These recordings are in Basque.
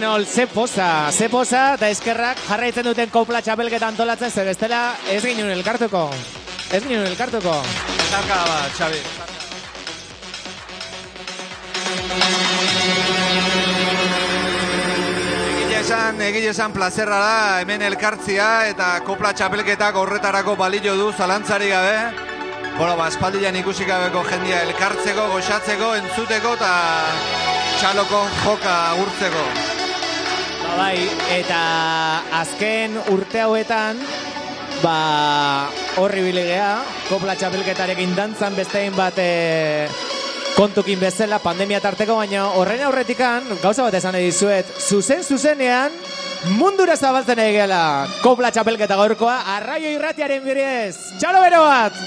Imanol, ze poza, ze poza, eta eskerrak jarraitzen duten kopla txapelketa antolatzen, ze bestela ez ginen elkartuko. Ez ginen elkartuko. Zarka bat, Xabi. Egile esan, egile esan plazerra da, hemen elkartzia eta kopla txapelketak horretarako balio du zalantzari gabe. Bueno, ba, espaldian ikusi gabeko jendia elkartzeko, goxatzeko, entzuteko eta txaloko joka urtzeko. Ba bai, eta azken urte hauetan, ba horri bilegea, kopla txapelketarekin dantzan bestein bat e, kontukin bezala pandemia tarteko, baina horren aurretikan, gauza bat esan dizuet, zuzen zuzenean, mundura zabaltzen egela, kopla txapelketa gaurkoa, arraio irratiaren bidez, txalo bero bat!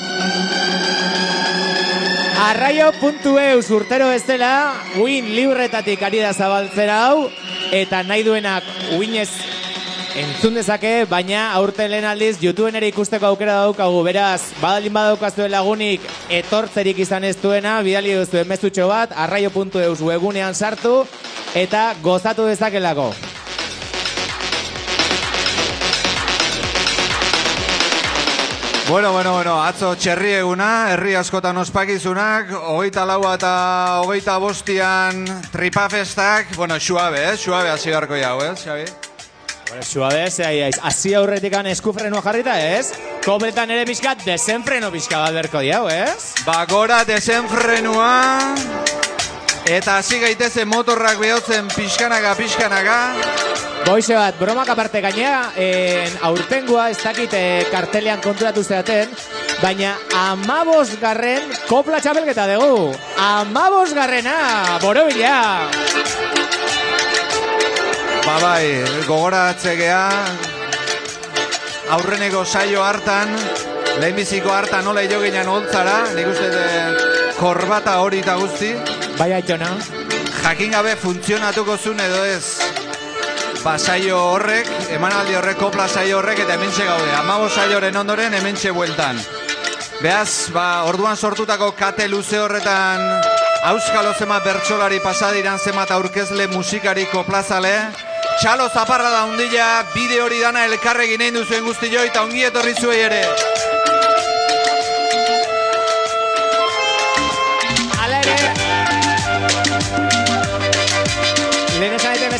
Arraio.eus urtero ez dela, uin libretatik ari da zabaltzen hau, eta nahi duenak uinez entzun dezake, baina aurten lehen aldiz YouTubeen ere ikusteko aukera daukagu, beraz, badalin badaukazue lagunik etortzerik izan ez duena, bidali duzuen mezutxo bat, arraio.eus webunean sartu, eta gozatu dezakelako. Bueno, bueno, bueno, atzo txerri eguna, herri askotan ospakizunak, hogeita laua eta hogeita bostian tripafestak, bueno, suabe, eh? Suabe hasi beharko jau, eh, Xabi? Bueno, suabe, ze hasi aurretikan eskufrenoa jarrita, ez? Kobletan ere pixkat desenfreno pixka bat berko diau, ez? Ba, gora desenfrenua, eta hasi gaitezen motorrak behotzen pixkanaka, pixkanaka. Goize bat, bromak aparte gainea, en, aurtengoa ez dakit eh, kartelean konturatu zeaten, baina amabos garren kopla txapelketa dugu. Amabos garrena, borobila! Ba, bai, gogoratzegea, aurreneko saio hartan, lehenbiziko hartan nola jo ginen holtzara, nik uste de korbata hori eta guzti, Bai aitona. jakin gabe funtzionatuko zuen edo ez. Ba, saio horrek, emanaldi horrek, kopla saio horrek, eta hementxe gaude. Amabo saioren ondoren hementxe bueltan. Beaz, ba, orduan sortutako kate luze horretan Auskalo zema bertsolari pasadiran zemat aurkezle musikari koplazale Txalo zaparra da undila, bide hori dana elkarrekin egin duzuen guzti eta ongi etorri zuei ere.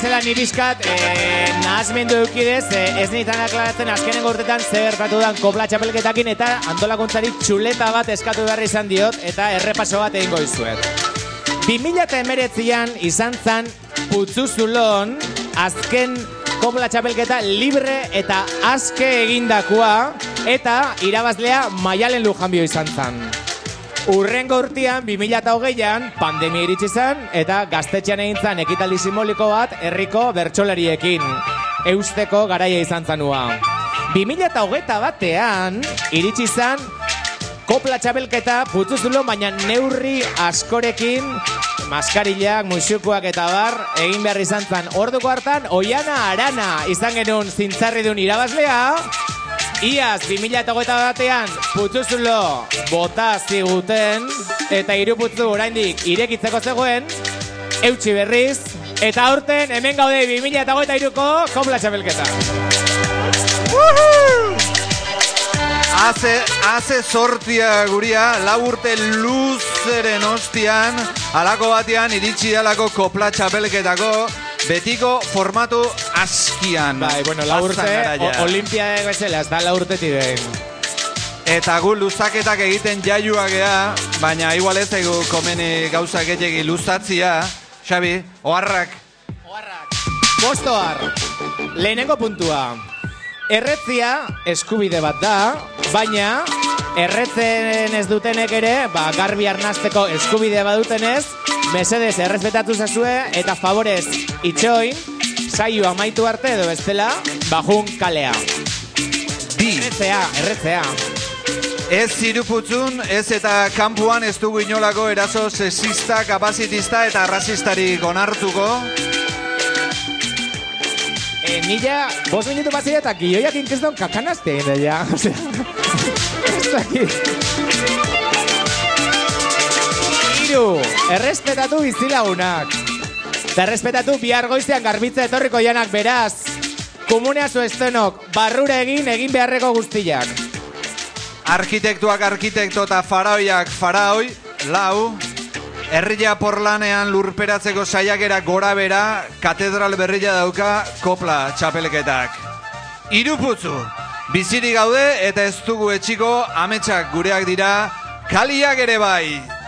Bezala ni bizkat, eh, nahazmendu eukidez, eh, ez nintzen aklaratzen azkenengo urtetan zer gertatu dan kopla txapelketakin eta antolakuntzari txuleta bat eskatu behar izan diot eta errepaso bat egingo izuet. 2019an izan zan putzuzulon azken kopla txapelketa libre eta aske egindakoa eta irabazlea maialen lujanbio izan zan. Urrengo urtean, 2008an, pandemia iritsi zen, eta gaztetxean egin zen ekitaldi simboliko bat herriko bertsolariekin. Eusteko garaia izan zanua. 2008 batean, iritsi zen, kopla txabelketa putzuzulo, baina neurri askorekin, maskarillak, musukoak eta bar, egin behar izan zen. Orduko hartan, Oiana Arana izan genuen zintzarri duen irabazlea, Iaz, 2008 batean, putzuzulo bota ziguten, eta iruputzu oraindik irekitzeko zegoen, eutxi berriz, eta aurten hemen gaude 2008ko kopla txapelketa. Haze, haze sortia guria, lau urte luzeren ostian, alako batean iritsi dalako kopla txapelketako, betiko formatu askian. Bai, bueno, la urte, Azan garaia. o- olimpiade bezala, ez da la urte tiren. Eta gu luzaketak egiten jaiua gea, baina igual ez egu komeni gauza gehiagi luzatzia, Xabi, oharrak. Bostoar, lehenengo puntua. Erretzia eskubide bat da, baina erretzen ez dutenek ere, ba, garbi arnazteko eskubide badutenez, mesedez errespetatu zazue eta favorez itxoin, saio amaitu arte edo bestela, bajun kalea. Bi, Erretzea, erretzea. ez ziruputzun, ez eta kanpuan ez dugu inolako eraso sexista, kapazitista eta rasistarik onartuko. Eh, nila, bos minutu bat zira eta gioiak inkeston kakanazte egin da, ja. Osea, ez dakit. Iru, errespetatu bizilagunak. Eta errespetatu bihar goizean garbitza etorriko janak beraz. Komunea estenok, barrura egin, egin beharreko guztiak. Arkitektuak arkitekto eta faraoiak faraoi, lau, herria porlanean lurperatzeko saiakera gora bera, katedral berria dauka kopla txapelketak. Iruputzu, bizirik gaude eta ez dugu etxiko ametsak gureak dira, kaliak ere bai.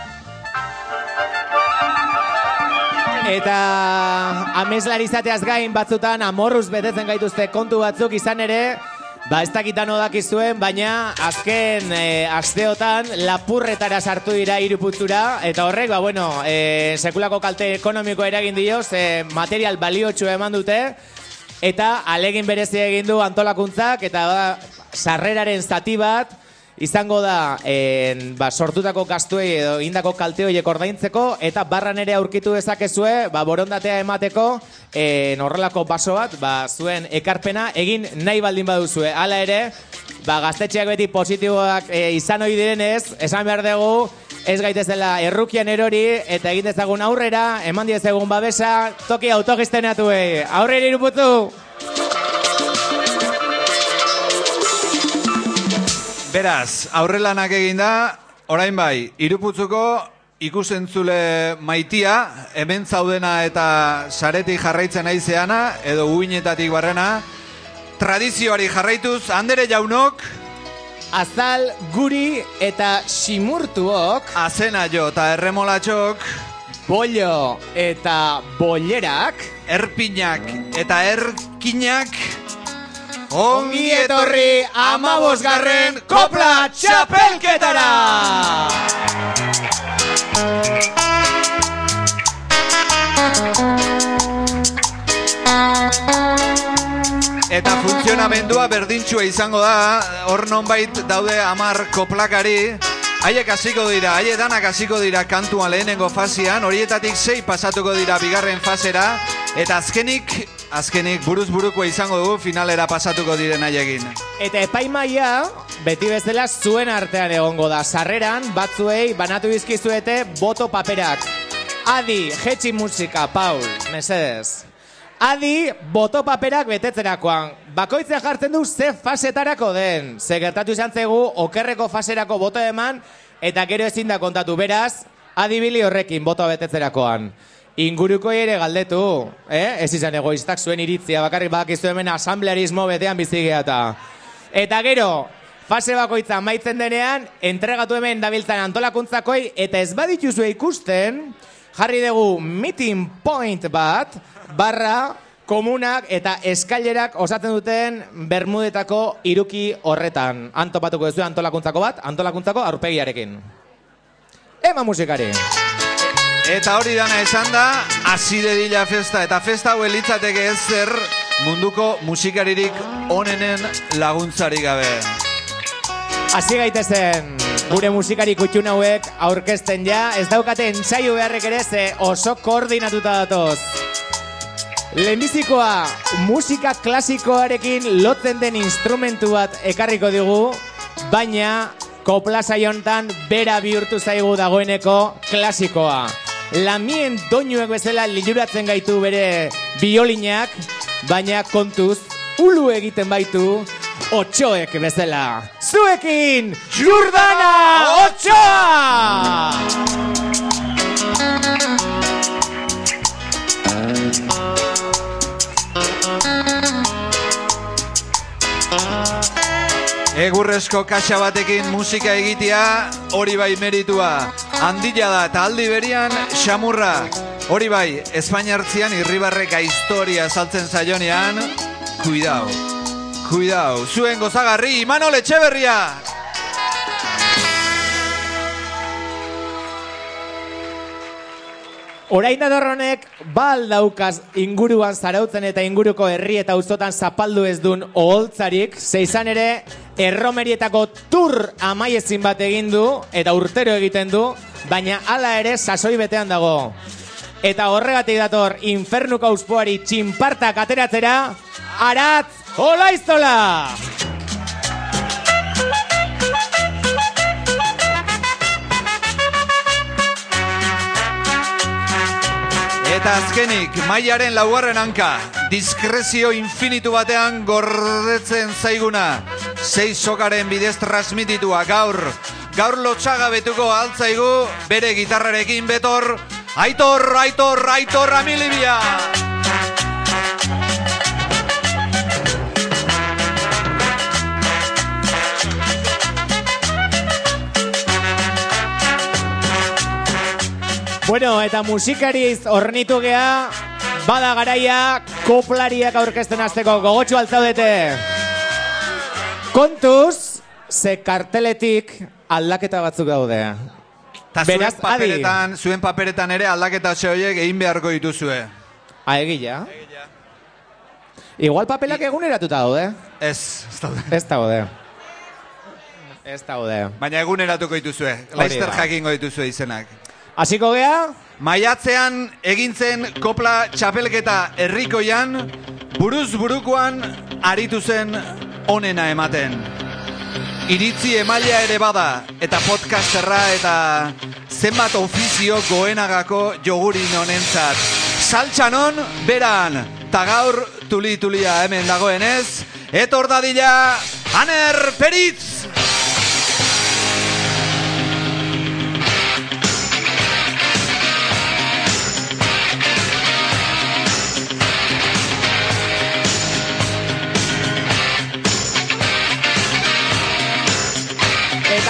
Eta ameslari izateaz gain batzutan amorruz betetzen gaituzte kontu batzuk izan ere, ba ez dakitan odakizuen, baina azken e, asteotan lapurretara sartu dira iruputzura, eta horrek, ba bueno, e, sekulako kalte ekonomiko eragin dio, ze material baliotxu eman dute, eta alegin berezi egin du antolakuntzak, eta ba, sarreraren zati bat, izango da en, ba, sortutako gastuei edo indako kalte horiek ordaintzeko eta barran ere aurkitu dezakezue ba, borondatea emateko en, horrelako baso bat ba, zuen ekarpena egin nahi baldin baduzue. Hala ere, ba, gaztetxeak beti positiboak e, izan ohi direnez, esan behar dugu, ez gaitezela errukian erori eta egin dezagun aurrera, eman diezagun babesa, toki autogistenatuei. Aurrera iruputu! Beraz, aurrelanak egin da, orain bai, iruputzuko ikusentzule maitia, hemen zaudena eta saretik jarraitzen aizeana, edo uinetatik barrena, tradizioari jarraituz, handere jaunok, Azal, guri eta simurtuok, azena jo eta erremolatxok, bollo eta bollerak, erpinak eta erkinak, ongi etorri amabosgarren kopla txapelketara! Eta funtzionamendua berdintxua izango da, hor nonbait daude amar koplakari, haiek hasiko dira, haie danak hasiko dira kantuan lehenengo fasean, horietatik sei pasatuko dira bigarren fasera, eta azkenik, azkenik buruz burukoa izango dugu finalera pasatuko diren haiekin. Eta epaimaia, beti bezala zuen artean egongo da. Sarreran, batzuei banatu dizkizuete boto paperak. Adi, jetxi musika, Paul, mesedez. Adi, boto paperak betetzerakoan. Bakoitzea jartzen du ze fasetarako den. Ze gertatu izan zegu, okerreko faserako boto eman, eta gero ezin da kontatu. Beraz, adibili horrekin boto betetzerakoan. Inguruko ere galdetu, eh? Ez izan egoistak zuen iritzia, bakarrik badakizu hemen asamblearismo betean bizigeata. Eta gero, fase bakoitza maitzen denean, entregatu hemen dabiltzan antolakuntzakoi, eta ez badituzue ikusten, jarri dugu meeting point bat, barra, komunak eta eskailerak osatzen duten Bermudetako iruki horretan. Antopatuko duzu antolakuntzako bat, antolakuntzako aurpegiarekin. Ema musikari! Eta hori dana esan da, hasi dedila festa, eta festa hau elitzateke ez zer munduko musikaririk onenen laguntzari gabe. Hasi gaitezen, gure musikari kutxun hauek aurkezten ja, ez daukate ensaio beharrek ere ze oso koordinatuta datoz. Lehenbizikoa musika klasikoarekin lotzen den instrumentu bat ekarriko digu, baina kopla saiontan bera bihurtu zaigu dagoeneko klasikoa. Lamien doinuek bezala liluratzen gaitu bere biolinak, baina kontuz, ulu egiten baitu, otxoek bezala. Zuekin, Jordana Otxoa! Egurrezko kaxa batekin musika egitea, hori bai meritua. Handila da eta aldi berian, xamurra. Hori bai, Espainiartzian irribarreka historia saltzen zaionean, kuidao, kuidao. Zuen gozagarri, Imanol Etxeberria! Orain datorronek, bal daukaz inguruan zarautzen eta inguruko herri eta auzotan zapaldu ez duen oholtzarik, zeizan ere, erromerietako tur amaiezin bat egin du, eta urtero egiten du, baina hala ere sasoi betean dago. Eta horregatik dator, infernuko auspoari txinpartak ateratzera, Aratz Olaiztola! Eta azkenik, maiaren laugarren hanka, diskrezio infinitu batean gordetzen zaiguna. Sei sokaren bidez transmititua gaur, gaur lotxaga betuko altzaigu, bere gitarrarekin betor, aitor, aitor, aitor, amilibia! Bueno, eta musikariz ornitu gea, bada garaia koplariak aurkezten hasteko gogotxu altzaudete. Kontuz, ze karteletik aldaketa batzuk daude. Ta zuen Beraz, adi. paperetan, zuen paperetan ere aldaketa horiek egin beharko dituzue. Aegia. Igual papelak eguneratuta daude. Ez, ez daude. Ez daude. Ez daude. Baina eguneratuko dituzue, da. jakingo dituzue izenak. Hasiko gea, Maiatzean egintzen kopla txapelketa herrikoian, buruz burukoan aritu zen onena ematen. Iritzi emailea ere bada, eta podcasterra eta zenbat ofizio goenagako jogurin honentzat. Saltxanon, beran, ta gaur tuli-tulia hemen dagoenez, etor dadila, Aner Peritz!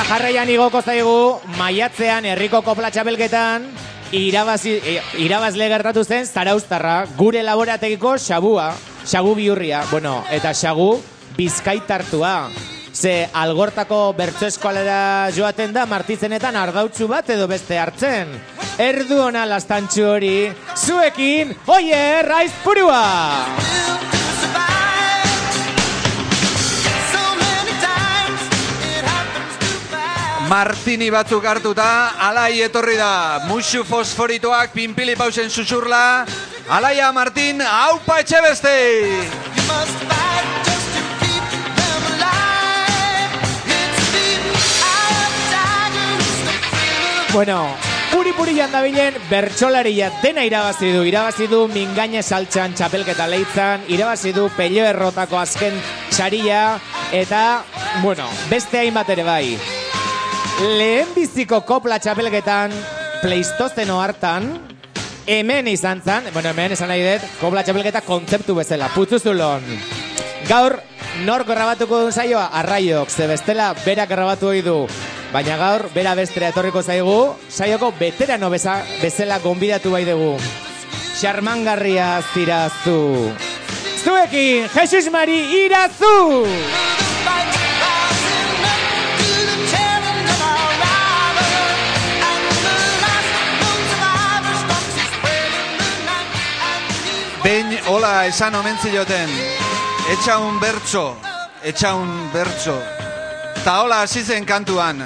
Jarraian igoko zaigu maiatzean herriko kopla txapelketan irabazi, e, irabazle gertatu zen zaraustarra gure laborategiko xabua, xagu bihurria, bueno, eta xagu bizkaitartua. Ze algortako bertso eskolera joaten da martizenetan ardautzu bat edo beste hartzen. Erdu ona lastantxu hori, zuekin, oie, raiz Martini batzuk hartuta, alai etorri da. Musu fosforitoak pinpili pausen susurla. Alaia Martin, haupa etxe beste! Bueno, puri puri jandabilen bertsolaria dena irabazi du. Irabazi du mingaine saltxan txapelketa leitzan, irabazi du pello errotako azken saria, eta, bueno, beste hainbat ere bai. Lehen biziko kopla txapelketan, pleistozeno hartan, hemen izan zan, bueno, hemen esan nahi dut, kopla txapelketa kontzeptu bezala, putzuzulon. Gaur, nor grabatuko duen saioa? Arraiok, ze bestela berak grabatu du. Baina gaur, bera bestera etorriko zaigu, saioko veterano beza, bezala gonbidatu bai dugu. Xarmangarria zirazu. Zuekin, Jesus Mari irazu! Behin, hola, esan omen zioten. Etxaun bertso, etxaun bertso. Ta hola hasi zen kantuan.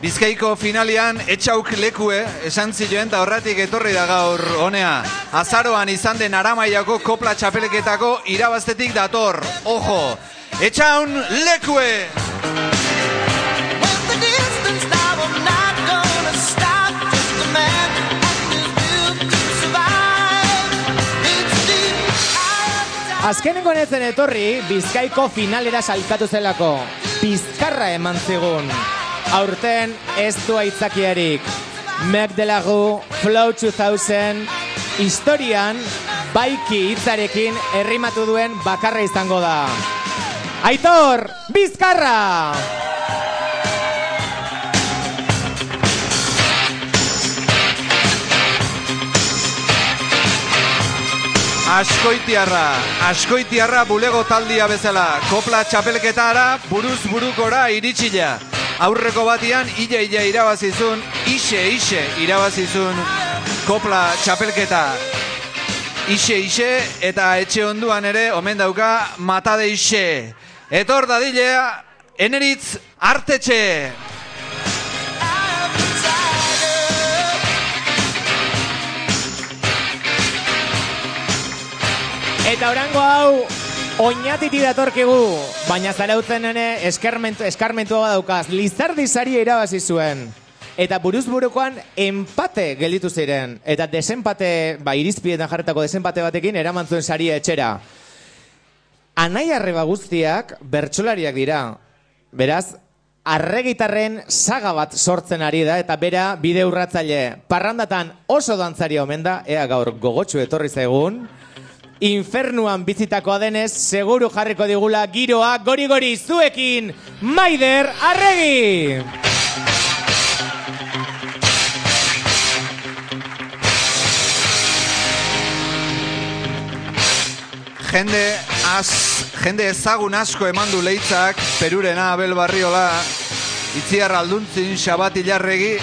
Bizkaiko finalian etxauk lekue esan zioen eta horratik etorri da gaur honea. Azaroan izan den aramaiako kopla txapeleketako irabaztetik dator. Ojo, etxaun lekue! Azkenengo netzen etorri, Bizkaiko finalera salkatu zelako. Bizkarra eman zigun. Aurten ez du aitzakiarik. Mac Delagu, Flow 2000, historian, baiki hitzarekin errimatu duen bakarra izango da. Aitor, Bizkarra! Askoitiarra, askoitiarra bulego taldia bezala, kopla txapelketara buruz burukora iritsila. Aurreko batian, ila ila irabazizun, ise ise irabazizun kopla txapelketa. Ise ise eta etxe onduan ere omen dauka matade ise. Etor dadilea, eneritz artetxe. Eta orango hau, oinatiti datorkigu, baina zarautzen ene eskarmentu, eskarmentua badaukaz, Lizardi sari irabazi zuen. Eta buruz burukoan empate gelditu ziren. Eta desenpate, ba, irizpietan jarretako desenpate batekin, eraman zuen saria etxera. Anai arreba guztiak bertsolariak dira. Beraz, arregitarren saga bat sortzen ari da eta bera bide urratzaile. Parrandatan oso dantzari omen da, ea gaur gogotsu etorri zaigun. Infernuan bizitakoa denez, seguru jarriko digula giroa gori-gori zuekin, Maider Arregi! Jende, az, jende ezagun asko eman du leitzak, Perurena, Abel Barriola, Itziar Alduntzin, Xabat Ilarregi,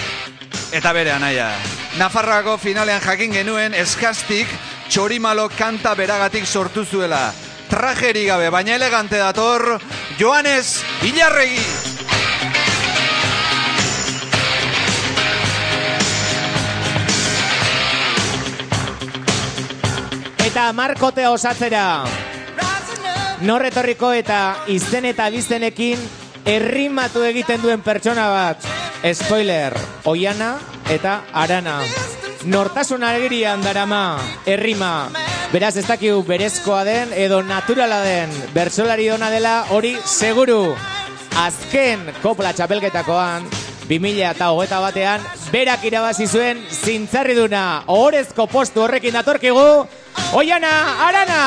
eta bere anaia. Nafarroako finalean jakin genuen eskastik txorimalo kanta beragatik sortu zuela. Trajeri gabe, baina elegante dator, Joanes Ilarregi! Eta markotea osatzera. Norretorriko eta izen eta bizenekin errimatu egiten duen pertsona bat. Spoiler, Oiana eta Arana. Nortasun alegrian darama, errima. Beraz ez dakigu berezkoa den edo naturala den bertsolari ona dela hori seguru. Azken kopla txapelketakoan, 2000 eta hogeta batean, berak irabazi zuen zintzarriduna. Ohorezko postu horrekin datorkigu, Oiana Arana!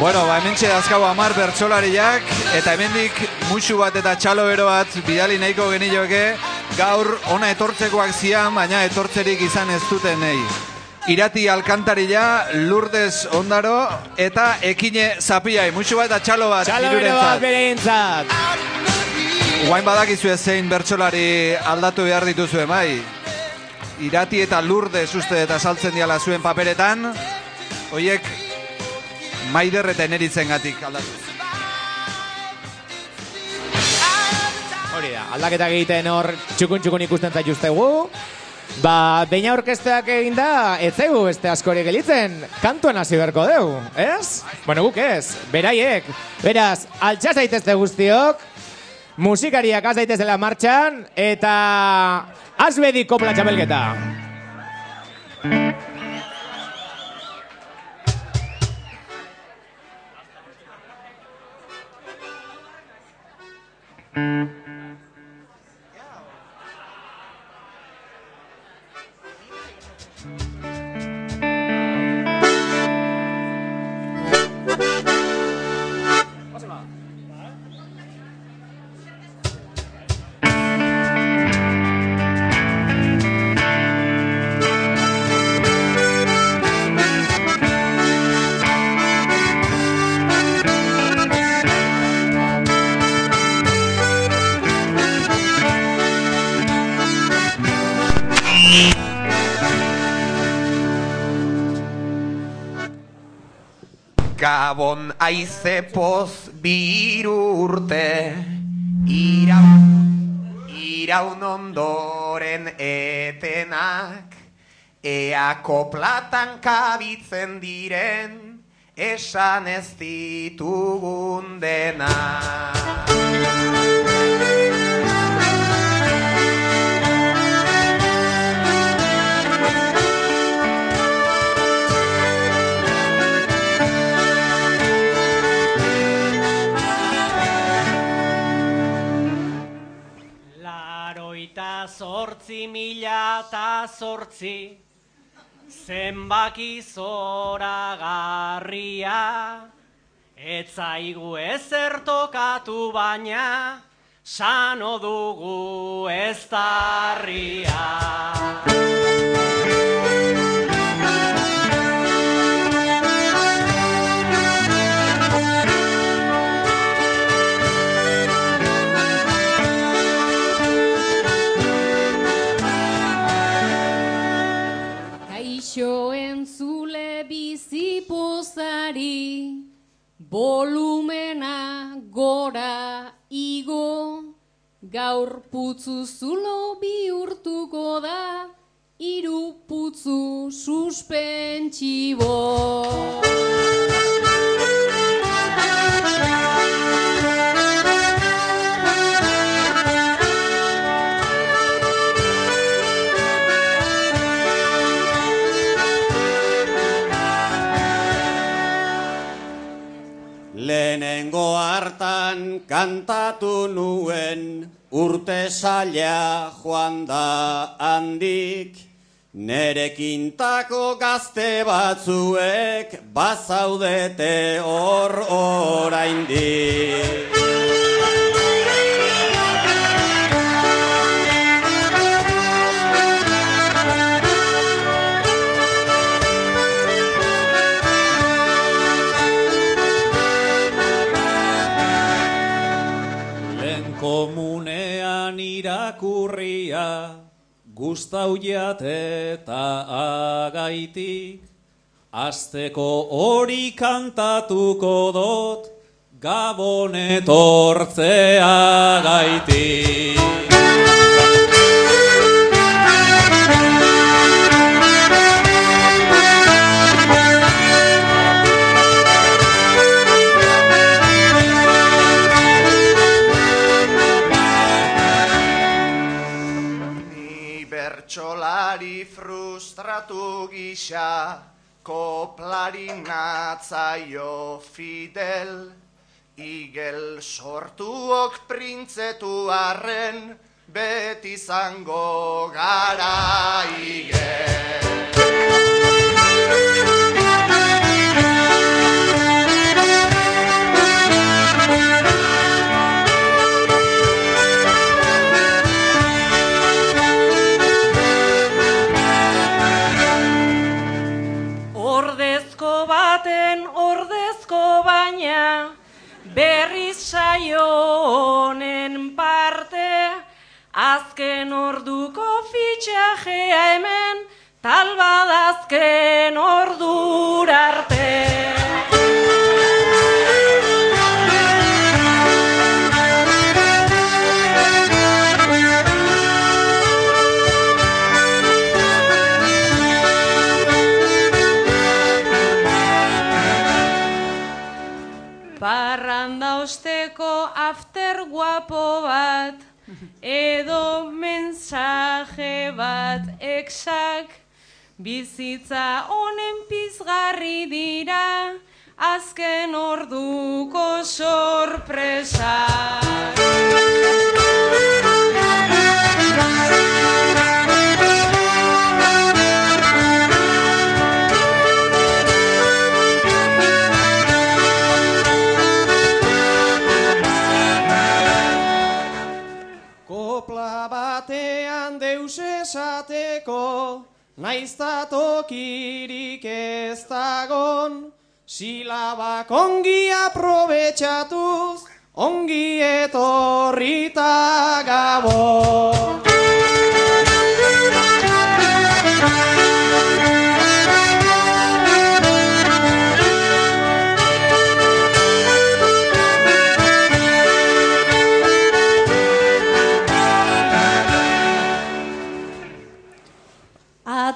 Bueno, ba, hemen dazkau amar bertsolariak, eta hemendik musu bat eta txalo bero bat bidali nahiko genioke, gaur ona etortzekoak zian, baina etortzerik izan ez duten nahi. Irati Alkantarilla, Lourdes Ondaro, eta Ekine Zapiai. Musu bat eta txalo bat Txalo bero bat bereintzat. Guain badakizu zein bertsolari aldatu behar dituzue, bai. Irati eta Lourdes uste eta saltzen diala zuen paperetan, hoiek maider eta eneritzen gatik aldatu. Hori da, aldaketak egiten hor txukun-txukun ikusten zaituztegu. Ba, beina orkesteak egin da, ez zaigu beste askori gelitzen, kantuan hasi beharko deu, ez? Bueno, guk ez, beraiek. Beraz, altxa zaitezte guztiok, musikariak az daitezela martxan, eta azbedi kopla txapelketa. Gabon aize poz biru urte Iraun, iraun ondoren etenak Ea koplatan kabitzen diren Esan ez ditugun denak zortzi mila eta zortzi. Zenbaki zoragarria Ez zaigu ezer tokatu baina Sano dugu ez Kaixo volumena gora igo, gaur putzu zulo bihurtuko da, hiru putzu suspentsibo. Hartan kantatu nuen urte saia joan da handik. Nere kintako gazte batzuek bazaudete hor oraindik irakurria gustau jate eta agaitik. Azteko hori kantatuko dot Gabon etortzea gaitik frustratu gisa, koplari natzaio fidel, igel sortuok printzetu arren, beti zango gara igel. Saio honen parte azken orduko fitxajea hemen tal badazken ordura arte. Guapo bat edo mensaje bat exak bizitza honen pizgarri dira azken orduko sorpresa. Esateko, naizta tokirik ez dagon, silabak ongi aprobetxatuz, ongi etorrita gabon.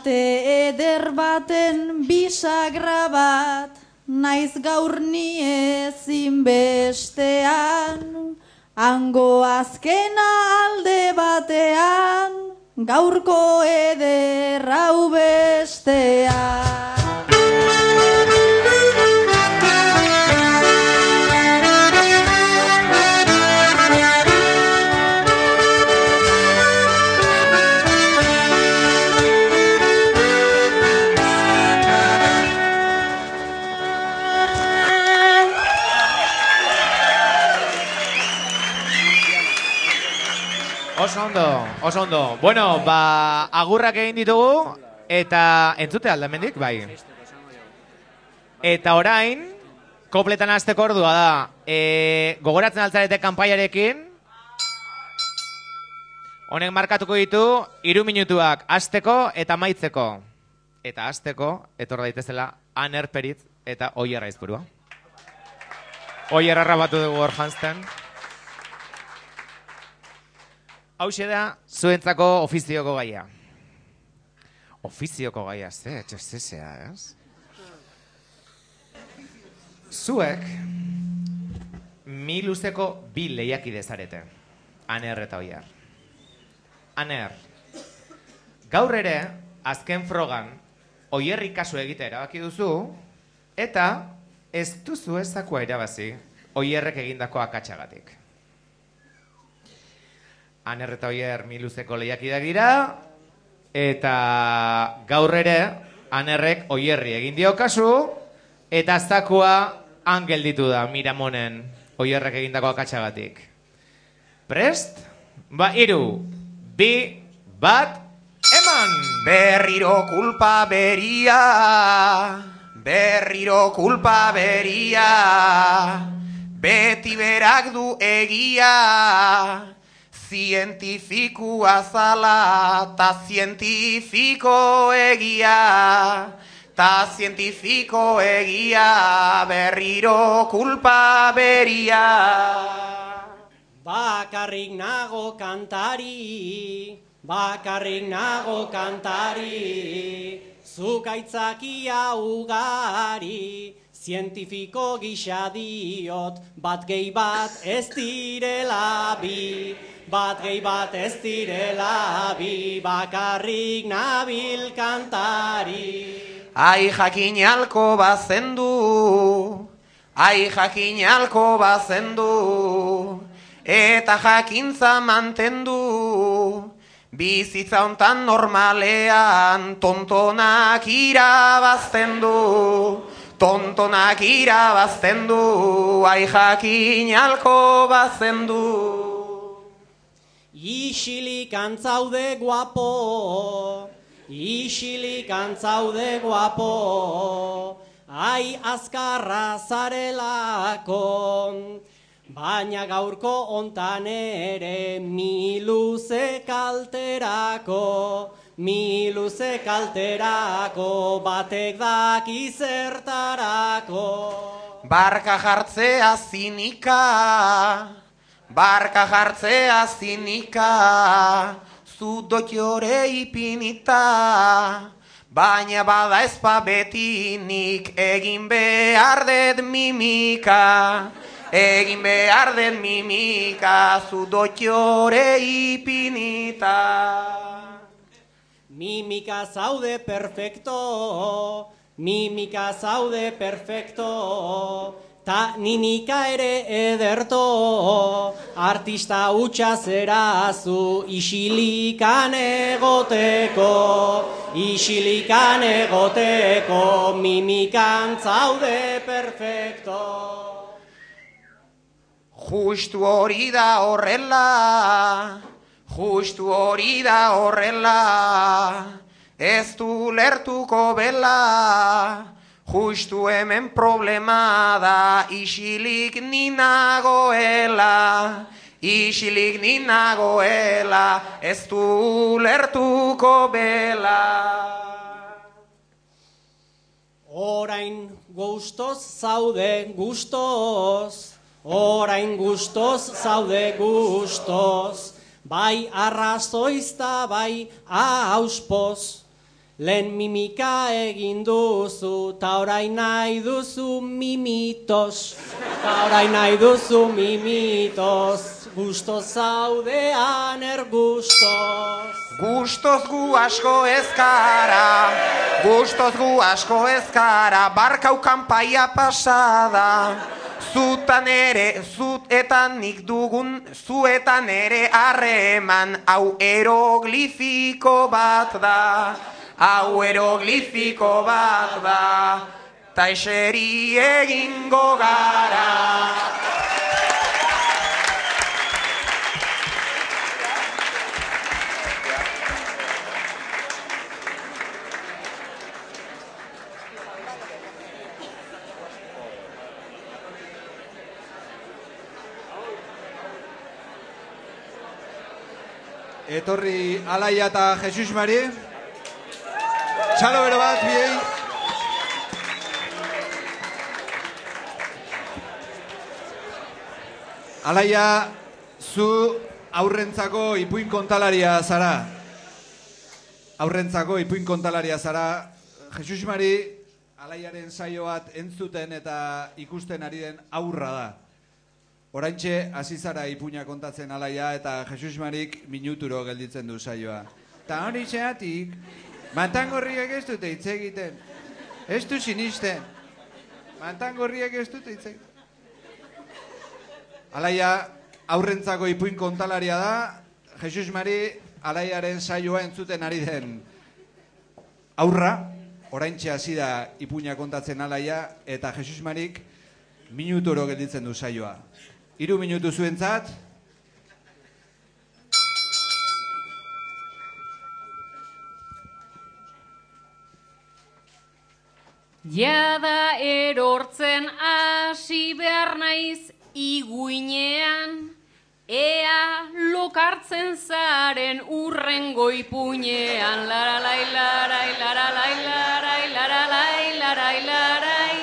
Ate eder baten bisagra bat, naiz gaur ni ezin bestean, hango azkena alde batean, gaurko eder hau bestean. Oso ondo, oso ondo. Bueno, ba, agurrak egin ditugu, eta entzute alda hemendik, bai. Eta orain, kopletan hasteko ordua da, e, gogoratzen altzarete kanpaiarekin, honek markatuko ditu, iru minutuak hasteko eta maitzeko. Eta hasteko, etor daitezela, aner peritz eta oier aizpurua. Oier arrabatu dugu hor janzten. Hauxe da, zuentzako ofizioko gaia. Ofizioko gaia, ze, txestezea, ez? Zuek, mi luzeko bi lehiakide zarete. Aner eta oiar. Aner, gaur ere, azken frogan, oierri kasu egite erabaki duzu, eta ez duzu ezakoa erabazi, oierrek egindako akatsagatik. Aner eta oier mi luzeko lehiakideak dira, eta gaur ere, anerrek oierri egin dio kasu, eta aztakoa han gelditu da Miramonen oierrek egindako akatsagatik. Prest? Ba, iru, bi, bat, eman! Berriro kulpa beria, berriro kulpa beria, beti berak du egia, zientifikoa zala, ta zientifiko egia, ta zientifiko egia, berriro kulpa beria. Bakarrik nago kantari, bakarrik nago kantari, zukaitzakia ugari, zientifiko gisa diot, bat gehi bat ez direla bi, bat gehi bat ez direla bi, bakarrik nabil kantari. Ai jakin alko bazendu, ai jakin alko bazendu, eta jakintza mantendu, bizitza hontan normalean tontonak irabazten du, tontonak irabazten du, ai jakin alko bazendu. Isilik antzaude guapo, isilik antzaude guapo, ai azkarra zarelako, baina gaurko ontan ere mi luze kalterako, mi luze kalterako, batek daki zertarako. Barka jartzea zinika, barka jartzea zinika, zu dotiore ipinita, baina bada ezpa betinik egin behar dut mimika, egin behar dut mimika, zu dotiore ipinita. Mimika zaude perfecto, mimika zaude perfecto, ta ninika ere ederto, artista hutsa zerazu isilikan egoteko, isilikan egoteko, mimikan zaude perfecto. Justu hori da horrela, justu hori da horrela, ez du lertuko bela, justu hemen problema da, isilik ni nagoela, isilik ni nagoela, ez du lertuko bela. Orain gustoz zaude gustoz, orain gustoz zaude gustoz, bai arrazoizta bai auspoz. Lehen mimika egin duzu, ta orain nahi duzu mimitos, ta orain nahi duzu mimitos, gustoz zaudean er gustoz. Gu asko ezkara, gustoz gu asko ezkara, barkau kanpaia pasada. Zutan ere, zut eta nik dugun, zuetan ere harreman, hau eroglifiko bat da, hau eroglifiko bat da, ta eseri egingo gara. Etorri Alaia eta Jesus Mari. Txalo bero bat, biei. Alaia, zu aurrentzako ipuin kontalaria zara. Aurrentzako ipuin kontalaria zara. Jesus Mari, alaiaren saio bat entzuten eta ikusten ari den aurra da. Oraintxe hasi zara ipuina kontatzen alaia eta Jesus Marik minuturo gelditzen du saioa. Ta hori zeatik, mantangorriek ez dute hitz egiten. Ez du sinisten. Mantangorriek ez dute hitz egiten. Alaia aurrentzako ipuin kontalaria da, Jesus Mari alaiaren saioa entzuten ari den aurra, oraintxe hasi da ipuina kontatzen alaia, eta Jesus Marik minuturo gelditzen du saioa. Hiru minutu zuentzat, Jada erortzen hasi behar naiz iguinean, ea lokartzen zaren urrengo ipuinean, laralai, larai, laralai, larai, laralai, larai, larai,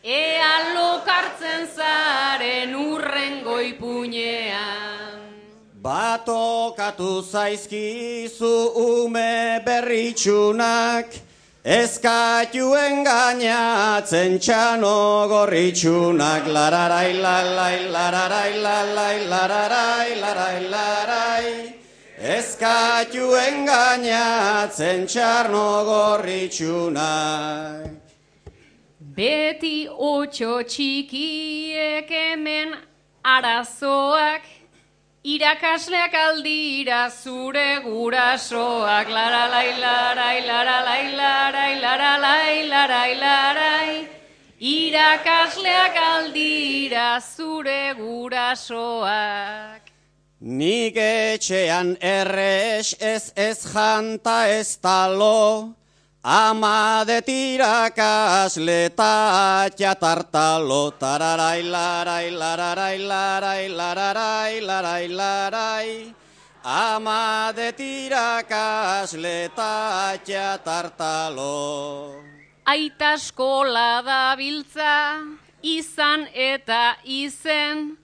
ea lokartzen zaren urrengo ipuinean. Batokatu zaizkizu ume berritxunak, Eskatuen gainatzen txano gorritxunak lararai lalai lararai lalai lararai larai larai Eskatuen gainatzen txarno gorritxunak Beti otxo txikiek hemen arazoak, irakasleak aldira zure gurasoak, laralai, larai, laralai, larai, laralai, larai, larai, irakasleak aldira zure gurasoak. Nik etxean errex ez ez janta ez talo, ama de tirakasle eta txatartalo, tararai larai lararai larai lararai larai larai, ama de tirakasle eta txatartalo. Aita eskola da biltza, izan eta izen,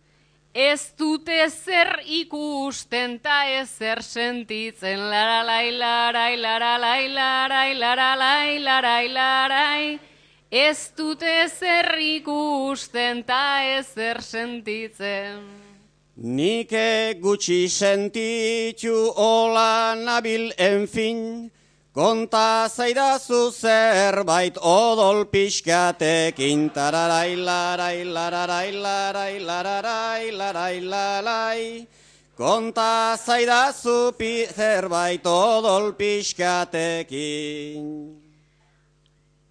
ez dute zer ikusten ta ezer sentitzen, laralai, larai, laralai, larai, laralai, larai, larai, ez dute zer ikusten ta ezer sentitzen. Nik gutxi sentitu hola nabil enfin, konta zaidazu zerbait odol pixkatekin, tararai larai lararai larai lararai larai larai, konta zaidazu pi zerbait odol pixkatekin.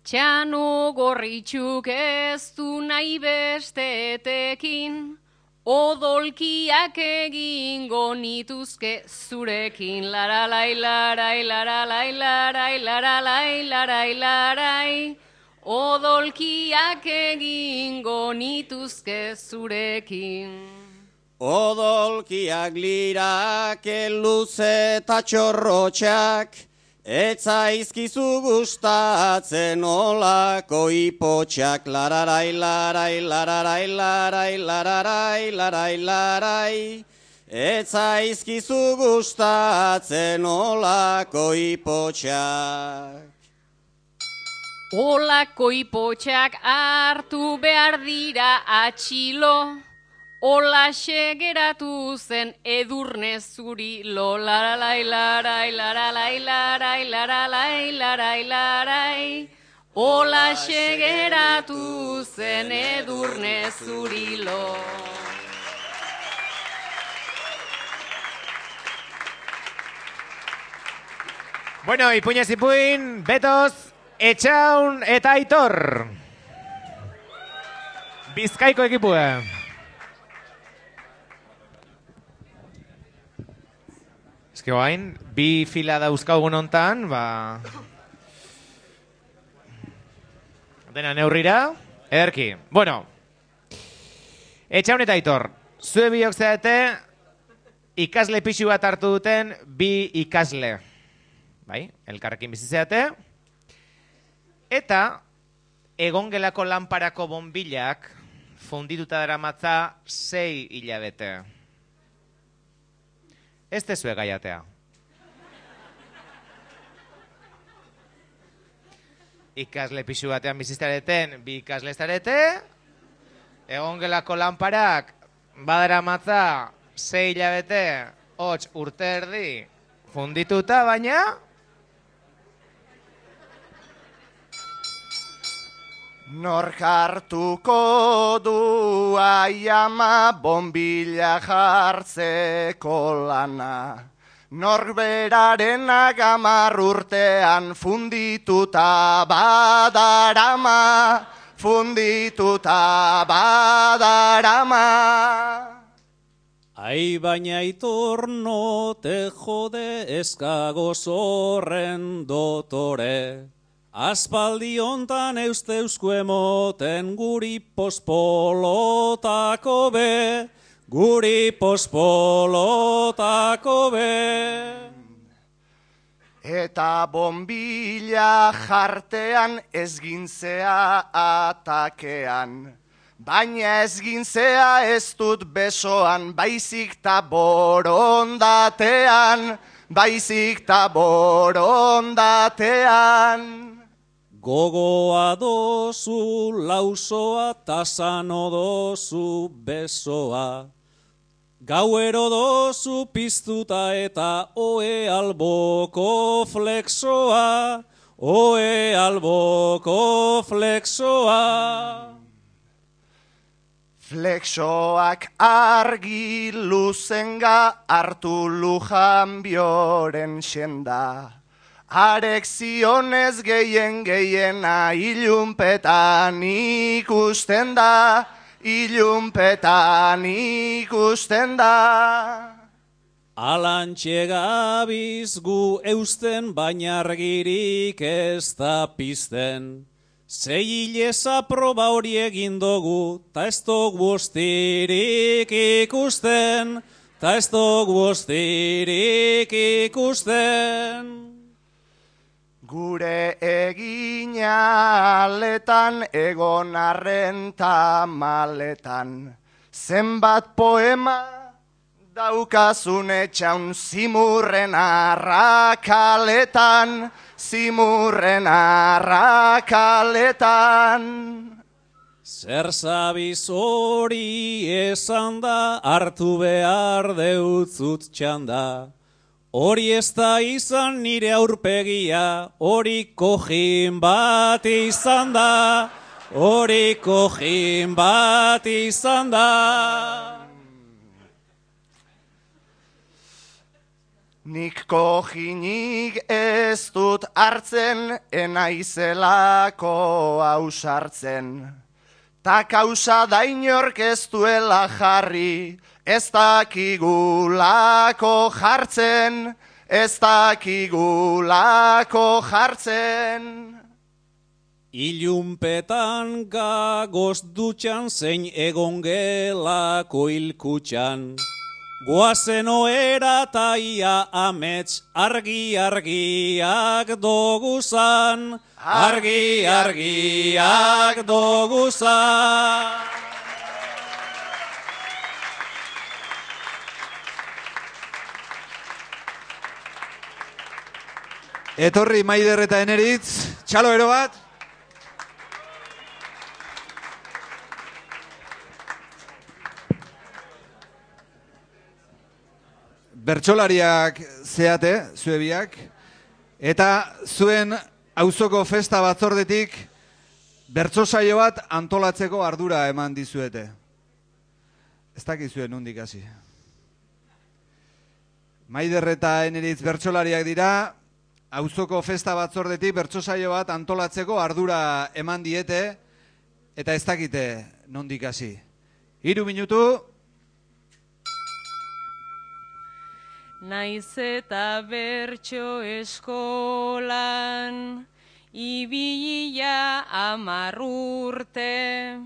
Txano gorritxuk ez du nahi besteetekin, odolkiak egingo nituzke zurekin. Laralai, larai, laralai, larai, laralai, larai, larai, odolkiak egingo nituzke zurekin. Odolkiak lirake luze eta txorrotxak, etzaizkizu gustatzen olako ipotxak, lararai, larai, lararai, larai, lararai, larai, larai, etzaizkizu gustatzen olako ipotxak. Olako ipotxak hartu behar dira atxilo, Olaxe geratu zen edurne zuri lo laralai larai laralai larai laralai larai larai Olaxe geratu zen edurne zuri lo Bueno, ipuñez ipuin, betoz, etxaun eta aitor. Bizkaiko ekipua. Eske bi fila dauzkagun hontan, ba... Dena neurrira, ederki. Bueno, etxaun eta aitor, zue biok zeate, ikasle pixu bat hartu duten bi ikasle. Bai, elkarrekin bizitzeate. Eta, egongelako lanparako bonbilak fundituta daramatza sei hilabete. Ez tezue gaiatea. Ikasle pixu batean biziztareten, bi ikasle zarete, egon gelako lanparak, badara matza, sei hilabete, hots urte erdi, fundituta, baina, Nork hartuko du aiama bombila jartzeko lana. Norberaren agamar urtean fundituta badarama, fundituta badarama. Ai baina aitor no te jode eskago zorren dotore. Aspaldi hontan euste emoten guri pospolotako be, guri pospolotako be. Eta bombila jartean ez gintzea atakean. Baina ez gintzea ez dut besoan, baizik ta borondatean, baizik ta borondatean. Gogoa dozu lausoa, tasano dozu besoa. Gauero dozu piztuta eta oe alboko flexoa, oe alboko flexoa. Flexoak argi luzenga hartu lujan bioren xenda. Arek zionez gehien gehiena ilunpetan ikusten da, ilunpetan ikusten da. Alantxe gabiz gu eusten baina argirik ez da pizten. Zei hileza proba hori egin dugu, ta ez dugu ikusten, ta ez dugu ikusten. Gure egina aletan egon arren maletan. Zenbat poema daukazun etxaun zimurren arrakaletan, zimurren arrakaletan. Zer zabiz hori esan da, hartu behar deutzut txanda. Hori ez da izan nire aurpegia, hori kojin bat izan da, hori kojin bat izan da. Nik kojinik ez dut hartzen, enaizelako ausartzen. Ta kausa da inork ez duela jarri, ez dakigulako jartzen, ez dakigulako jartzen. Ilunpetan gagoz dutxan zein egon gelako ilkutxan. Goazen oera ta ia amets argi argiak doguzan, argi argiak doguzan. Etorri Maider eta Eneritz, txalo ero bat. Bertsolariak zeate, zuebiak, eta zuen auzoko festa batzordetik bertso saio bat antolatzeko ardura eman dizuete. Ez dakizue nondik hasi. Maider eta Eneritz bertsolariak dira, auzoko festa batzordetik bertso saio bat antolatzeko ardura eman diete eta ez dakite nondik hasi. Hiru minutu, Naiz eta bertso eskolan ibilia amar urte.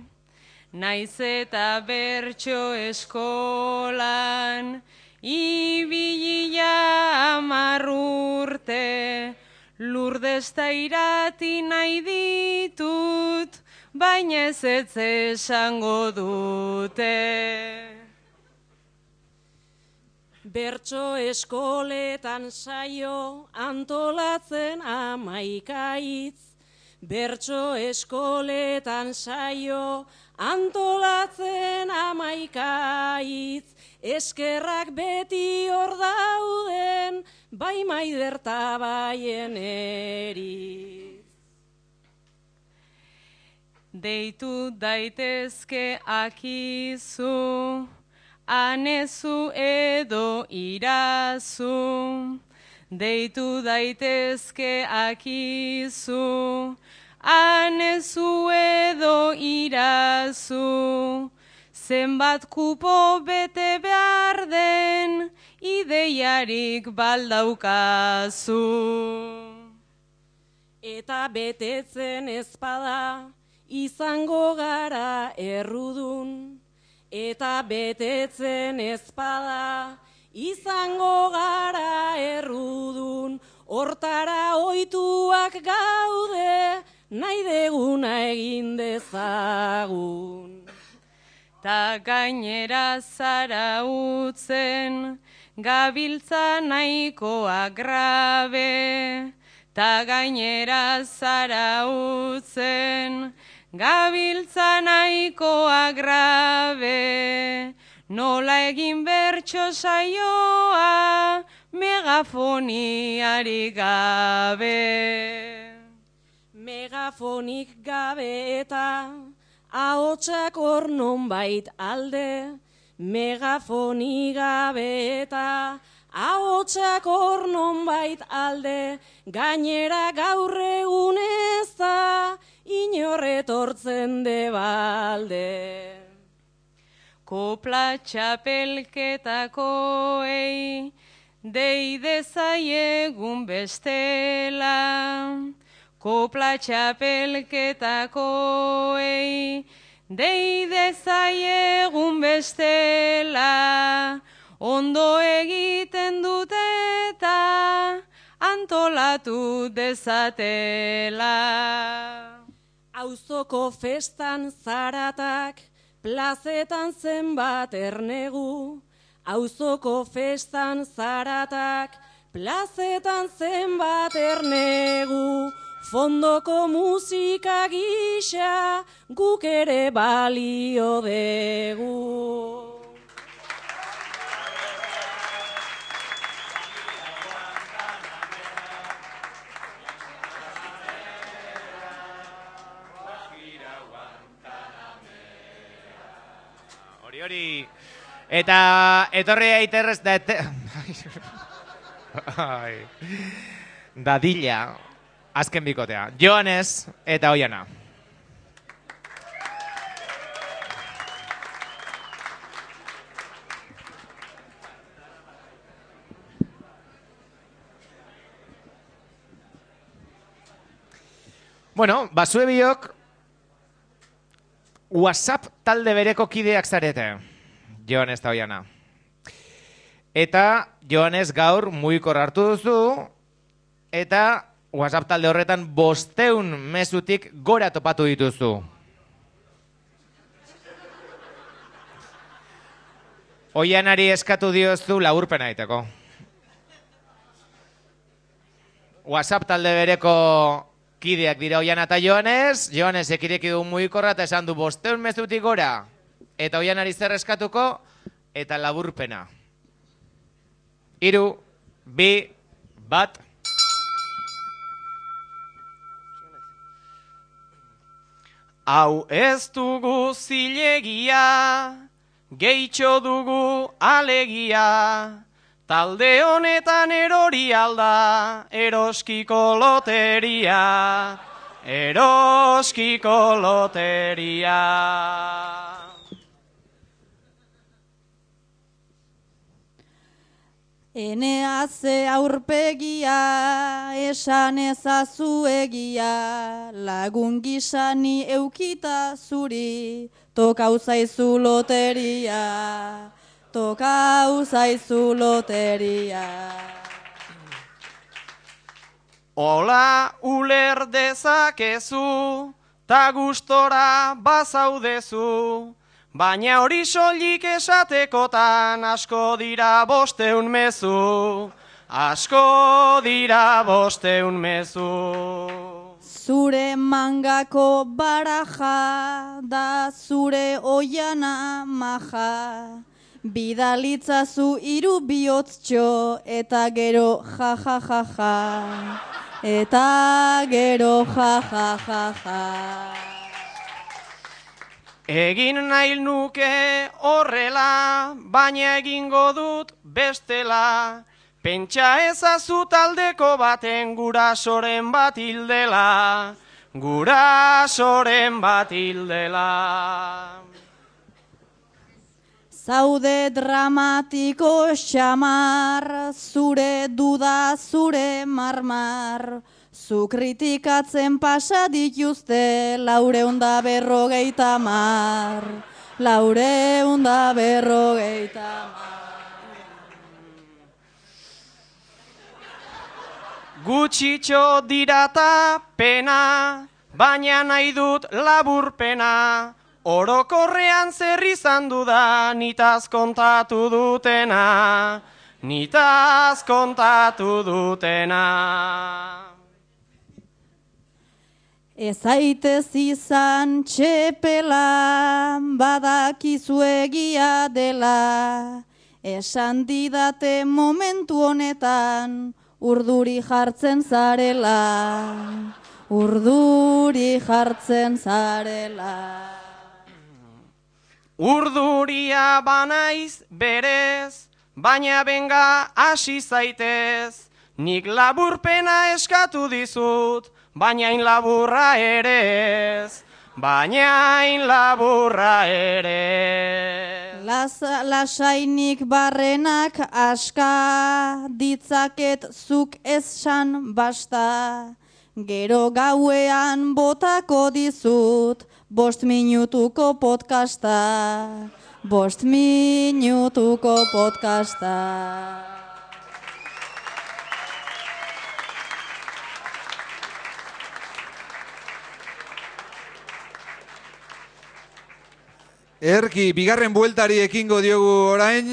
Naiz eta bertso eskolan ibilia amar urte. Lurdesta irati nahi ditut, baina ez ez esango dute. Bertso eskoletan saio antolatzen amaikaitz. Bertso eskoletan saio antolatzen amaikaitz. Eskerrak beti hor dauden, bai maiderta baien eritz. Deitu daitezke akizu, anezu edo irazu. Deitu daitezke akizu, anezu edo irazu. Zenbat kupo bete behar den, ideiarik baldaukazu. Eta betetzen ezpada izango gara errudun. Eta betetzen ezpada izango gara errudun. Hortara ohituak gaude nahi deguna egin dezagun. Ta gainera zara utzen, gabiltza nahikoa grabe. Ta gainera zara utzen, gabiltza nahikoa grabe. Nola egin bertso saioa, megafoniari gabe. Megafonik gabe eta ahotsak hor nonbait alde. Megafoni gabe eta ahotsak hor nonbait alde. Gainera gaur egun ez da inorretortzen de balde. Kopla txapelketakoei, deide zaiegun bestela. Kopla txapelketakoei, deide zaiegun bestela. Ondo egiten dute eta antolatu dezatela. Auzoko festan zaratak, plazetan zenbat ernegu. Auzoko festan zaratak, plazetan zenbat ernegu. Fondoko musika gisa, guk ere balio degu. Hori. Eta etorri aiterrez da... Ete... Dadila. Azken bikotea. Joanes eta Oiana. Bueno, basue biok WhatsApp talde bereko kideak zarete. Joanes eta Oiana. Eta Joanes gaur muikor hartu duzu eta WhatsApp talde horretan bosteun mezutik gora topatu dituzu. Oianari eskatu diozu laburpena egiteko. WhatsApp talde bereko kideak dira Oiana eta Joanes, Joanes ekireki du mugikorra eta esan du bosteun mezutik gora. Eta Oianari zer eskatuko, eta laburpena. Hiru, bi, bat. Hau ez dugu zilegia, gehitxo dugu alegia, talde honetan erori alda, eroskiko loteria, eroskiko loteria. Enea ze aurpegia, esan ezazu egia, lagun gisani eukita zuri, tokau zaizu loteria, tokau zaizu loteria. Ola uler dezakezu, ta gustora bazaudezu, Baina hori soilik esatekotan asko dira bosteun mezu, asko dira bosteun mezu. Zure mangako baraja da zure oiana maja. Bidalitzazu hiru bihotztxo eta gero ja ja ja ja. Eta gero ja ja ja ja. Egin nahi nuke horrela, baina egingo dut bestela. Pentsa ezazu taldeko baten gurasoren bat hildela, gurasoren bat hildela. Zaude dramatiko xamar, zure duda, zure marmar. Zu kritikatzen pasa dituzte laureunda berrogeita mar. Laureunda berrogeita. Gutxitxo dirata pena, baina nahi dut laburpena. Orokorrean zer izan duda, nitaz kontatu dutena, nitaz kontatu dutena. Ez aitez izan txepela, badakizu egia dela. Esan didate momentu honetan, urduri jartzen zarela. Urduri jartzen zarela. Urduria banaiz berez, baina benga hasi zaitez. Nik laburpena eskatu dizut, baina in laburra ere ez. Baina in laburra ere. Las, lasainik barrenak aska, ditzaket zuk esan basta. Gero gauean botako dizut, bost minutuko podcasta. Bost minutuko podcasta. Erki, bigarren bueltari ekingo diogu orain.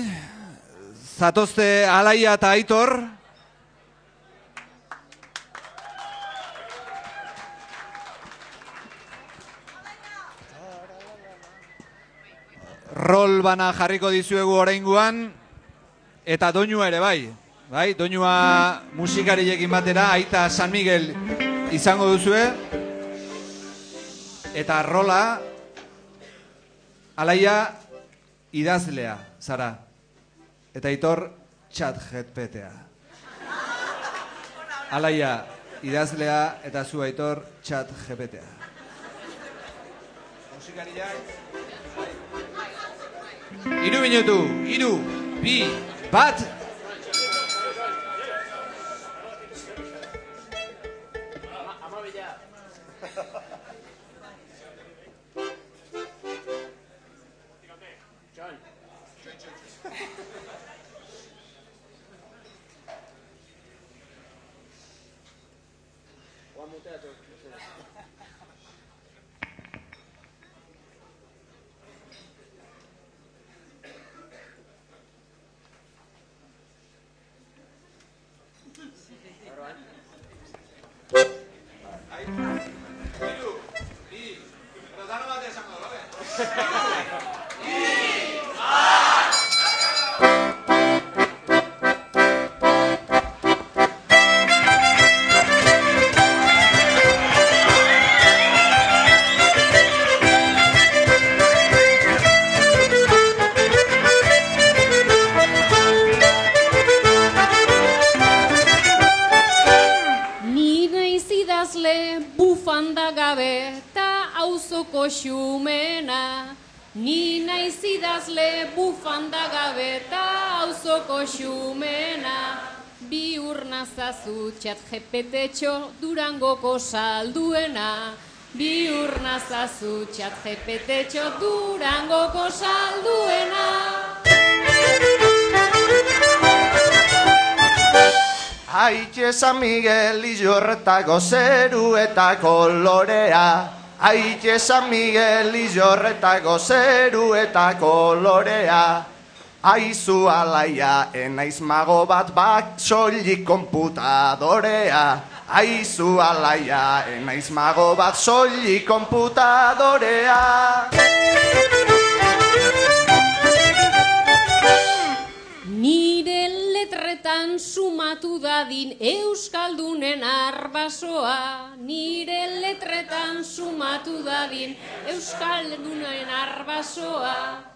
Zatozte Alaia eta Aitor. Rol bana jarriko dizuegu oraingoan eta doinua ere bai. Bai, doinua musikariekin batera Aita San Miguel izango duzue. Eta rola Alaia idazlea, zara. Eta Aitor txat jetpetea. Alaia idazlea eta zu Aitor txat jepetea. Musikariak. Iru minutu, iru, bi, bat. Urna zazu txat jepetetxo durangoko salduena. Bi urna zazu txat jepetetxo durangoko salduena. Aitxe San Miguel izorretako zeru eta kolorea Aite San Miguel izorretako zeru eta kolorea Aizu alaia, enaiz mago bat bak soilik konputadorea. Aizu alaia, enaiz mago bat soilik konputadorea. Nire letretan sumatu dadin Euskaldunen arbasoa. Nire letretan sumatu dadin Euskaldunen arbasoa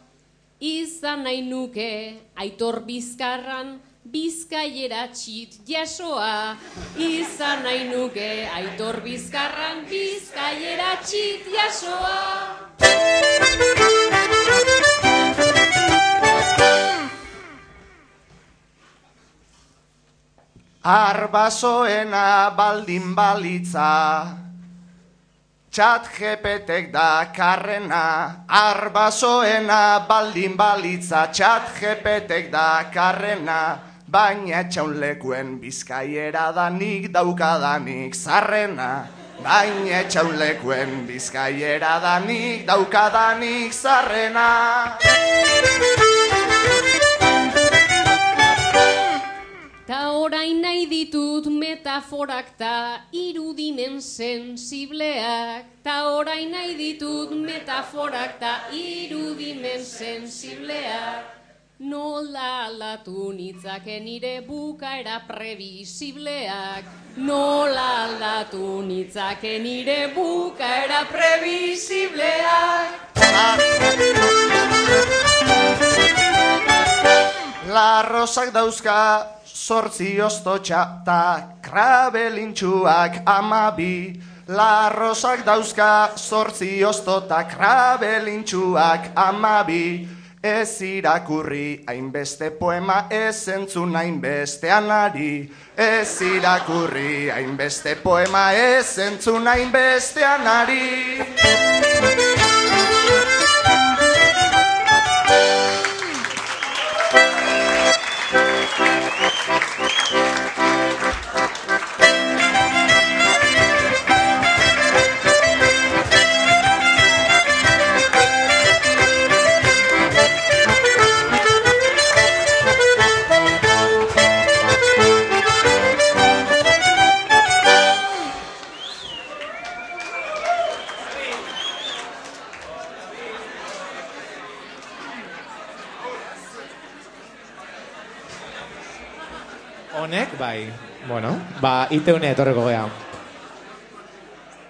Izan nahi nuke aitor bizkarran Bizkaiera txit jasoa. Izan nahi nuke aitor bizkarran Bizkaiera txit jasoa. Arbasoena baldin balitza Txat jepetek da karrena Arbasoena baldin balitza. Txat jepetek da karrena Baina etxaun lekuen bizkaiera da nik daukadanik zarrena Baina etxaun lekuen bizkaiera da nik daukadanik zarrena Ta orain nahi ditut metaforak ta irudimen sensibleak. Ta orain nahi ditut metaforak ta irudimen sensibleak. Nola aldatu nitzake nire bukaera previsibleak. Nola aldatu nitzake nire bukaera previsibleak. Larrosak dauzka sortzi oztotxa ta krabelintxuak amabi. Larrosak dauzka sortzi oztota krabelintxuak amabi. Ez irakurri hainbeste poema ez entzun hainbestean ari. Ez irakurri hainbeste poema ez entzun hainbestean ari. Bueno, ba, iteune etorreko gea.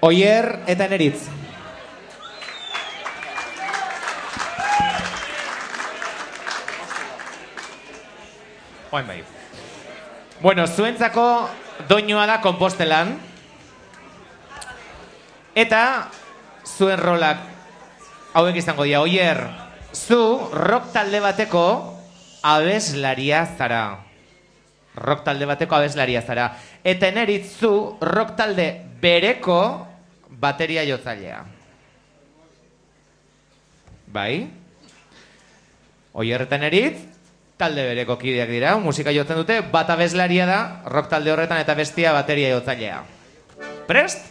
Oier eta neritz. Oain bai. Bueno, zuentzako doinua da kompostelan. Eta zuen rolak hauek izango dira. Oier, zu rock talde bateko abeslaria zara. Rock talde bateko abeslaria zara. Eta eneritz zu rock talde bereko bateria jotzailea. Bai? Oier eta eneritz, talde bereko kideak dira, musika jotzen dute, bat abeslaria da, rock talde horretan eta bestia bateria jotzailea. Prest?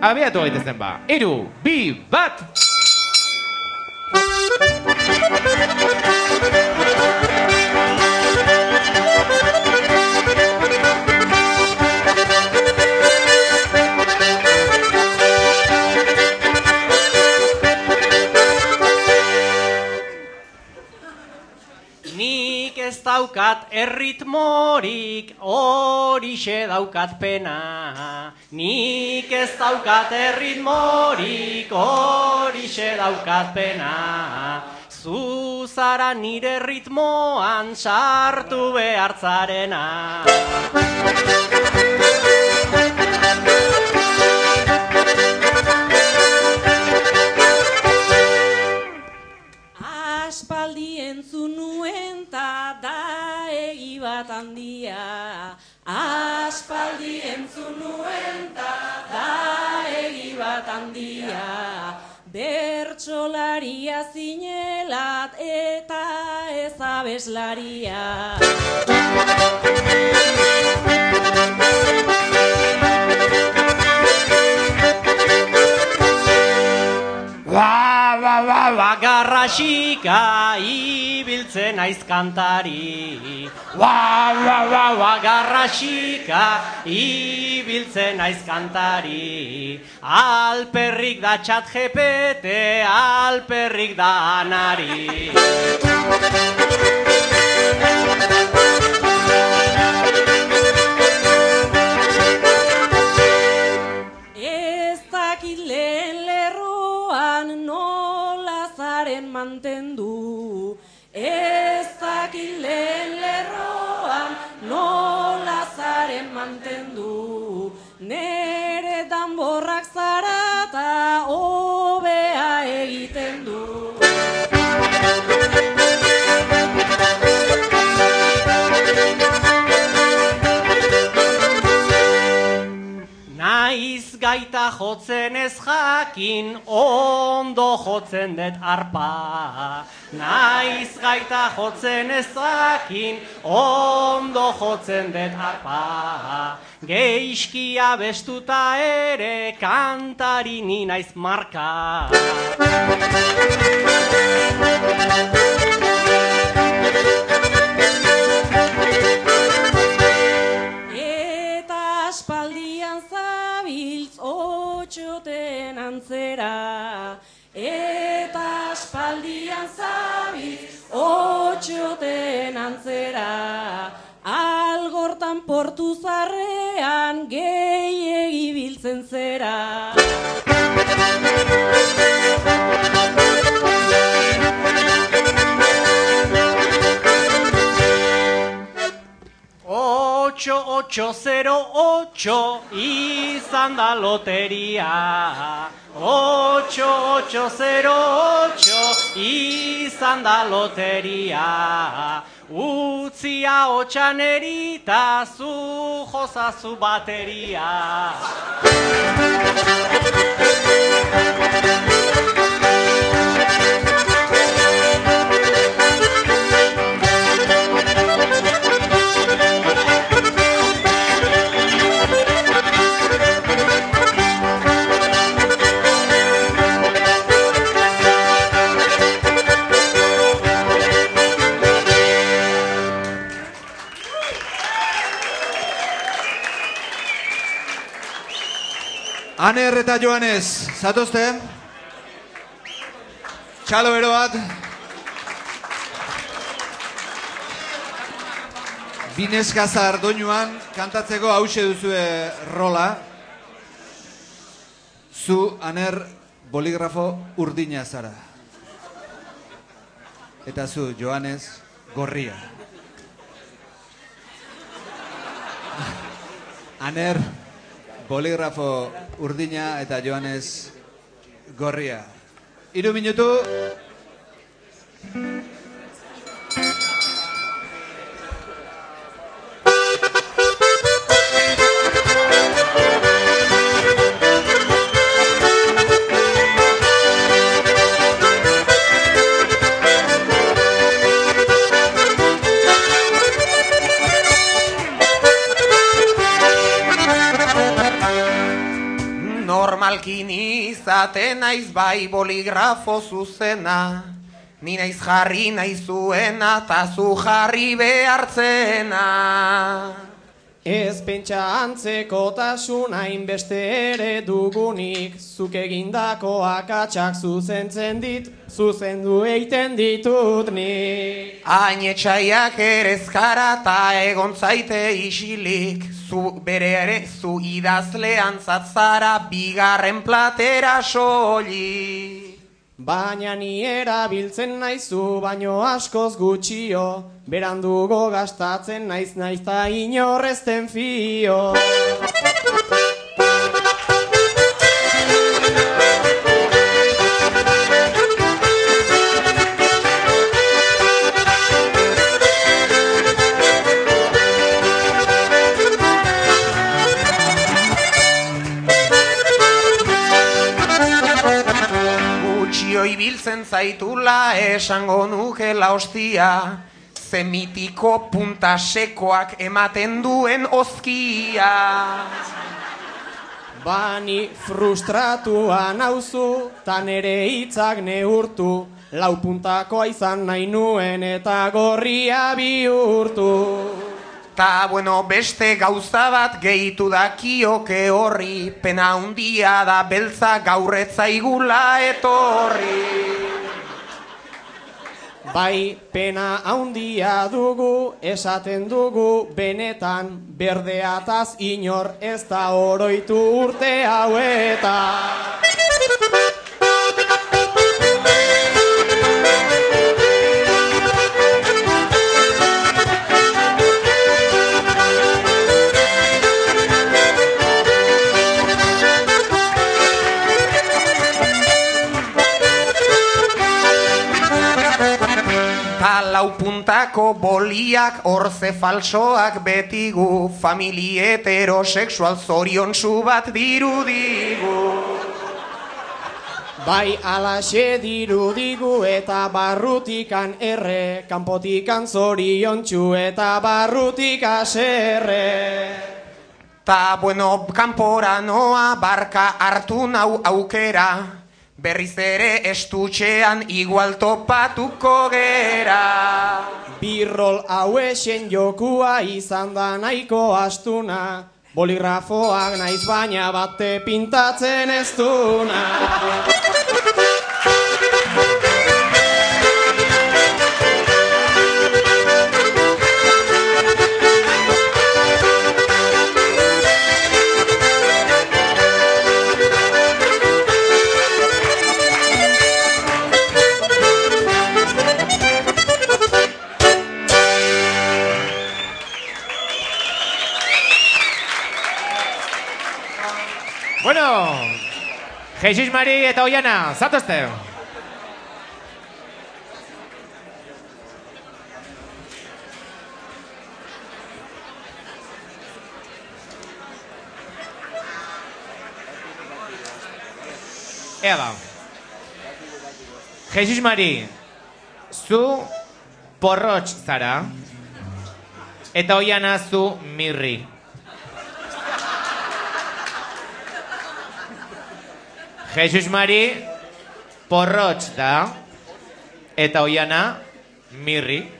Abiatu gaitezen ba. Iru, bi, bat! Daukat erritmorik, horixe daukat pena. Nik ez daukat erritmorik, horixe daukat pena. Zu zara nire ritmoan sartu behartzarena. Aspaldi entzun nuen ta bat handia. Aspaldi entzun nuen ta da egi bat handia. Bertsolaria zinelat eta ez abeslaria. Ba, ba, ba, garrasika ibiltzen naiz kantari. Ba, ba, ba, ba, garrasika ibiltzen naiz kantari. Alperrik da txat jepete, alperrik da anari. mantendu. Ez dakit lehen lerroan nola zaren mantendu. Nere danborrak zarata hobea Gaita jotzen ez jakin, ondo jotzen dut arpa. Naiz gaita jotzen ez jakin, ondo jotzen dut arpa. Geiskia bestuta ere, kantari ni naiz marka. Otxoten antzera. Eta aspaldian zabiltz otxoten antzera. Algortan portu zarrean gehiegi biltzen zera Ocho, ocho, zero, ocho, izan da loteria. Ocho, ocho, zero, ocho, izan da loteria. Utzia otxan erita, zu jozazu bateria. Aner eta Joanes, zatozte? Txalo bero bat. Bineskazar doinuan kantatzeko hause duzue rola. Zu, Aner, boligrafo urdina zara. Eta zu, Joanes, gorria. Aner, boligrafo urdina eta Joanes gorria. Hiru minutu. Normalkin izaten naiz bai boligrafo zuzena. Ni naiz jarri nahi zuena ta zu jarri behartzena. Ez pentsa antzekotasun hainbeste ere dugunik. Zuk egindako akatsak zuzentzen dit, zuzendu eiten ditut nik. Hain etxaiak erezkara ta egon zaite isilik Zu bere ere zu idazlean zatzara bigarren platera soli. Baina ni erabiltzen naizu baino askoz gutxio. Berandugo gastatzen naiz naiz ta inorrezten fio Ibiltzen zaitula esango nukela ostia. Zemitiko punta sekoak ematen duen ozkia Bani frustratua nauzu, ta nere hitzak neurtu, lau puntakoa izan nahi nuen eta gorria bihurtu. Ta bueno, beste gauza bat gehitu dakioke horri, pena handia da beltza gaurretzaigula etorri. Bai, pena haundia dugu, esaten dugu, benetan, berdeataz inor ez da oroitu urte hauetan. Boliak orze falsoak betigu, famili heterosexual zorion bat dirudigu. Bai alaxe dirudigu eta barrutikan erre, kanpotikan zoriontsu eta barrutik aserre. Ta bueno, kanpora noa barka hartu nau aukera, berriz ere estutxean igual topatuko gera. Birrol hauexen jokua izan da nahiko astuna, boligrafoak naiz baina bate pintatzen ez duna. Jesus Mari eta Oiana, zatozte. Ea ba. Jesus Mari, zu porrotx zara, eta Oiana zu mirri. Jesus Mari porrotx da eta mirri.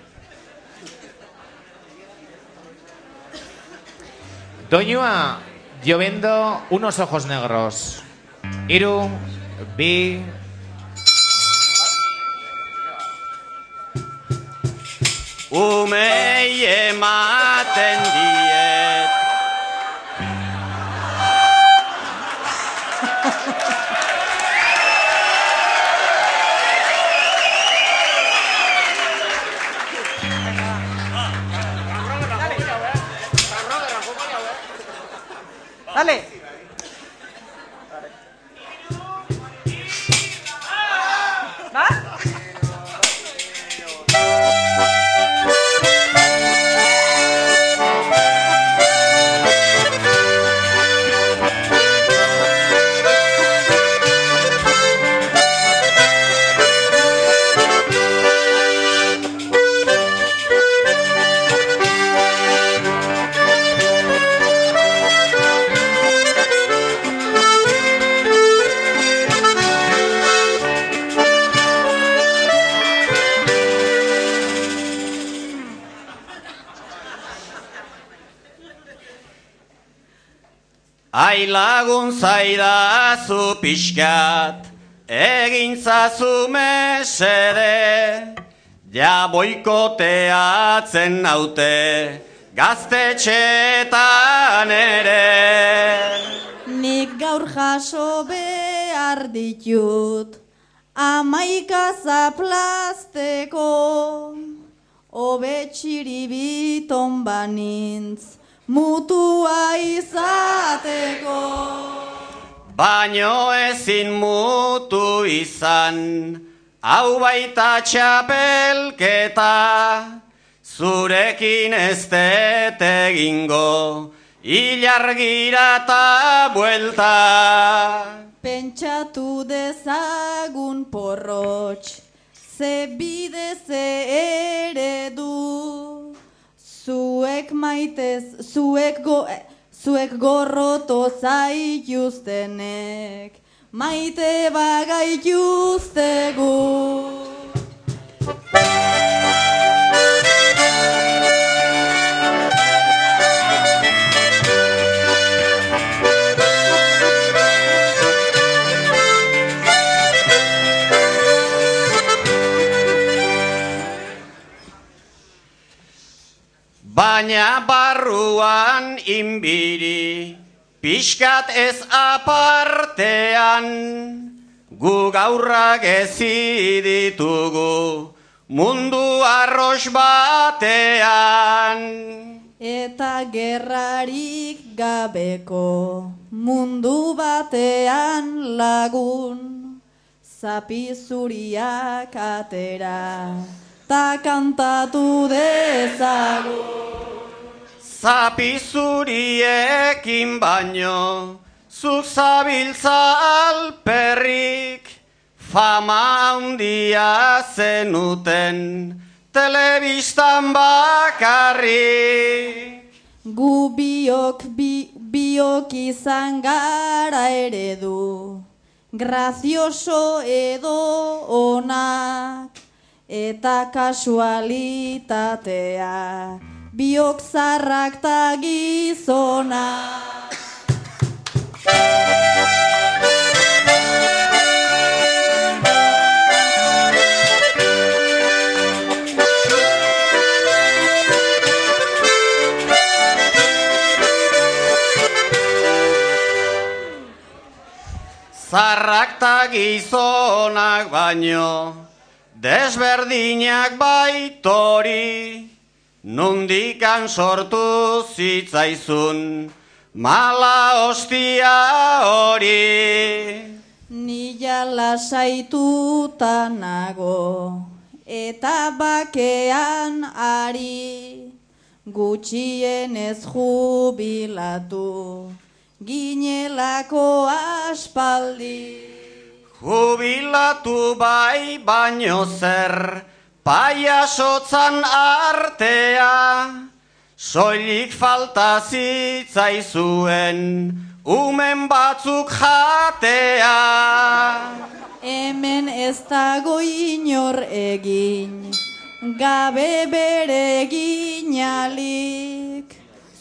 Doñua, yo unos ojos negros. Iru, bi... Umei ematen diet Dale. Lagun zaidazu pixkat, egin zazu mesede, ja boikoteatzen naute, gaztetxetan ere. Nik gaur jaso behar ditut, amaika zaplazteko, obetxiribiton banintz, mutua izateko. Baino ezin mutu izan, hau baita txapelketa, zurekin ez egingo, ilargira eta buelta. Pentsatu dezagun porrotx, ze bide ze eredu, zuek maitez, zuek go, zuek gorroto zaituztenek, maite bagaituztegu. Baina barruan inbiri, pixkat ez apartean, gu gaurrak ezi ditugu, mundu arros batean. Eta gerrarik gabeko mundu batean lagun, zapi zuriak atera, ta kantatu dezagun. Zapi zuriekin baino, zuk zabiltza alperrik, fama handia zenuten, telebistan bakarrik. Gu biok, bi, biok izan gara eredu, grazioso edo onak, eta kasualitatea, biok zarrak ta gizonak. Zarrak ta gizonak baino, desberdinak baitori, nundikan sortu zitzaizun, mala ostia hori. Nila lasaituta nago, eta bakean ari, gutxienez jubilatu, ginelako aspaldi. Jubilatu bai baino zer, paiasotzan artea, soilik falta zitzaizuen, umen batzuk jatea. Hemen ez dago inor egin, gabe bere ginalik,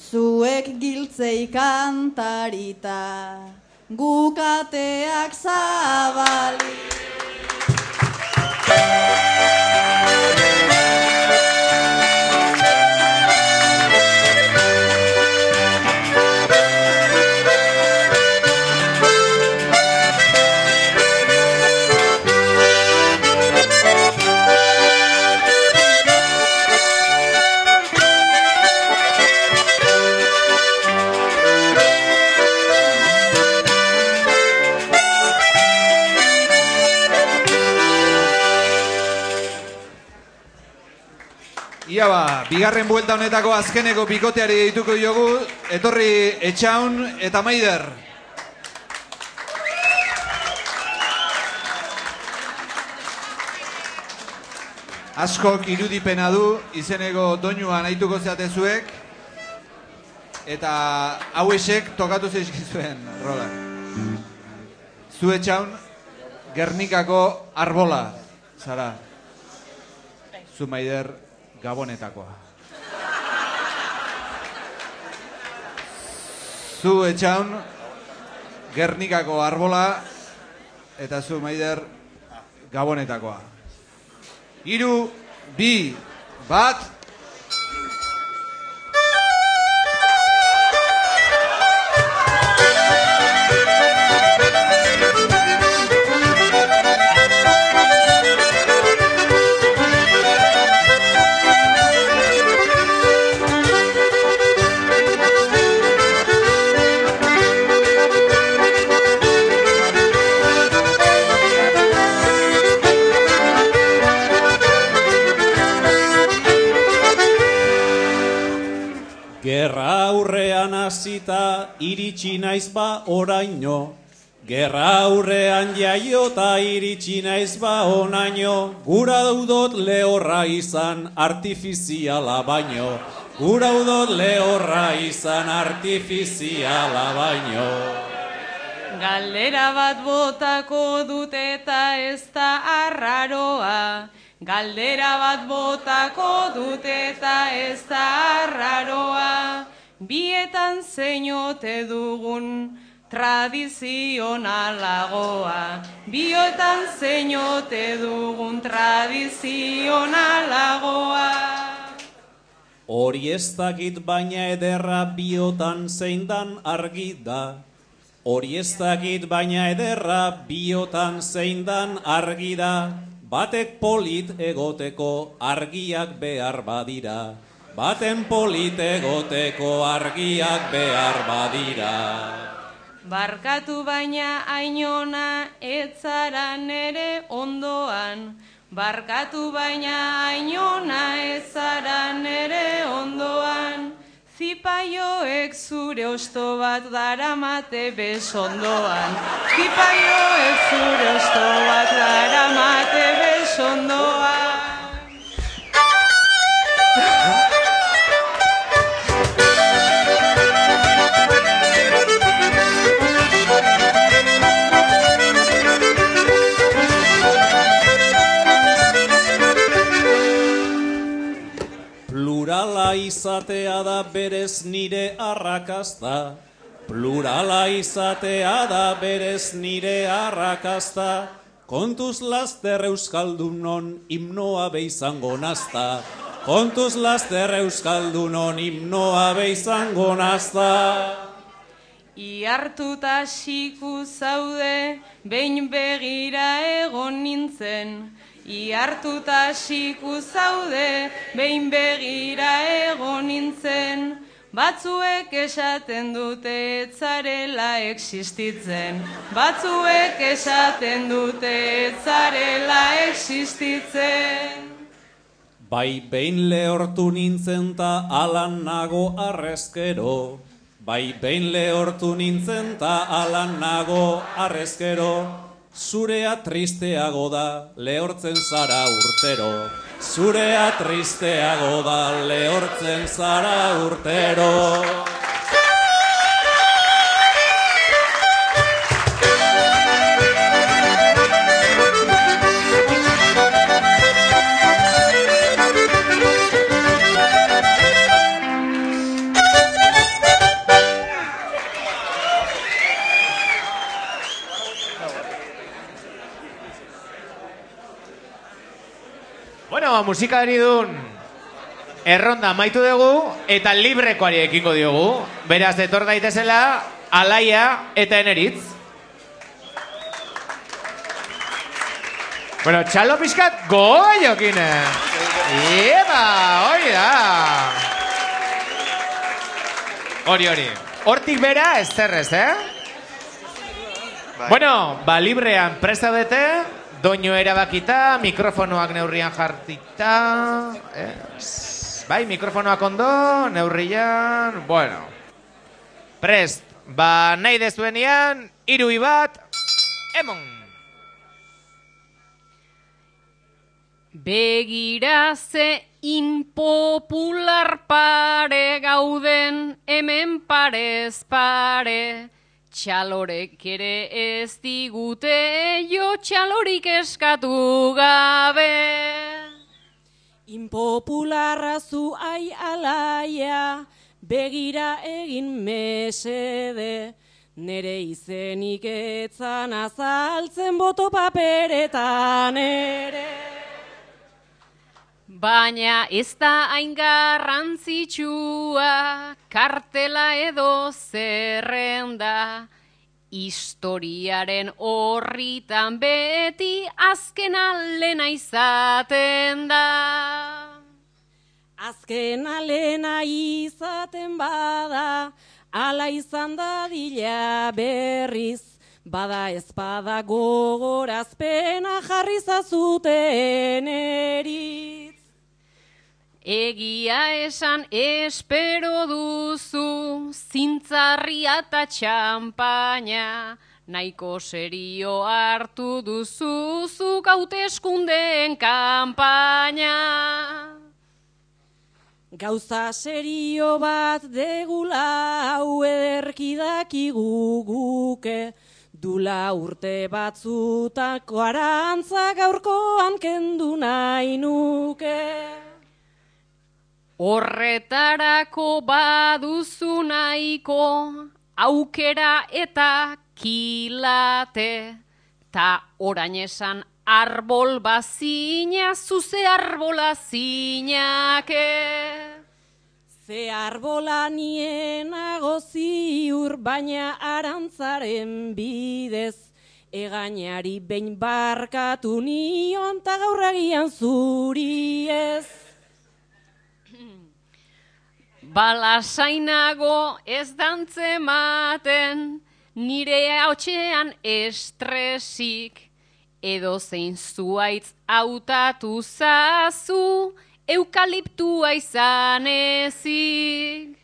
zuek giltzei kantarita, gukateak zabalik. Ia ba, bigarren buelta honetako azkeneko bikoteari dituko diogu, etorri etxaun eta maider. Askok irudipena du, izeneko doinua nahituko zeatezuek, eta hauesek tokatu zeizkizuen, rola. Zu etxaun, Gernikako arbola, zara. Zu maider, Gabonetakoa. Zu etxaun, Gernikako arbola, eta zu maider, Gabonetakoa. Hiru, bi, bat, hasita iritsi naiz ba oraino. Gerra aurrean jaiota iritsi naiz ba onaino. Gura daudot lehorra izan artifiziala baino. Gura udot lehorra izan artifiziala baino. Galdera bat botako dut eta ez da arraroa. Galdera bat botako dut eta ez da arraroa. Bietan zeinote dugun tradizionalagoa. Biotan zeinote dugun tradizionalagoa. Hori ez dakit baina ederra biotan zein dan argi da. Hori ez dakit baina ederra biotan zein dan argi da. Batek polit egoteko argiak behar badira. Baten polit egoteko argiak behar badira. Barkatu baina ainona etzara nere ondoan. Barkatu baina ainona etzara nere ondoan. Zipaioek zure osto bat daramate besondoan. Zipaioek zure osto bat daramate besondoan. Plurala izatea da berez nire arrakasta. Plurala izatea da berez nire arrakasta. Kontuz laster euskaldunon himnoa beizango nazta. Kontuz laster euskaldunon himnoa beizango nazta. Iartuta siku zaude, behin begira egon nintzen. Iartuta siku zaude, behin begira egon nintzen. Batzuek esaten dute etzarela existitzen. Batzuek esaten dute etzarela existitzen. Bai behin lehortu nintzen ta alan nago arrezkero. Bai behin lehortu nintzen ta alan nago arrezkero. Zurea tristeago da lehortzen zara urtero. Zurea tristeago da lehortzen zara urtero. Bueno, musikari dun erronda maitu dugu eta librekoari ekingo diogu. Beraz, etor daitezela, alaia eta eneritz. Bueno, txalo pixkat goa jokine. Ieba, hori da. Hori, hori. Hortik bera, ez zerrez, eh? Bueno, ba, librean prestaudete, doinu erabakita, mikrofonoak neurrian jartita, eh? bai, mikrofonoak ondo, neurrian, bueno. Prest, ba, nahi dezuenian, irui bat, emon. Begira ze impopular pare gauden hemen parez pare. Txalorek ere ez digute jo txalorik eskatu gabe. Impopularra zu ai alaia, begira egin mesede. Nere izenik etzan azaltzen boto paperetan ere. Baina ez da hain garrantzitsua, kartela edo zerrenda, historiaren horritan beti azken alena izaten da. Azken alena izaten bada, ala izan da dila berriz, bada ezpada gogorazpena jarri zazuten eritz. Egia esan espero duzu, zintzarria eta txampaina, nahiko serio hartu duzu, zuk hauteskundeen kanpaina. Gauza serio bat degula hau ederki dakigu guke, dula urte batzutako arantza gaurkoan kendu nahi nuke. Horretarako baduzu nahiko aukera eta kilate, ta orain esan arbol bazina, zuze arbola zinake. Ze arbola nienago ziur, baina arantzaren bidez, egainari behin barkatu nion, ta gaurragian zuri ez. Balasainago ez dantze maten, nire hautxean estresik, edo zein zuaitz hautatu zazu, eukaliptua izan ezik.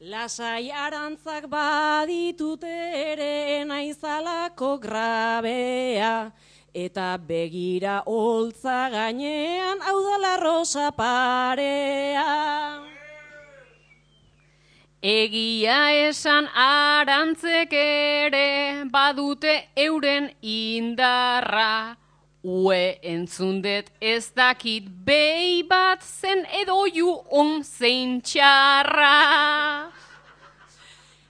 Lasai arantzak baditut ere naizalako grabea, eta begira holtza gainean hau rosa parea. Egia esan arantzek ere badute euren indarra. Ue entzundet ez dakit behi bat zen edo ju on zein txarra.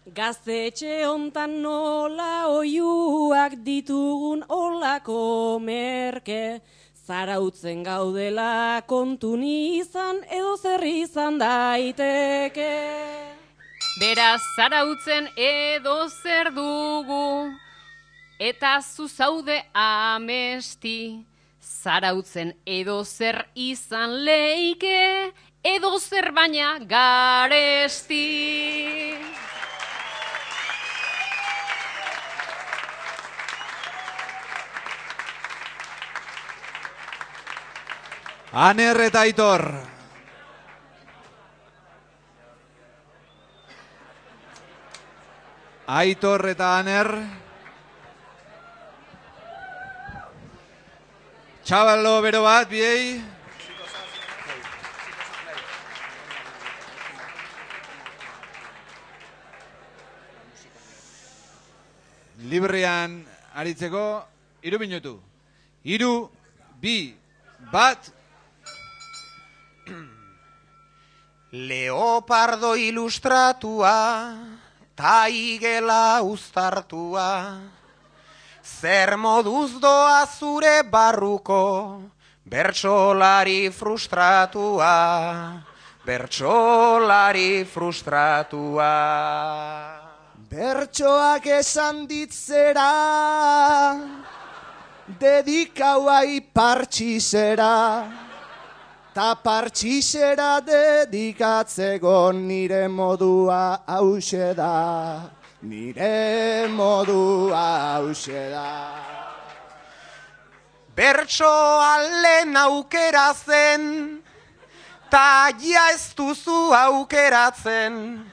Gaztetxe hontan nola oiuak ditugun olako merke, zarautzen gaudela kontun izan edo zer izan daiteke. Beraz zarautzen edo zer dugu, eta zu zaude amesti. Zarautzen edo zer izan leike, edo zer baina garesti. Aner eta Aitor. Aitor eta Aner. Txabalo bero bat, biei. Librean aritzeko, iru minutu. Iru, bi, bat, Leopardo ilustratua, ta igela uztartua, zer moduz doa zure barruko, bertsolari frustratua, bertsolari frustratua. Bertsoak esan ditzera, dedikauai partxisera, ta partxisera dedikatzeko nire modua hause da, nire modua hause da. Bertso alen aukera zen, ta ja ez duzu aukeratzen.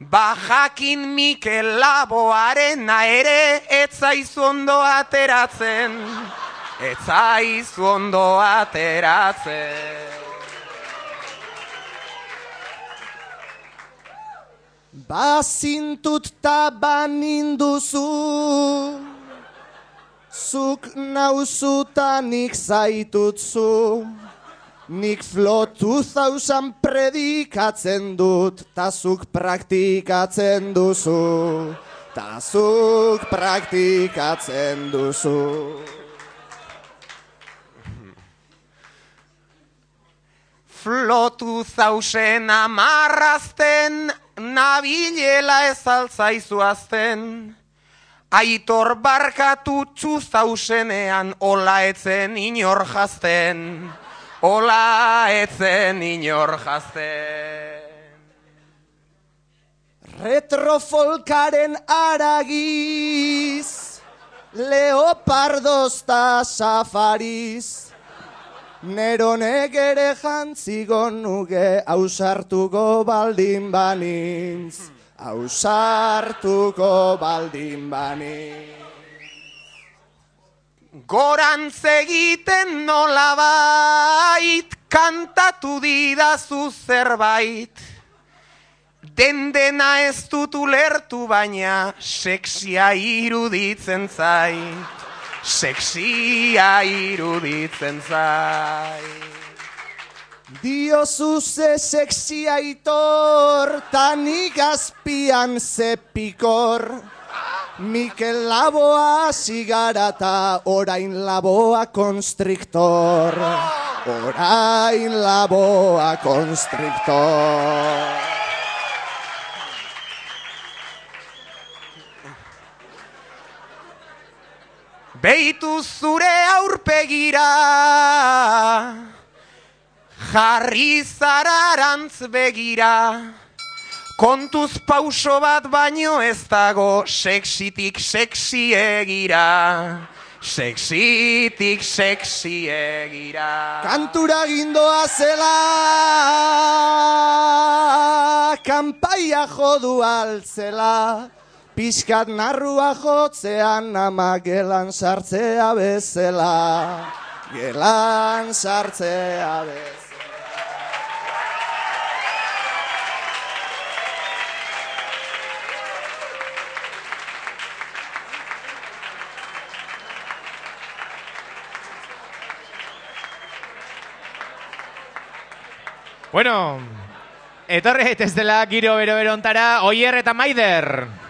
Ba jakin Mikel Laboarena ere etzaizu ondo ateratzen. Etzaizu ondo ateratzen. Bazintut ta baninduzu, zuk nauzutanik zaitutzu, nik flotu zauzan predikatzen dut, ta zuk praktikatzen duzu, ta zuk praktikatzen duzu. Flotu zausen amarrazten, nabilela ez altzaizu azten. Aitor barkatu zausenean, ola etzen inor jazten. Ola etzen inor jazten. Retrofolkaren aragiz, leopardoz ta safariz, Neronek ere jantzigo nuke ausartuko baldin banintz, ausartuko baldin banintz. Gorantz egiten nolabait, kantatu didazu zerbait, den dena ez dut ulertu baina, seksia iruditzen zait, seksia iruditzen zait. Diozu ze sexia itor, tanik azpian ze pikor. Mikel Laboa zigarata, orain laboa konstriktor. Orain laboa konstriktor. Beitu zure aurpegira, jarri zararantz begira, kontuz pauso bat baino ez dago, seksitik seksi egira, seksitik seksi egira. Kantura gindoa zela, kanpaia jodu altzela, pixkat narrua jotzean ama gelan sartzea bezala, gelan sartzea bezala. Bueno, etorri ez dela giro bero berontara, Oier eta Maider.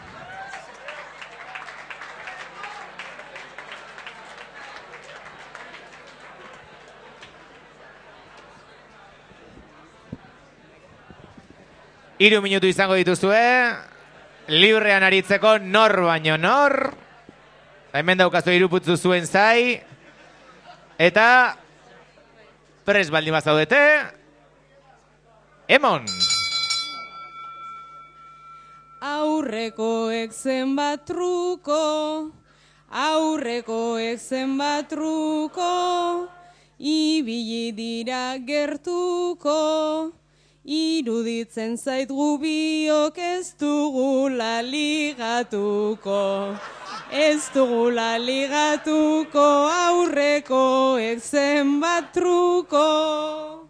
Hiru minutu izango dituzue, librean aritzeko nor baino nor. Hemen daukazu iruputzu zuen zai. Eta pres baldin bazaudete, Emon. Aurrekoek zenbat truko, aurrekoek zenbat truko, ibili dira gertuko, iruditzen zait gubiok ez dugula ligatuko. Ez dugula ligatuko, aurrekoek zenbat truko.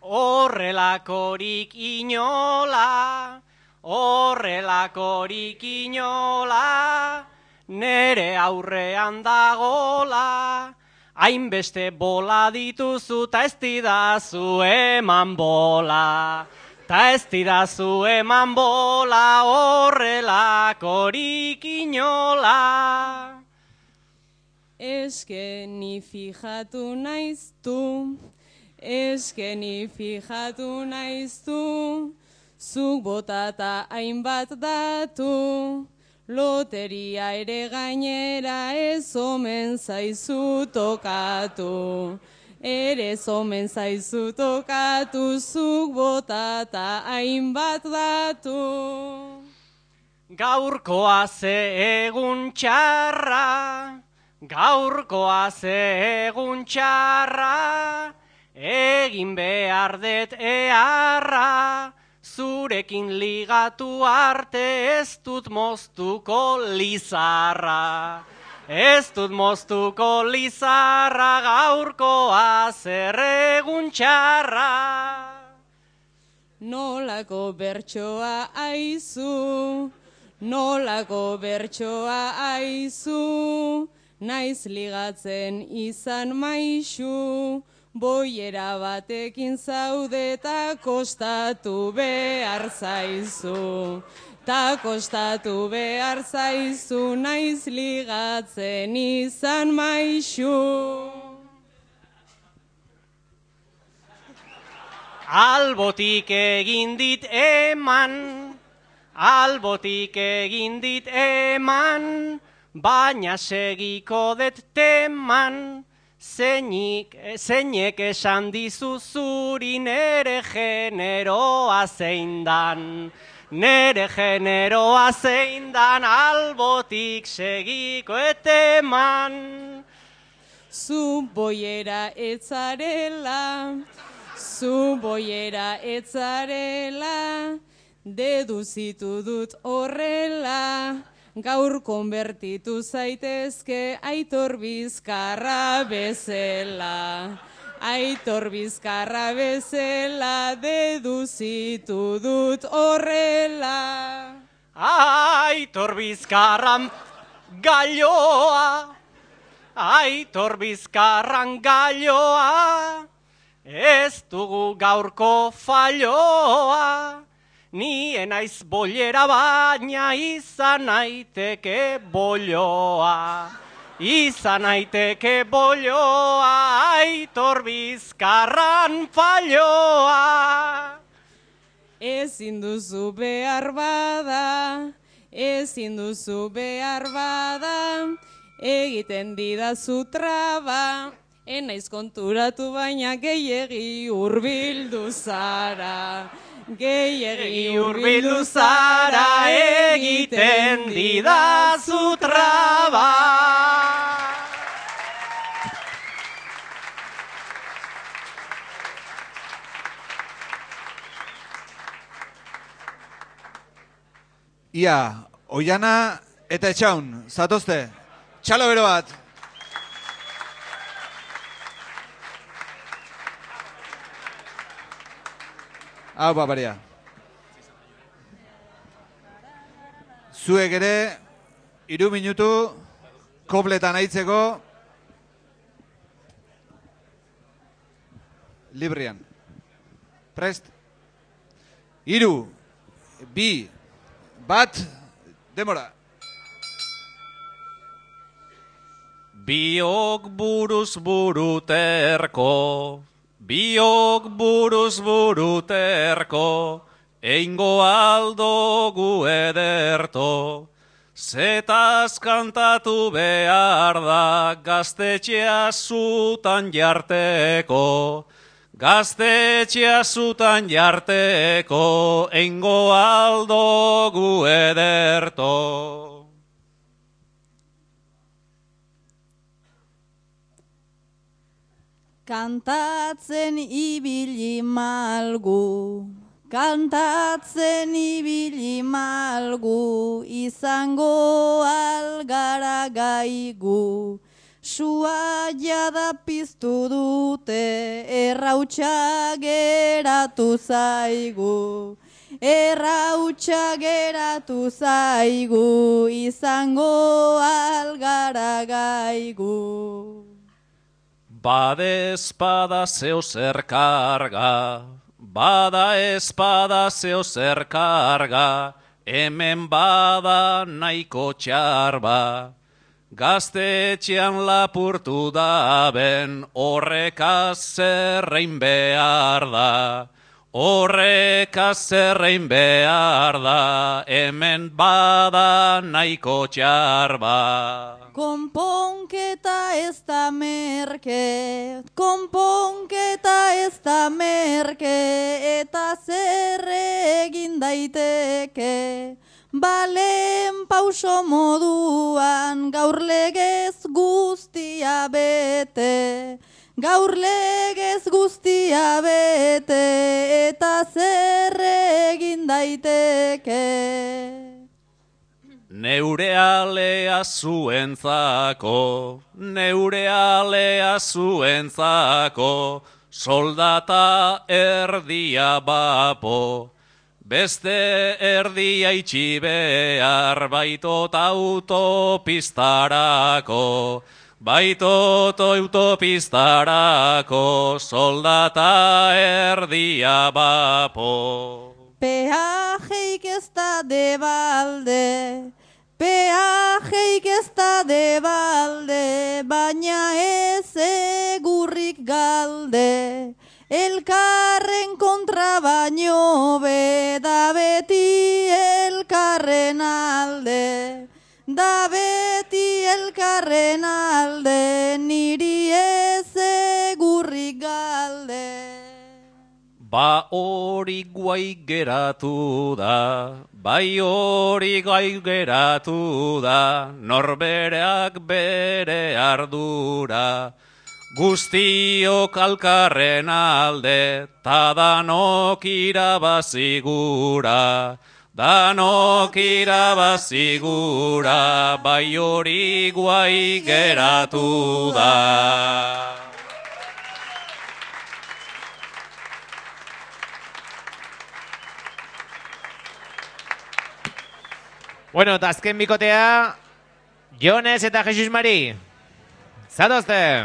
Horrelakorik inola, horrelakorik inola, nere aurrean dagola, hainbeste bola dituzu ta ez didazu eman bola. Ta ez didazu eman bola horrelakorik inola. Eske ni fijatu naiztu, eske ni fijatu naiztu, zuk botata hainbat datu, loteria ere gainera ez omen zaizu tokatu. Ere omen zaizu tokatu, zuk botata hainbat datu. Gaurkoa ze egun txarra, gaurkoa ze egun txarra, egin behar det eharra, zurekin ligatu arte ez dut moztuko lizarra. Ez dut moztuko lizarra, gaurkoa zer egun txarra. Nolako bertsoa aizu, nolako bertsoa aizu, naiz ligatzen izan maixu, boiera batekin zaude eta kostatu behar zaizu. Ta kostatu behar zaizu, naiz ligatzen izan maixu. Albotik egin dit eman, albotik egin dit eman, baina segiko det teman, zeinik, zeinek esan dizu zuri nere generoa zein dan. Nere generoa zein dan, albotik segiko eteman. Zu boiera etzarela, zu boiera etzarela, deduzitu dut horrela, gaur konbertitu zaitezke aitor bizkarra bezela. Aitor bizkarra bezala deduzitu dut horrela. Aitor bizkarran galloa, aitor bizkarran galloa, ez dugu gaurko falloa, ni enaiz bolera baina izan naiteke bolloa. Izan naiteke bolloa, aitor bizkarran falloa. Ezin duzu behar bada, ezin duzu behar bada, egiten didazu traba, enaiz konturatu baina gehiegi hurbildu zara. Gehiegi hurbildu zara, egiten didazu traba. Ia, oiana eta etxaun, zatozte. Txalo bero bat. Hau, babaria. Zuek ere, iru minutu, kopletan aitzeko, librian. Prest? Iru, bi, bat, demora. Biok buruz buruterko, biok buruz buruterko, eingo aldo gu ederto. Zetaz kantatu behar da gaztetxea zutan jarteko, gaztetxea zutan jarteko, eingo aldo gu ederto. Kantatzen ibili malgu, kantatzen ibili malgu, izango algara gaigu. Sua jada piztu dute, errautsa geratu zaigu. Errautsa geratu zaigu, izango algara gaigu. Bade espada zeo zer karga, bada espada zeo zer karga, hemen bada nahiko txarba. Gaztetxean lapurtu da ben, horrekaz zerrein behar da. Horrekaz zerrein behar da, hemen bada nahiko txarba. Konponketa ez da merke, konponketa ez da merke, eta zer egin daiteke. Balen pauso moduan gaur legez guztia bete, gaur legez guztia bete, eta zer egin daiteke. Neure alea zuentzako, neure alea zuentzako, soldata erdia bapo. Beste erdia itxi behar baitot autopistarako, baitot autopistarako, soldata erdia bapo. Peajeik ez da de balde, peajeik ez da de balde, baina ez egurrik galde. Elkarren kontra baino be, da beti elkarren alde. Da beti elkarren alde, niri ez egurrik galde. Ba hori guai geratu da, bai hori guai geratu da, norbereak bere ardura. Guztiok alkarren alde, ta danok irabazigura. Danok irabazi gura, bai hori guai geratu da. Bueno, eta azken bikotea, Jones eta Jesus Mari. Zatozte!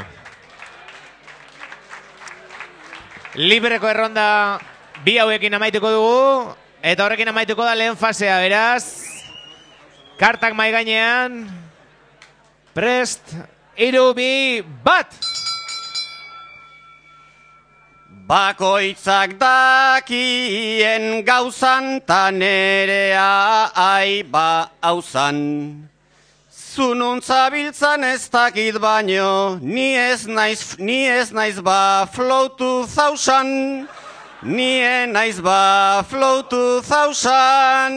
Libreko erronda bi hauekin amaituko dugu, eta horrekin amaituko da lehen fasea, beraz. Kartak mai gainean. Prest, iru, bat! Bakoitzak dakien gauzan ta nerea aiba hauzan. Zununtza biltzan ez dakit baino, ni ez naiz, ni ez naiz ba floatu zausan, ni ez naiz ba floatu zausan.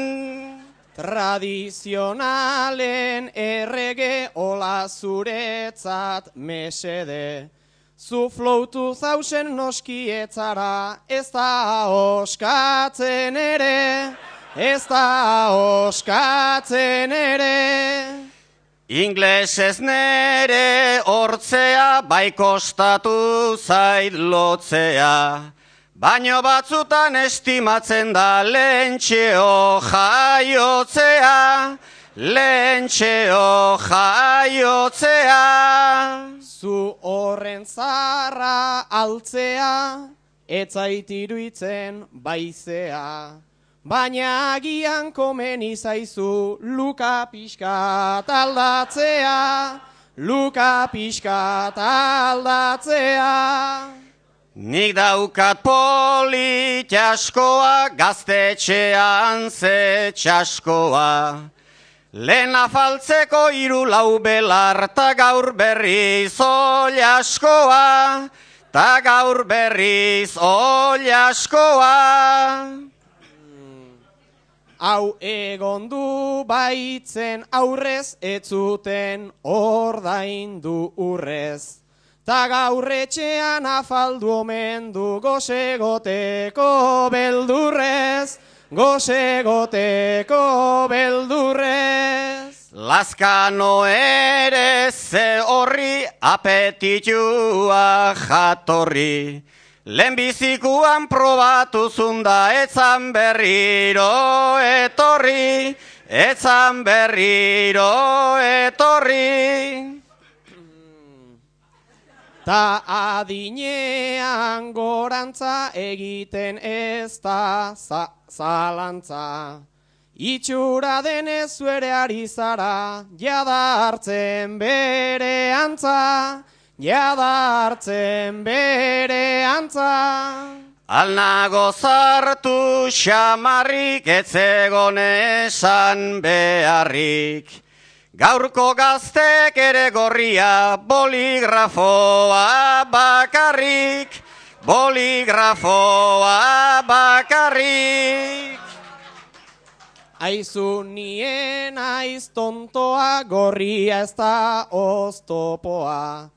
Tradizionalen errege ola zuretzat mesede. Zu floutu zausen noskietzara, ez da oskatzen ere, ez da oskatzen ere. Inglesez nere hortzea bai kostatu zait lotzea. Baino batzutan estimatzen da lentxeo jaiotzea, lentxeo jaiotzea. Zu horren zarra altzea, etzait iruitzen baizea. Baina agian komen izaizu luka pixkat aldatzea, luka pixkat aldatzea. Nik daukat polit askoa, gaztetxean ze txaskoa. Lehen afaltzeko hiru lau belar, gaur berriz ol askoa, ta gaur berriz ol askoa. Hau egon du baitzen aurrez, ez zuten ordaindu urrez. Ta gaur etxean afaldu omen du gozegoteko beldurrez, gozegoteko beldurrez. Lazkano ere ze horri apetitua jatorri. Lehenbizikuan probatu zunda etzan berriro etorri, etzan berriro etorri. Ta adinean gorantza egiten ez da za zalantza. Itxura denez zuere ari zara, jada hartzen bere antza, jada hartzen bere antza. Alnago zartu xamarrik etzegon esan beharrik. Gaurko gaztek ere gorria boligrafoa bakarrik, boligrafoa bakarrik. Aizu nien aiz tontoa, gorria ez da oztopoa.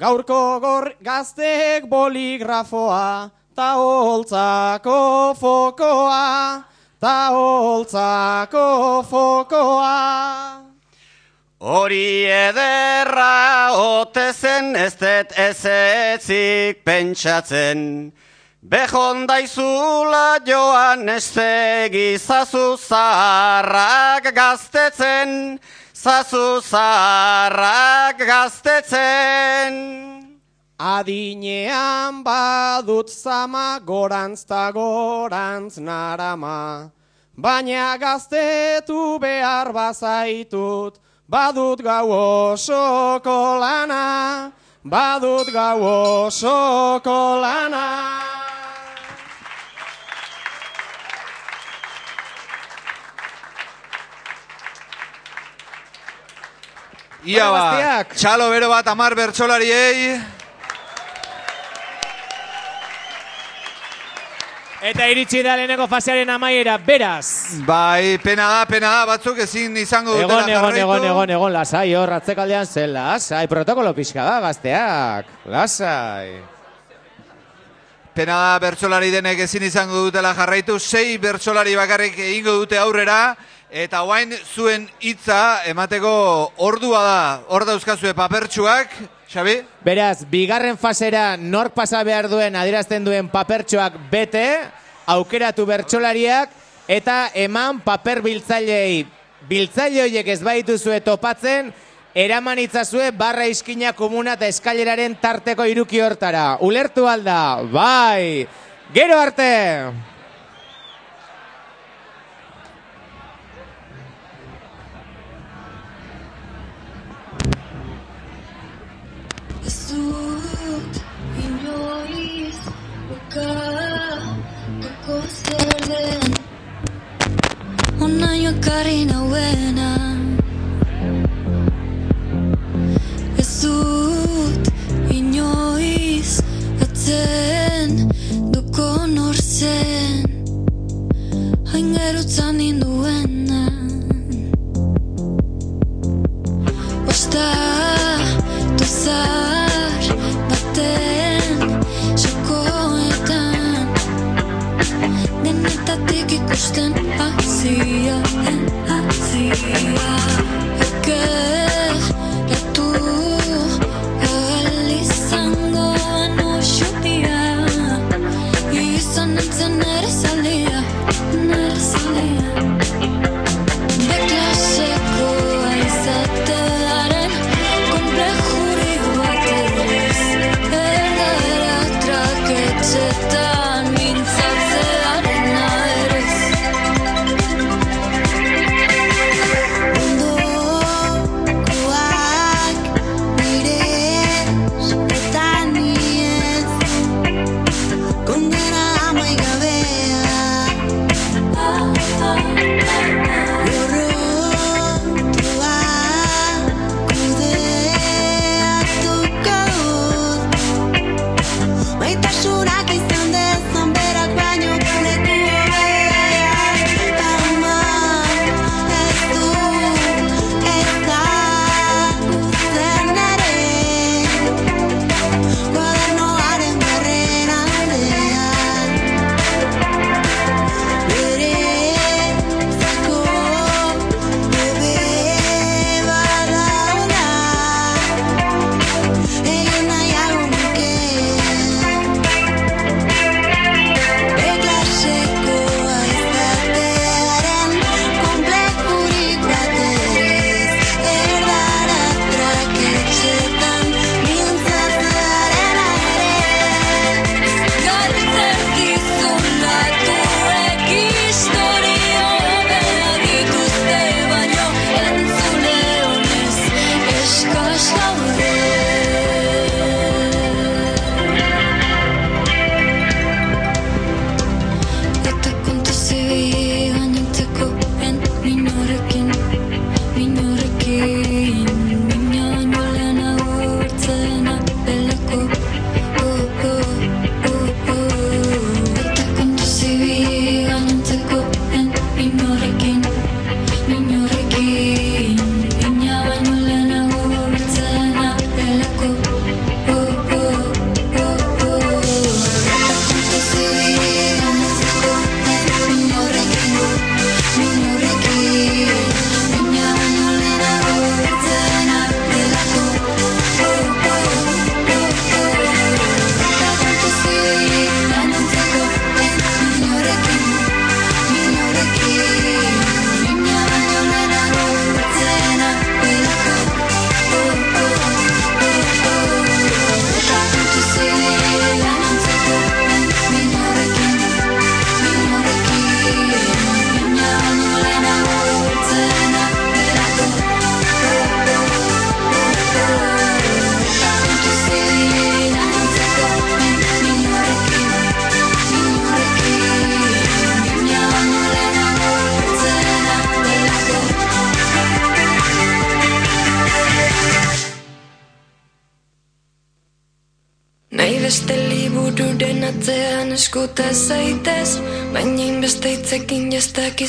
Gaurko gor gaztek boligrafoa, ta holtzako fokoa, ta holtzako fokoa. Hori ederra ote zen ez dut ezetzik pentsatzen. Behon daizula joan estegi zazu zaharrak gaztetzen, zazu zaharrak gaztetzen. Adinean badut zama gorantz ta gorantz narama. Baina gaztetu behar bazaitut, badut gau osoko lana, badut gau osoko lana. Ia ba, txalo bero bat amar bertsolariei. Eta iritsi da leheneko fasearen amaiera, beraz. Bai, pena da, pena da, batzuk ezin izango dutela Egon, egon, jarraitu. egon, egon, egon, lasai, hor, atzekaldean zen, lasai, protokolo pixka da, gazteak, lasai. Pena da bertsolari denek ezin izango dutela jarraitu, sei bertsolari bakarrik egingo dute aurrera, eta guain zuen hitza emateko ordua da, hor dauzkazue papertxuak, Xabi? Beraz, bigarren fasera nork pasa behar duen adierazten duen papertxoak bete, aukeratu bertsolariak, eta eman paper biltzailei biltzaile horiek ez baituzue topatzen, eraman itzazue barra iskina komuna eta eskaileraren tarteko iruki hortara. Ulertu alda, bai! Gero arte! Onaino ekarri nauena Ez dut inoiz atzen duko nor zen. Hain gerutzan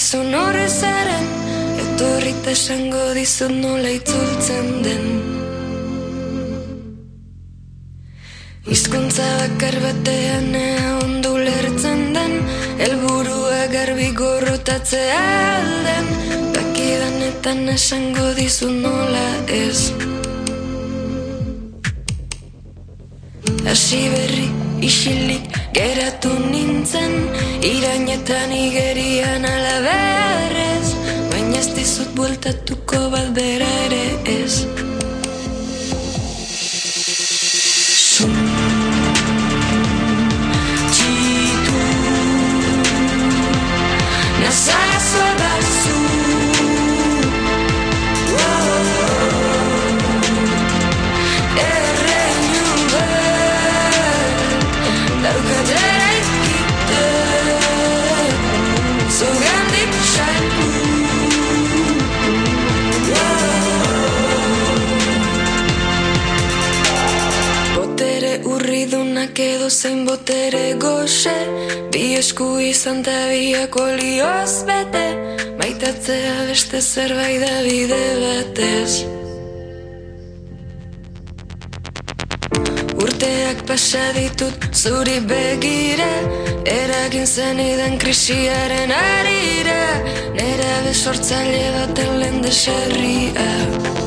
jastakizun horrezaren Etorrita esango dizut nola itzultzen den. Hizkuntza bakar batean ea ondo lertzen den Helburua garbi gorrotatzea alden Dakidanetan esango dizut nola ez. Hasi berri isilik geratu irainetan igerian alabearrez, baina ez dizut bueltatuko bat bera ere. edo zein botere goxe. Bi esku izan eta lioz bete. Maitatzea beste zerbait da bide batez. Urteak pasa ditut zuri begira Eragin zen idan krisiaren arira Nera besortzaile baten lehen deserria Urteak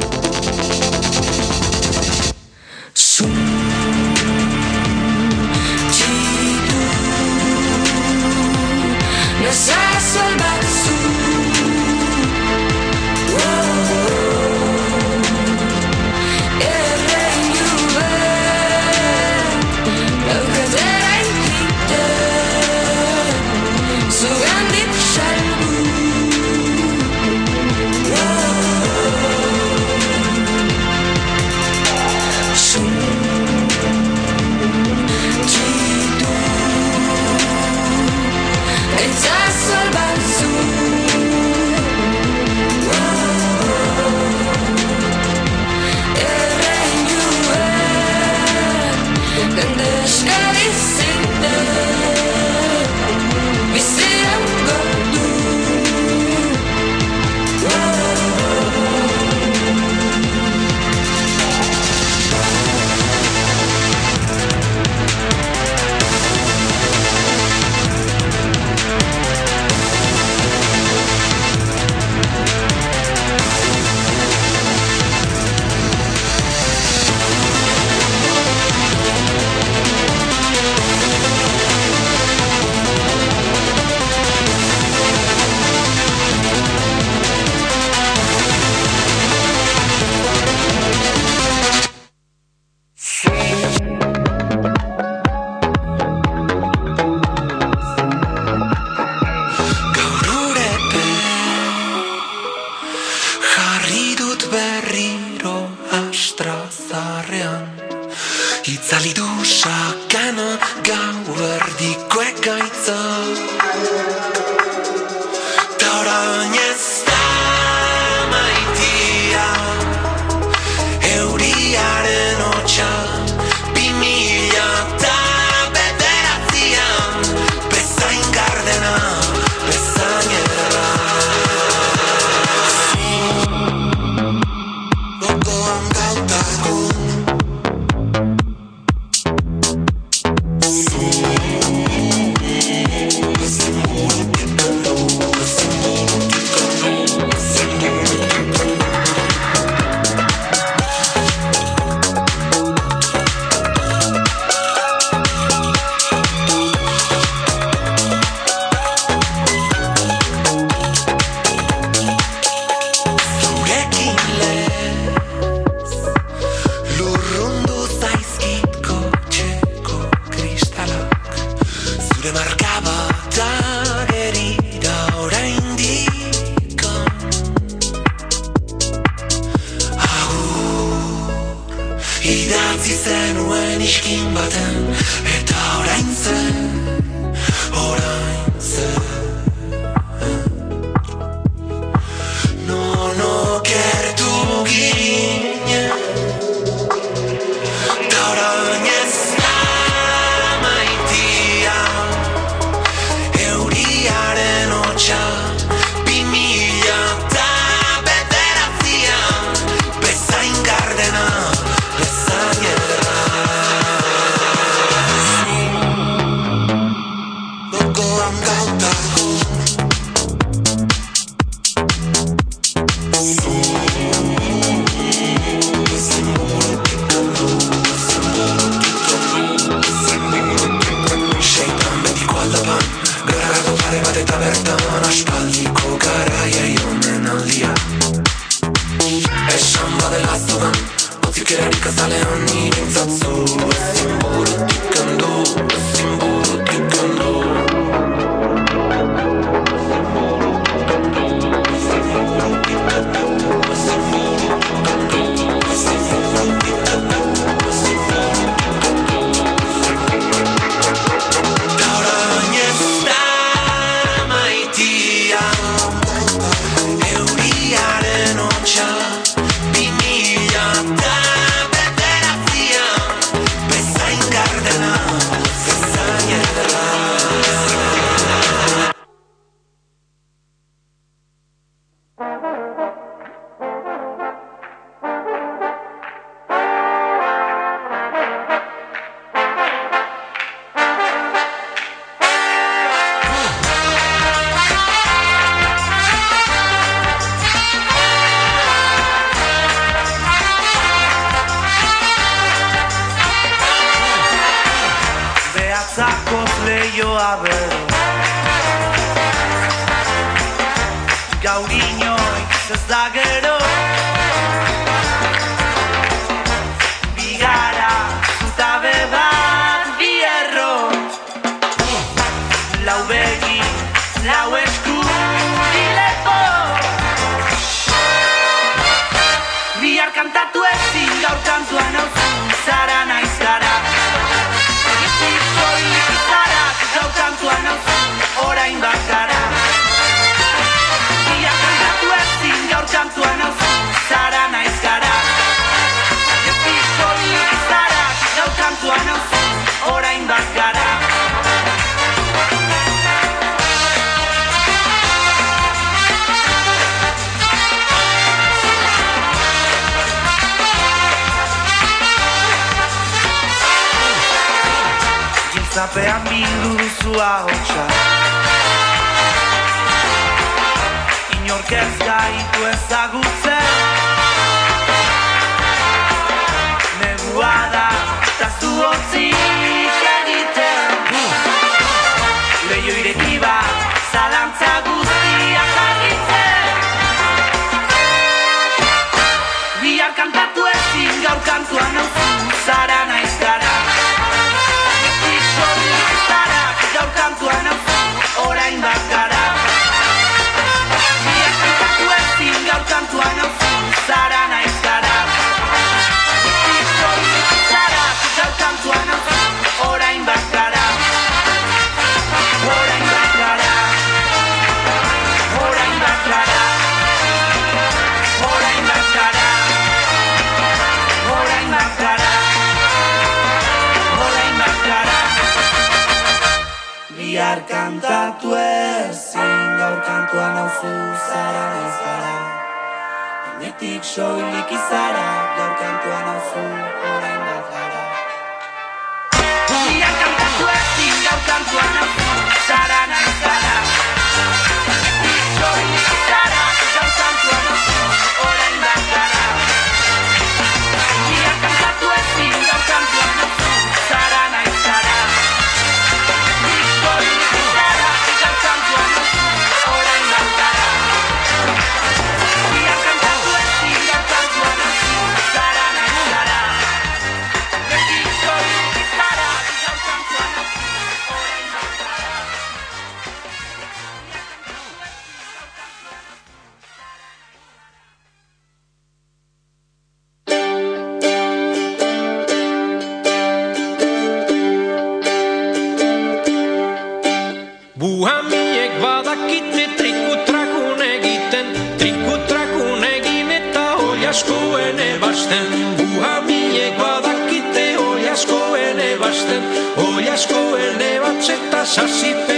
Buhamiek badakite trikutrakun egiten, trikutrakun egin eta hoi askoen ebasten. Buhamiek badakite hoi askoen ebasten, hoi askoen ebatz eta sasipen.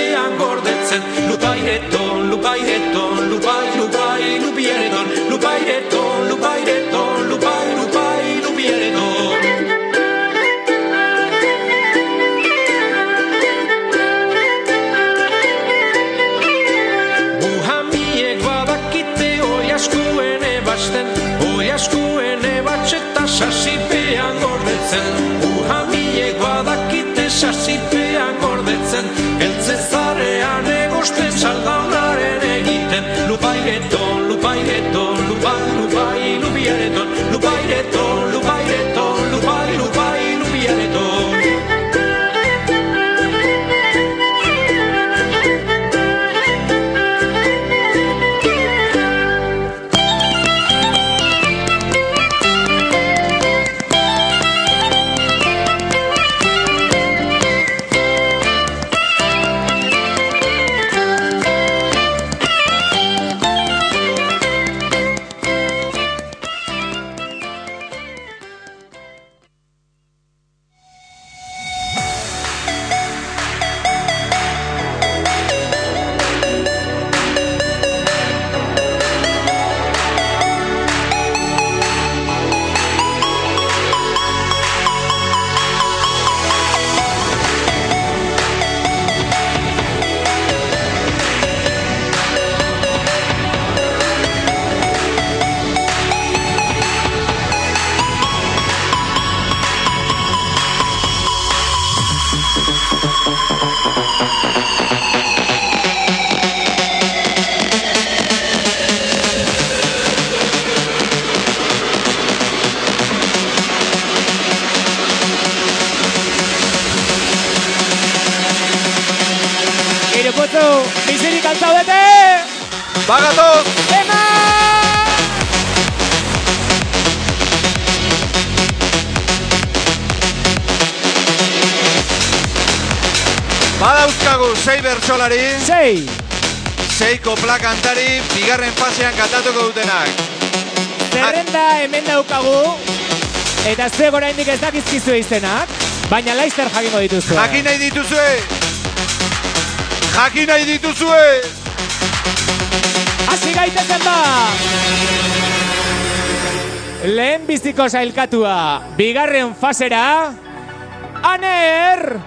Fasean kantatuko dutenak. Zerrenda hemen daukagu, eta zuek oraindik ez dakizkizu izenak, baina laizter jakingo dituzue. Jakin nahi dituzue! Jakin nahi dituzue! Hasi gaitezen ba! Lehen biziko sailkatua, bigarren fasera, Aner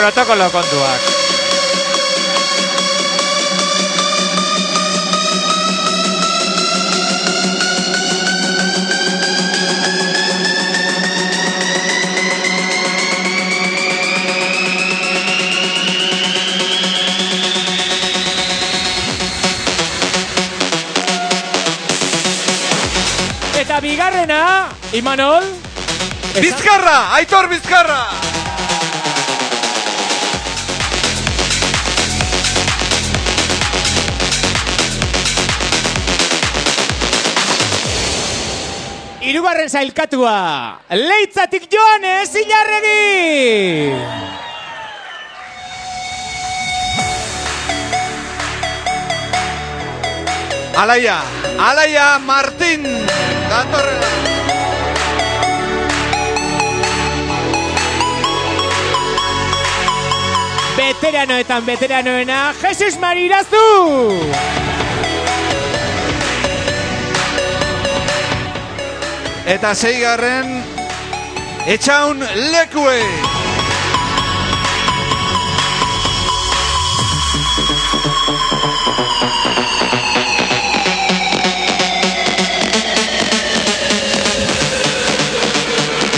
Protokolo kontuak. Eta bigarrena, Imanol? Bizkarra! Aitor Bizkarra! Hirugarren sailkatua, leitzatik joan ez ilarregi! Alaia! Alaia Martin! Datorrela! Veteranoetan veteranoena, Jesus Marirazu! Eta zeigarren, etxaun lekue!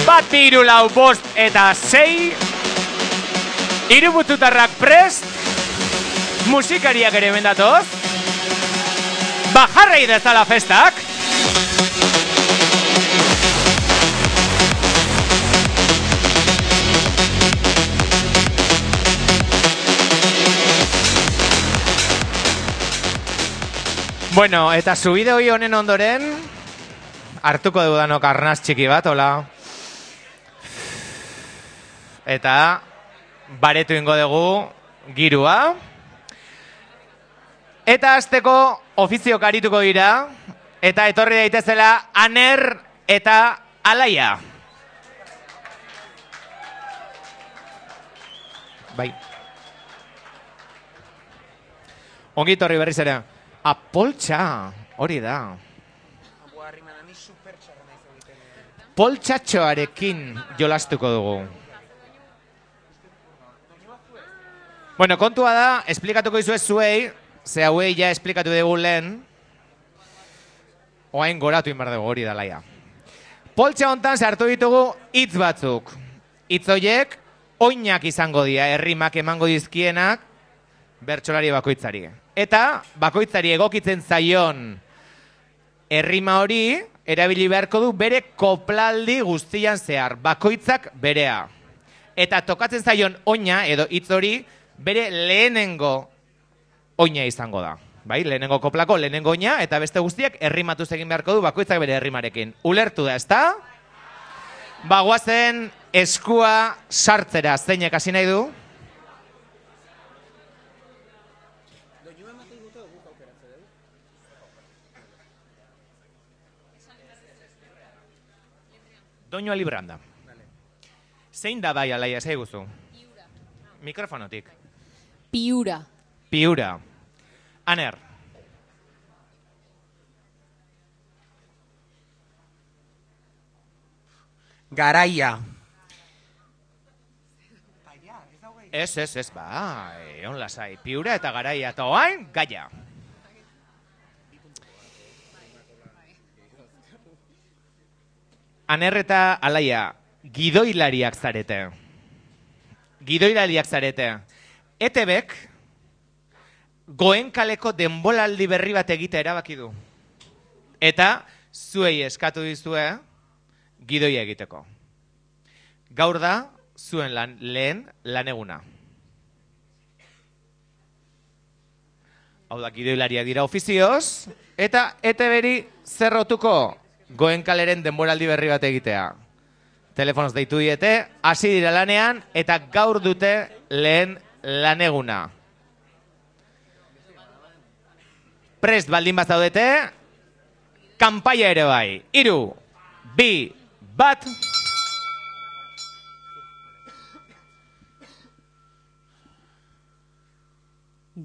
Bat bi hiru lau bost eta sei. Irubututarrak prest. Musikariak ere mendatoz Bajarrei dezala festak Bueno, eta subide hoi honen ondoren hartuko dudanok arnaz txiki bat, hola. Eta baretu ingo dugu girua. Eta azteko ofiziok arituko dira. Eta etorri daitezela aner eta alaia. Bai. Ongi torri berriz ere. Apoltxa, hori da. Poltxatxoarekin jolastuko dugu. Bueno, kontua da, esplikatuko izu zuei, ze hauei ja esplikatu dugu lehen, oain goratu inbar dugu hori da laia. Poltsa hontan sartu ditugu hitz batzuk. Hitz horiek oinak izango dira, herrimak emango dizkienak bertsolari bakoitzari. Eta bakoitzari egokitzen zaion errima hori erabili beharko du bere koplaldi guztian zehar, bakoitzak berea. Eta tokatzen zaion oina edo hitz hori bere lehenengo oina izango da. Bai, lehenengo koplako lehenengo oina eta beste guztiak errimatu egin beharko du bakoitzak bere errimarekin. Ulertu da, ezta? Bagoazen eskua sartzera zeinek hasi nahi du? Doñoa libranda. Zein da bai alaia, zei guzu? Mikrofonotik. Piura. Piura. Aner. Garaia. Ez, ez, ez, ba, egon lasai. Piura eta garaia, eta oain, gaia. Aner eta alaia, gidoilariak zarete. Gidoilariak zarete. ETBek goen kaleko denbolaldi berri bat egite erabaki du. Eta zuei eskatu dizue gidoia egiteko. Gaur da zuen lan, lehen laneguna. Hau da, gidoilariak dira ofizioz, eta ETB-ri zerrotuko goen kaleren denboraldi berri bat egitea. Telefonoz deitu diete, hasi dira lanean, eta gaur dute lehen laneguna. Prest baldin bat zaudete, kanpaia ere bai. Iru, bi, bat...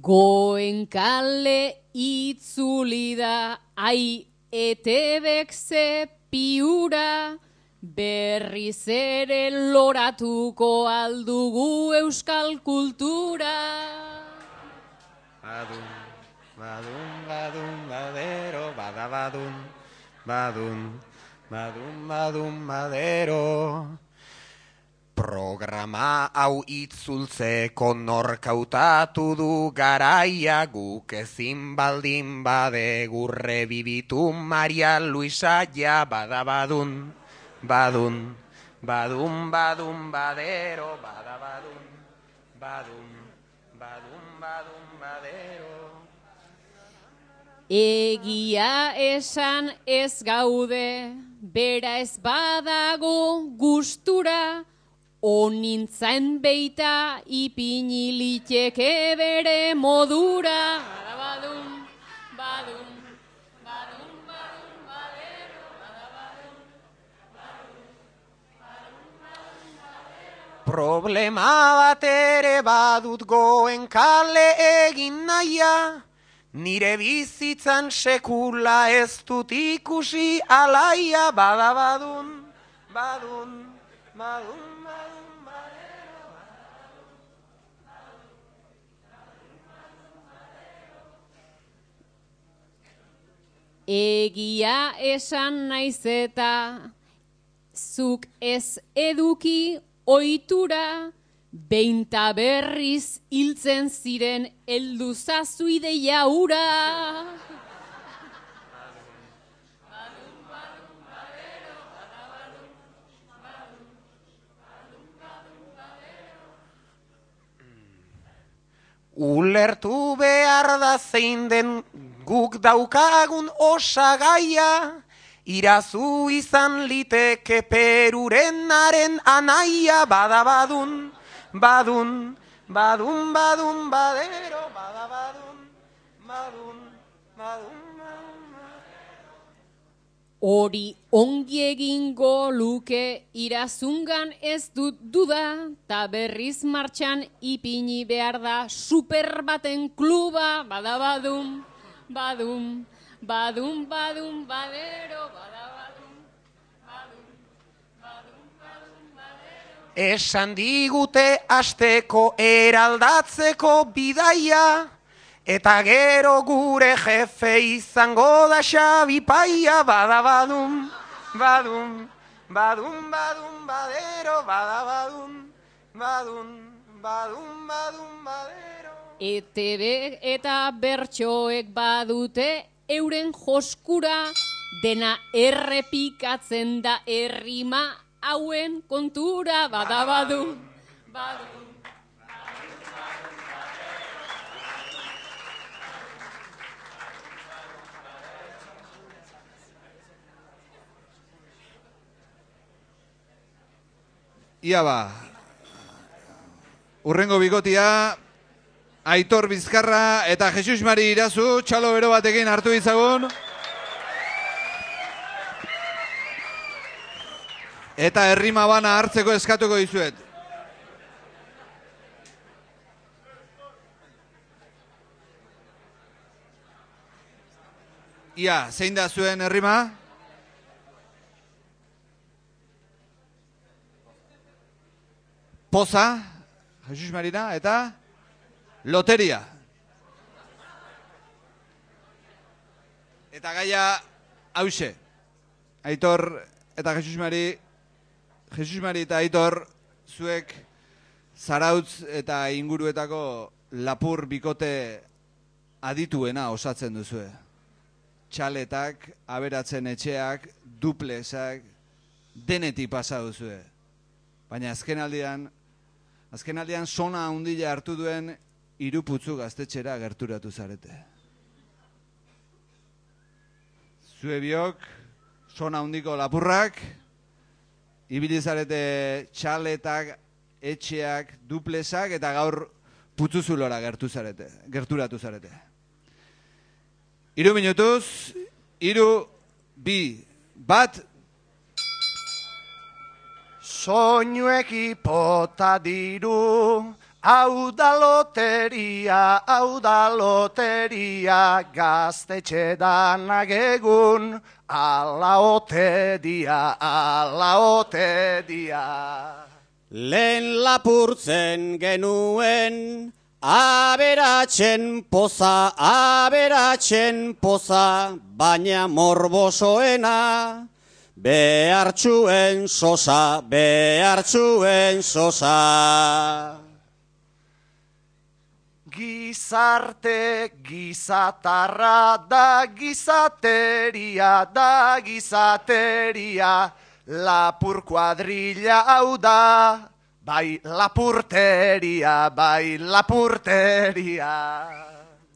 Goen kale itzuli da, ai etebek ze piura, berriz ere loratuko aldugu euskal kultura. Badun, badun, badun, badero, badabadun, badun, badun, badun, badero. Programa hau itzultzeko norkautatu du garaia guk ezin baldin bade gurre bibitu Maria Luisa ja badabadun, badun, badun, badun, badero, badabadun, badun, badun, badun, badero. Egia esan ez gaude, bera ez badago gustura, onintzaen beita ipini liteke bere modura. Badabadum, badum, badum, badum, badero, badabadum, Problema bat ere badut goen kale egin naia, nire bizitzan sekula ez dut ikusi alaia. Badabadun, badun, badun, badun, Egia esan naiz eta zuk ez eduki ohitura beinta berriz hiltzen ziren heldu zazu ideia ura. Ulertu behar da zein den guk daukagun osagaia, irazu izan liteke perurenaren anaia. Badabadun, badun, badun, badun, badero, badabadun, badun, badun, Hori ongi egingo luke irazungan ez dut duda, ta berriz martxan ipini behar da super baten kluba, badabadum, badum, badum, badum, badero, badabadum, badum, badum, badum, badero. Esan digute asteko eraldatzeko bidaia, eta gero gure jefe izango da Xabi Paia, badabadum, badum, badum, badum, badero, badabadum, badum, badum, badum, badero. ETB eta bertsoek badute euren joskura dena errepikatzen da errima hauen kontura badabadu. Badu. Ia ba, urrengo bigotia, Aitor Bizkarra eta Jesus Mari Irazu, txalo bero batekin hartu ditzagun. Eta herrima bana hartzeko eskatuko dizuet. Ia, zein da zuen herrima? Poza, Jesus Marina, eta loteria. Eta gaia hause. Aitor eta Jesus Mari, Jesus Mari eta Aitor, zuek zarautz eta inguruetako lapur bikote adituena osatzen duzue. Txaletak, aberatzen etxeak, duplexak, denetik pasa duzue. Baina azken aldian, azken aldian sona handila hartu duen iruputzu gaztetxera gerturatu zarete. Zue biok, sona handiko lapurrak, ibili zarete txaletak, etxeak, duplexak, eta gaur putzuzulora gertu zarete, gerturatu zarete. Iru minutuz, iru, bi, bat, Soinuek ipota diru, hau da loteria, hau da loteria, gaztetxe danak egun, ala ote dia, ala ote dia. Lehen lapurtzen genuen, aberatzen poza, aberatzen poza, baina morbosoena, behartxuen sosa, behartxuen sosa. Gizarte gizatarra da gizateria da gizateria. Lapur kuadrilla hau da bai lapurteria bai lapurteria.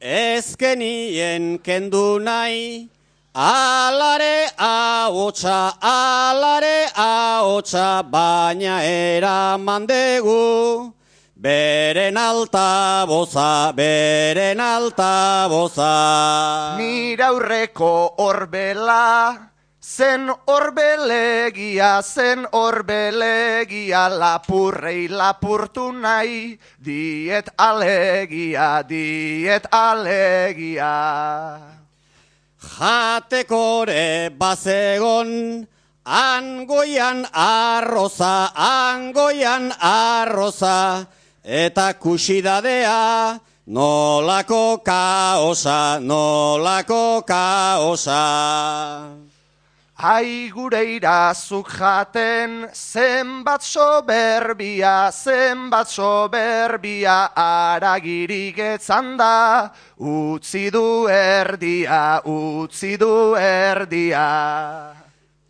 Ezkenien kendu nahi, alare ahotsa, alare ahotsa, baina eraman dugu, beren altaboza, beren altaboza. Nire aurreko orbela Zen orbelegia, zen orbelegia, lapurrei lapurtu nahi, diet alegia, diet alegia. Jatekore bazegon, angoian arroza, angoian arroza, eta kusidadea, nolako kaosa, nolako kaosa. Ai gure irazuk jaten, zenbat soberbia, zenbat soberbia, aragirik etzan da, utzi du erdia, utzi du erdia.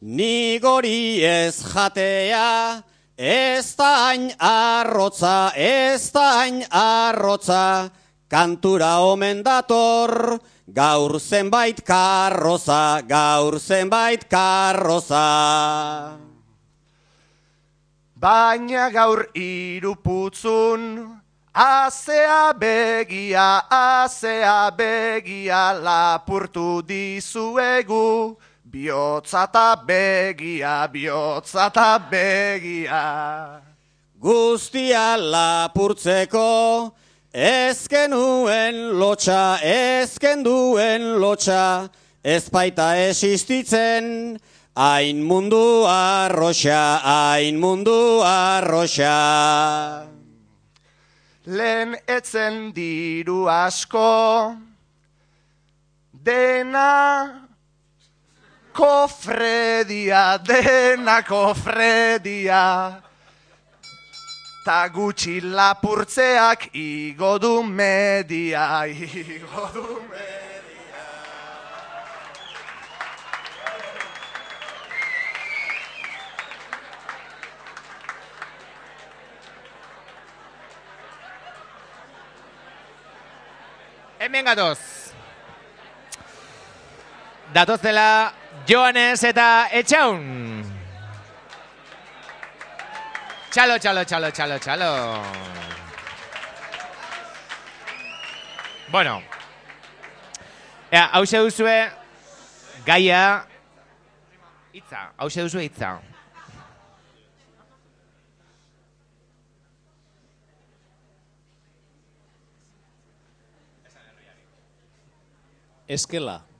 Ni gori ez jatea, ez da hain arrotza, ez da hain arrotza, kantura omen dator, gaur zenbait karroza, gaur zenbait karroza. Baina gaur iruputzun, azea begia, azea begia, lapurtu dizuegu, bihotzata begia, bihotzata begia. Guztia lapurtzeko, ezken duen lotxa, ezken duen lotxa, ez baita existitzen, hain mundu arroxa, hain mundu arroxa. Lehen etzen diru asko, dena kofredia, dena kofredia. Ta gutxi lapurtzeak igo du media, igo du media. Hemen gatoz. Datozela Joanes eta Etxaun. Txalo, txalo, txalo, txalo, txalo. Bueno. Ea, hause duzue gaia hitza, hause duzue hitza. Eskela.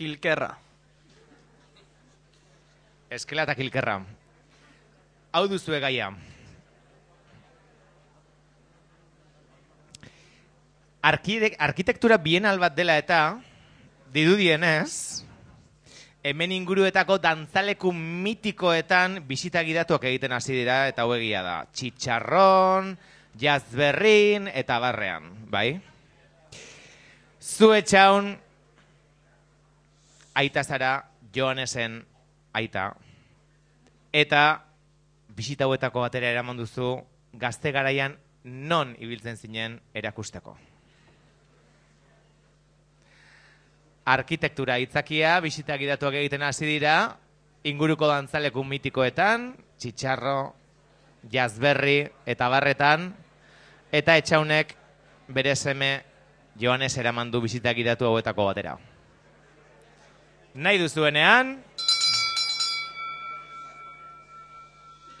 Kilkerra. Eskela eta kilkerra. Hau duzue gaia. arkide- arkitektura bienal bat dela eta, dirudienez, hemen inguruetako dantzaleku mitikoetan bisita gidatuak egiten hasi dira, eta hau egia da. Txitxarron, jazberrin, eta barrean, bai? Zu etxaun, aita zara, Joanesen aita, eta bisita hauetako batera eraman duzu, gazte garaian non ibiltzen zinen erakusteko. Arkitektura hitzakia, bisita gidatuak egiten hasi dira, inguruko dantzaleku mitikoetan, txitxarro, jazberri eta barretan, eta etxaunek bere seme Joanes eraman du bisita gidatu hauetako batera. Nahi duzuenean,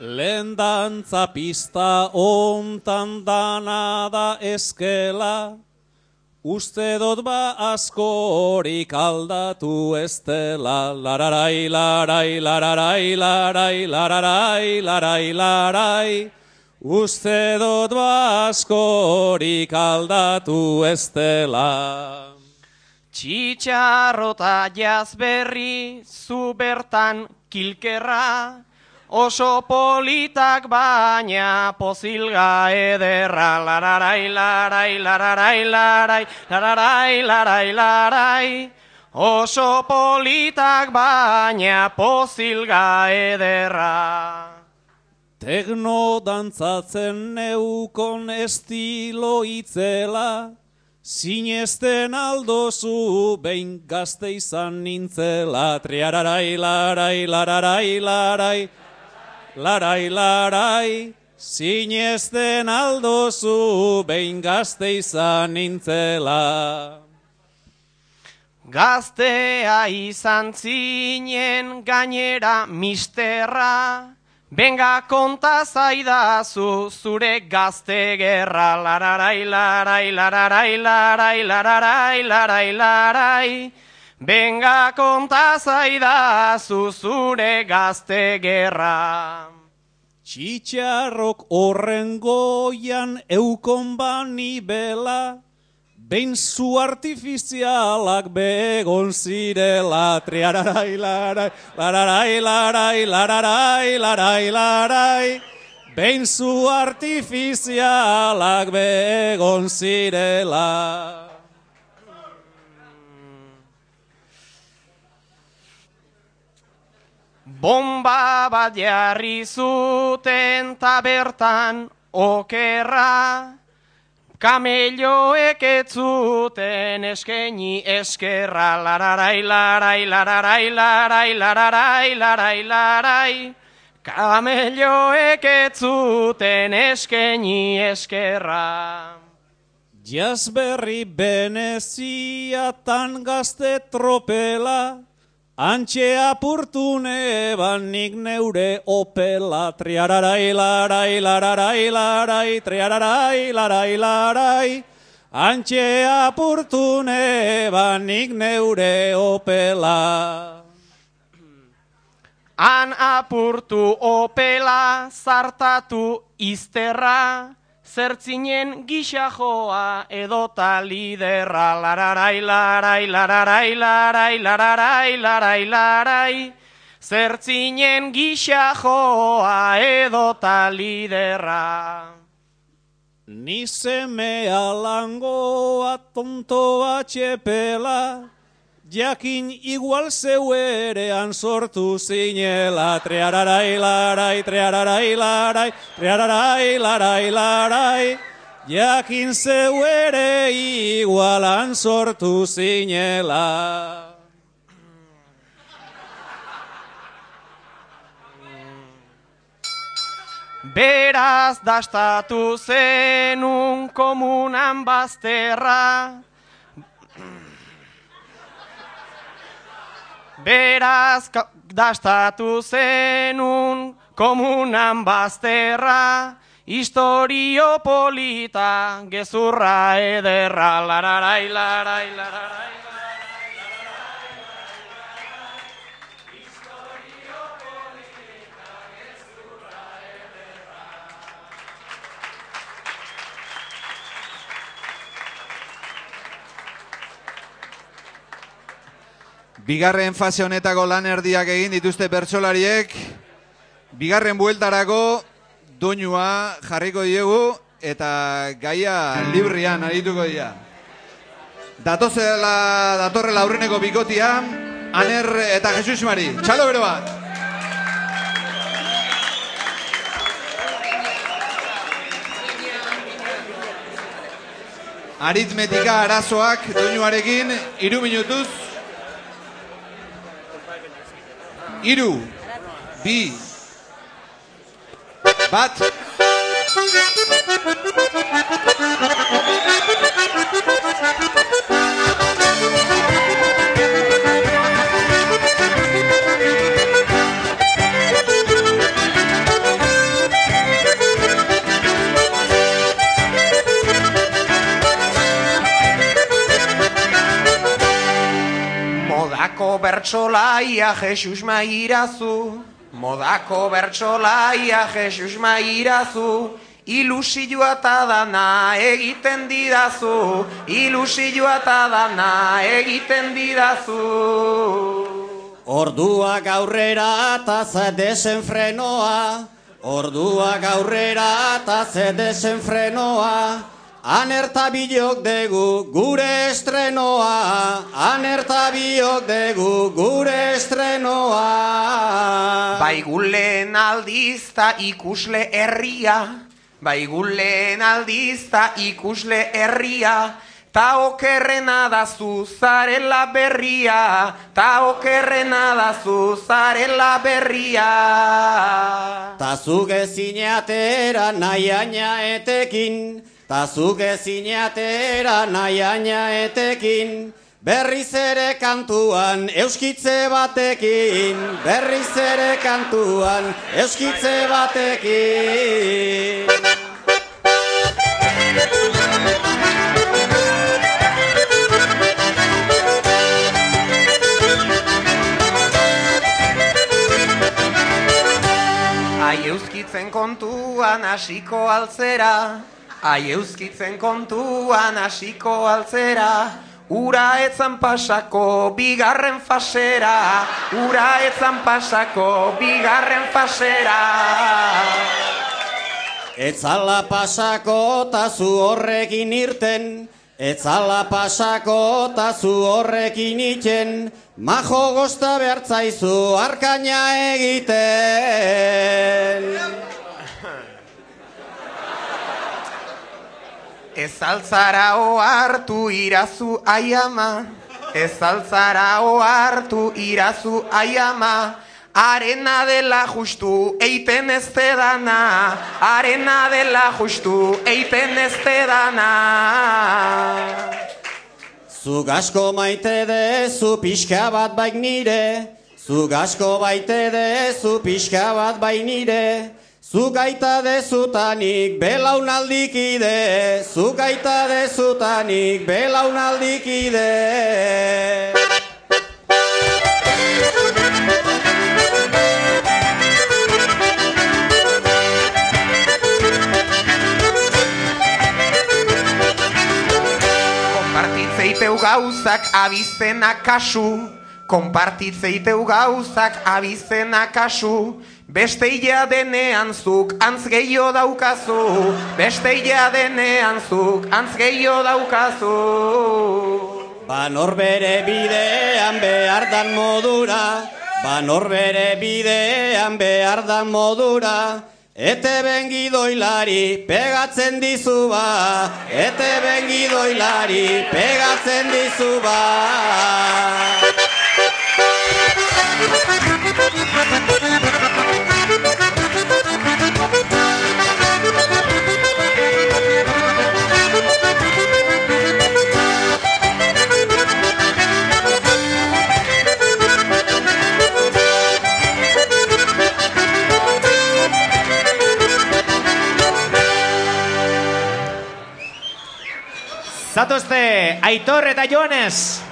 Lehen dantza pista ontan dana da eskela, uste dut ba askorik aldatu ez dela, lararai, larai, lararai, larai, lararai, larai, larai, uste dut ba askorik aldatu ez dela. Txitxarrota jazberri zu bertan kilkerra, oso politak baina pozilga ederra, lararai, larai, lararai, larai, lararai, larai, larai, oso politak baina pozilga ederra. Tekno dantzatzen neukon estilo itzela, Sinesten aldozu behin gazte izan nintzela, triararai, larai, lararai, larai, larai, larai, sinesten aldozu behin gazte izan nintzela. Gaztea izan zinen gainera misterra, Benga konta zaidazu zure gazte gerra, lararai, larai, lararai, larai, lararai, larai, larai. Benga konta zaidazu zure gazte gerra. Txitxarrok horren goian eukon bani bela, behin zu artifizialak begon zirela, triararai, larai, lararai, larai, lararai, larai, larai, behin zu artifizialak begon zirela. Bomba bat jarri zuten ta bertan okerra, Kamelloek ez zuten eskeni eskerra, lararai, lararai, larai, lararai, larai, larai. Kamelloek ez zuten eskeni eskerra. Jazberri beneziatan gazte tropela, Antxe apurtu neban nik neure opela, triararai, larai, lararai, larai, triararai, larai, larai. Antxe apurtu neban nik neure opela. Han apurtu opela, zartatu izterra, zertzinen gisa joa edota liderra, lararai, larai, lararai, larai, lararai, larai, larai, zertzinen gisa joa edota liderra. Ni semea langoa tontoa txepela, jakin igual zeu erean sortu zinela, treararai larai, treararai larai, treararai larai larai, jakin zeu ere igualan sortu zinela. Beraz dastatu zenun komunan bazterra, Beraz dastatu zenun komunan bazterra, historio polita, gezurra ederra, lararai, larai, lararai. Bigarren fase honetako lan erdiak egin dituzte bertsolariek. Bigarren bueltarako doinua jarriko diegu eta gaia librian arituko dira. Datozela, datorrela aurreneko bikotia, Aner eta Jesus Mari. Txalo bero bat! Aritmetika arazoak doinuarekin, iru minutuz. Iru, bi, bat. Modako bertsolaia Jesus mairazu, modako bertsolaia Jesus mairazu, ilusioa eta dana egiten didazu, ilusioa eta dana egiten didazu. Orduak aurrera eta ze desenfrenoa, orduak aurrera eta ze desenfrenoa, anerta bilok degu gure estrenoa, anerta bilok degu gure estrenoa. Baigulen aldizta ikusle herria, baigulen aldizta ikusle herria, ta okerrena da zarela berria, ta okerrena da zarela berria. Ta zuge zineatera nahi etekin, ta zuge zineatera nahi aina etekin, berriz ere kantuan euskitze batekin, berriz ere kantuan euskitze batekin. Ai euskitzen kontuan hasiko altzera, ai euskitzen kontuan hasiko altzera, ura etzan pasako bigarren fasera, ura etzan pasako bigarren fasera. Etzala pasako ta zu horrekin irten, etzala pasako ta zu horrekin iten, majo gosta behartzaizu arkaina egiten. Ez altzara ohartu irazu aiama, ez altzara ohartu irazu aiama, arena dela justu eiten ez dana, arena dela justu eiten ez dana. Zu gasko maite dezu pixka bat baik nire, zu gasko baite dezu pixka bat bai nire, zu gaita dezutanik belaunaldikide, zu gaita dezutanik belaunaldikide. Konpartitzeiteu gauzak abizenak kasu, konpartitzeiteu gauzak abizenak kasu, beste ia denean zuk antz gehiago daukazu, beste ia denean zuk antz gehiago daukazu. Ba norbere bidean behar dan modura, ba norbere bidean behar dan modura, ete bengidoilari pegatzen dizu ba, ete bengidoilari pegatzen dizu ba. Zatozte, Aitor eta Joanes.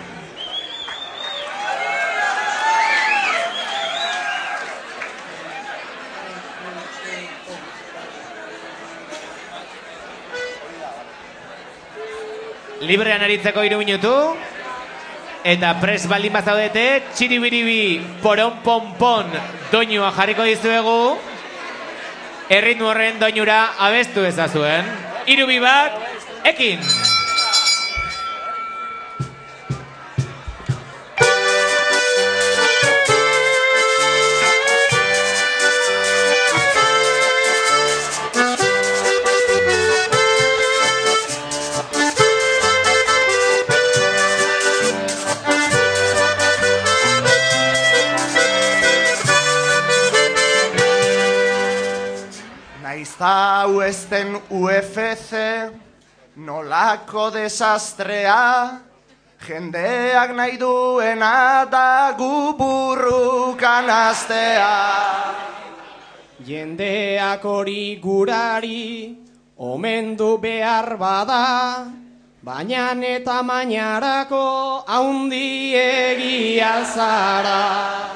Librean aritzeko iru minutu. Eta pres baldin bazaudete, txiribiribi poron ponpon doinua jarriko dizuegu. Erritmo horren doinura abestu ezazuen. Irubi bat, ekin! Naiz hau ez den UFC, nolako desastrea, jendeak nahi duena da gu burrukan astea. Jendeak hori gurari, omendu behar bada, baina eta mainarako haundiegia zara.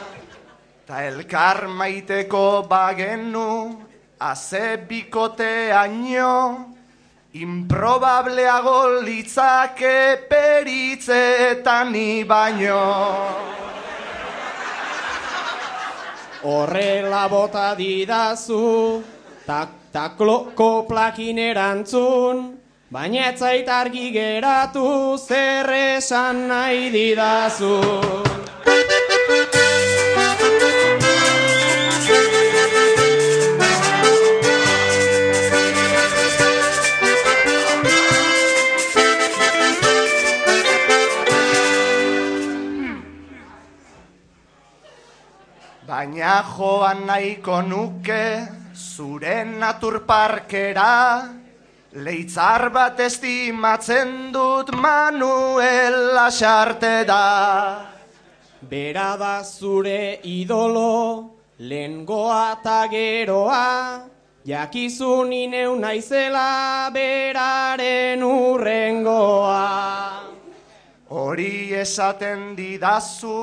Ta elkar maiteko bagenu, aze bikoteaino, improbableago litzake peritzeetan ni baino. Horrela bota didazu, tak takloko plakin erantzun, baina ez zait argi geratu zer esan nahi didazu. Baina joan nahiko nuke zure naturparkera, leitzar bat estimatzen dut Manuel Lasarte da. Bera da zure idolo, lehengoa eta geroa, jakizun ineu naizela beraren urrengoa. Hori esaten didazu,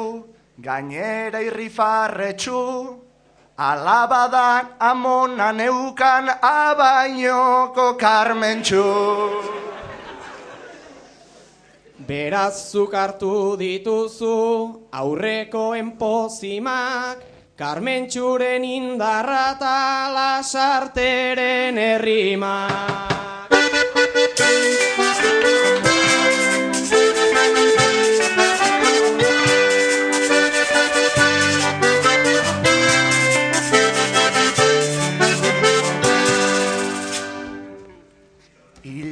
gainera irrifarretxu, alabadan amona neukan abainoko karmentxu. Beraz zuk hartu dituzu aurrekoen pozimak, Karmentxuren indarra eta lasarteren errimak.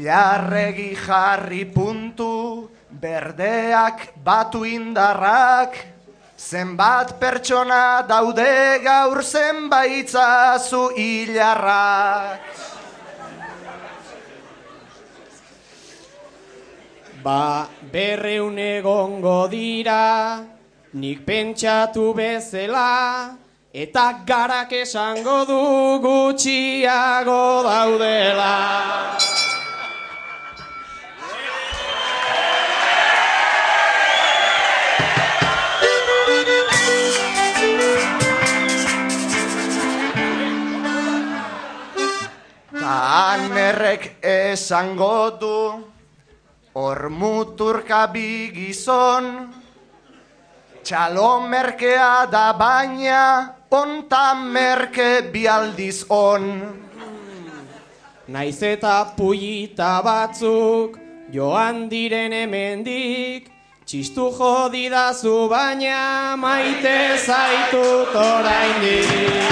Ilarregi jarri puntu, berdeak batu indarrak, zenbat pertsona daude gaur zenbaitzazu hilarrak. Ba, berreun egongo dira, nik pentsatu bezela, eta garak esango du gutxiago daudela. Anerrek esango du, hor muturka bi gizon, txalo merkea da baina, onta merke bi aldiz on. Naiz eta puyita batzuk joan diren hemendik, txistu jodidazu baina maite zaitut oraindik.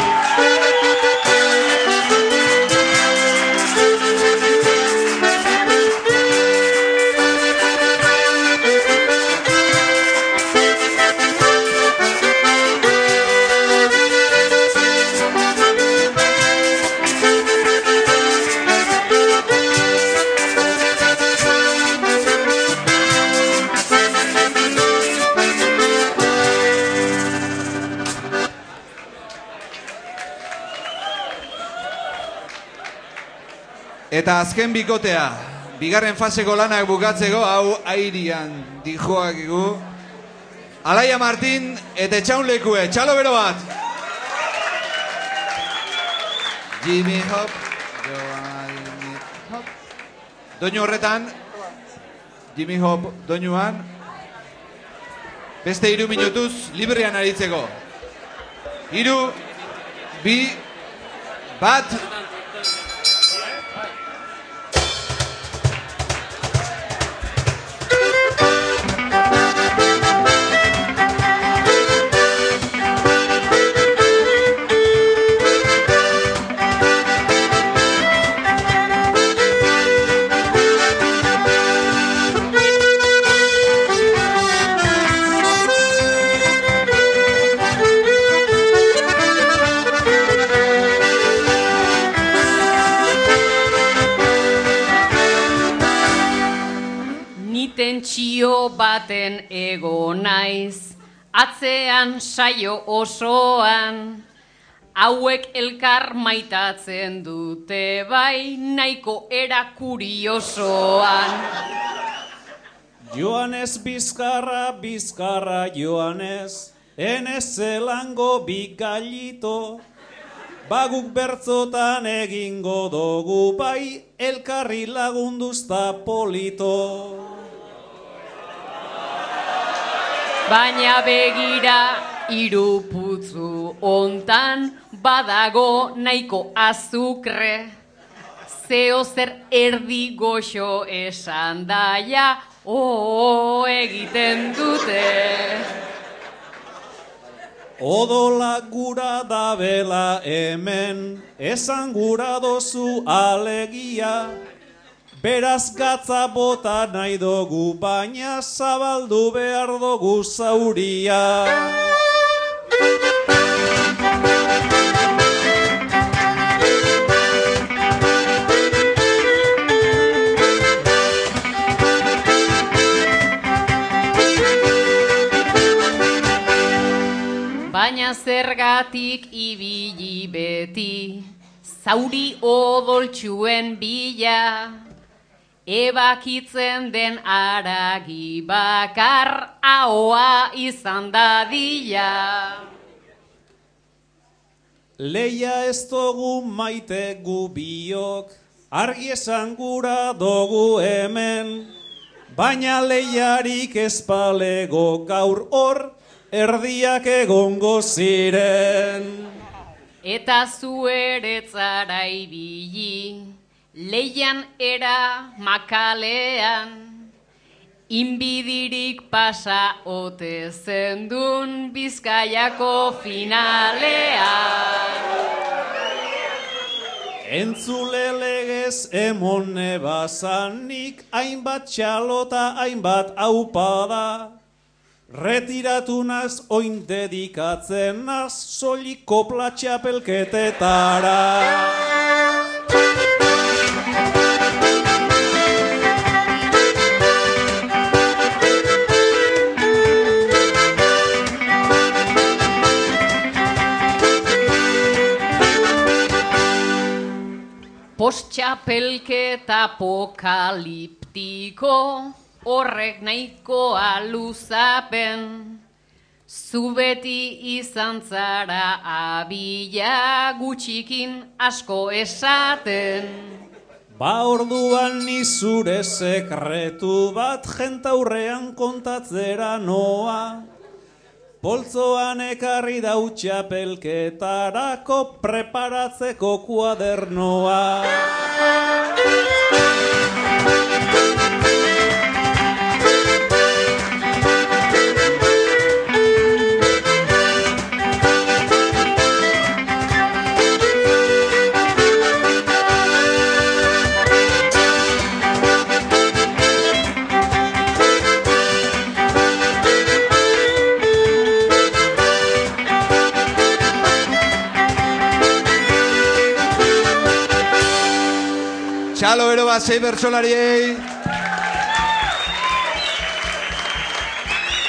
Eta azken bikotea, bigarren faseko lanak bukatzeko, hau airian dijoak gu. Alaia Martin eta etxaun lekue, txalo bero bat! Jimmy Hop, Jimmy Hop. Doinu horretan, Jimmy Hop doinuan, beste hiru minutuz librean aritzeko. Hiru, bi, bat, tentsio baten ego naiz, atzean saio osoan, hauek elkar maitatzen dute bai nahiko era kuriosoan. Joanes bizkarra, bizkarra Joanes, enez zelango bigallito, baguk bertzotan egingo dugu bai elkarri lagunduzta polito. Baina begira hiru putzu ontan badago nahiko azukre. Zeo zer erdi goxo esan daia, o egiten dute. Odola gura da bela hemen, esan gura dozu alegia. Beraz gatza bota nahi dugu, baina zabaldu behar dugu zauria. Baina zergatik ibili beti, zauri odoltsuen bila, ebakitzen den aragi bakar ahoa izan dadila. Leia ez dugu maite gu biok, argi esan gura dugu hemen, baina leiarik ez palego gaur hor, erdiak egongo ziren. Eta zu eretzara ibili, leian era makalean, inbidirik pasa ote zendun bizkaiako finalean. Entzule legez emone bazanik, hainbat txalota, hainbat aupada, Retiratu naz, oin dedikatzen naz, soilik kopla txapelketetara. Postxapelketa apokaliptiko, horrek nahikoa luzapen. Zu beti izan zara abila gutxikin asko esaten. Ba orduan ni zure sekretu bat jentaurrean kontatzera noa. Poltzoan ekarri dau txapelketarako preparatzeko kuadernoa. Txalo ero bat sei bertsolariei.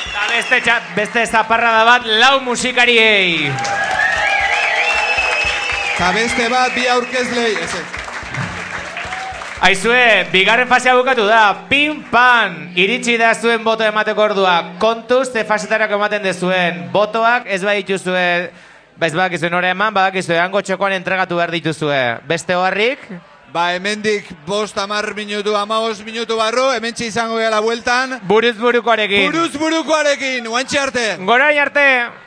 Eta beste, txa, beste zaparrada bat lau musikariei. Eta beste bat bi aurkezlei. Ez, ez. Aizue, bigarren fasea bukatu da, pin pan, iritsi da zuen boto emateko ordua, kontuz ze fasetarako ematen dezuen, botoak ez bai dituzue, bez badakizue nore eman, badakizue hango txokoan entregatu behar dituzue. Beste horrik, Ba, hemendik bost amar minutu, amagos minutu barru, hemen izango gela bueltan. Buruz burukoarekin. Buruz burukoarekin, guantxe arte. Gorain arte.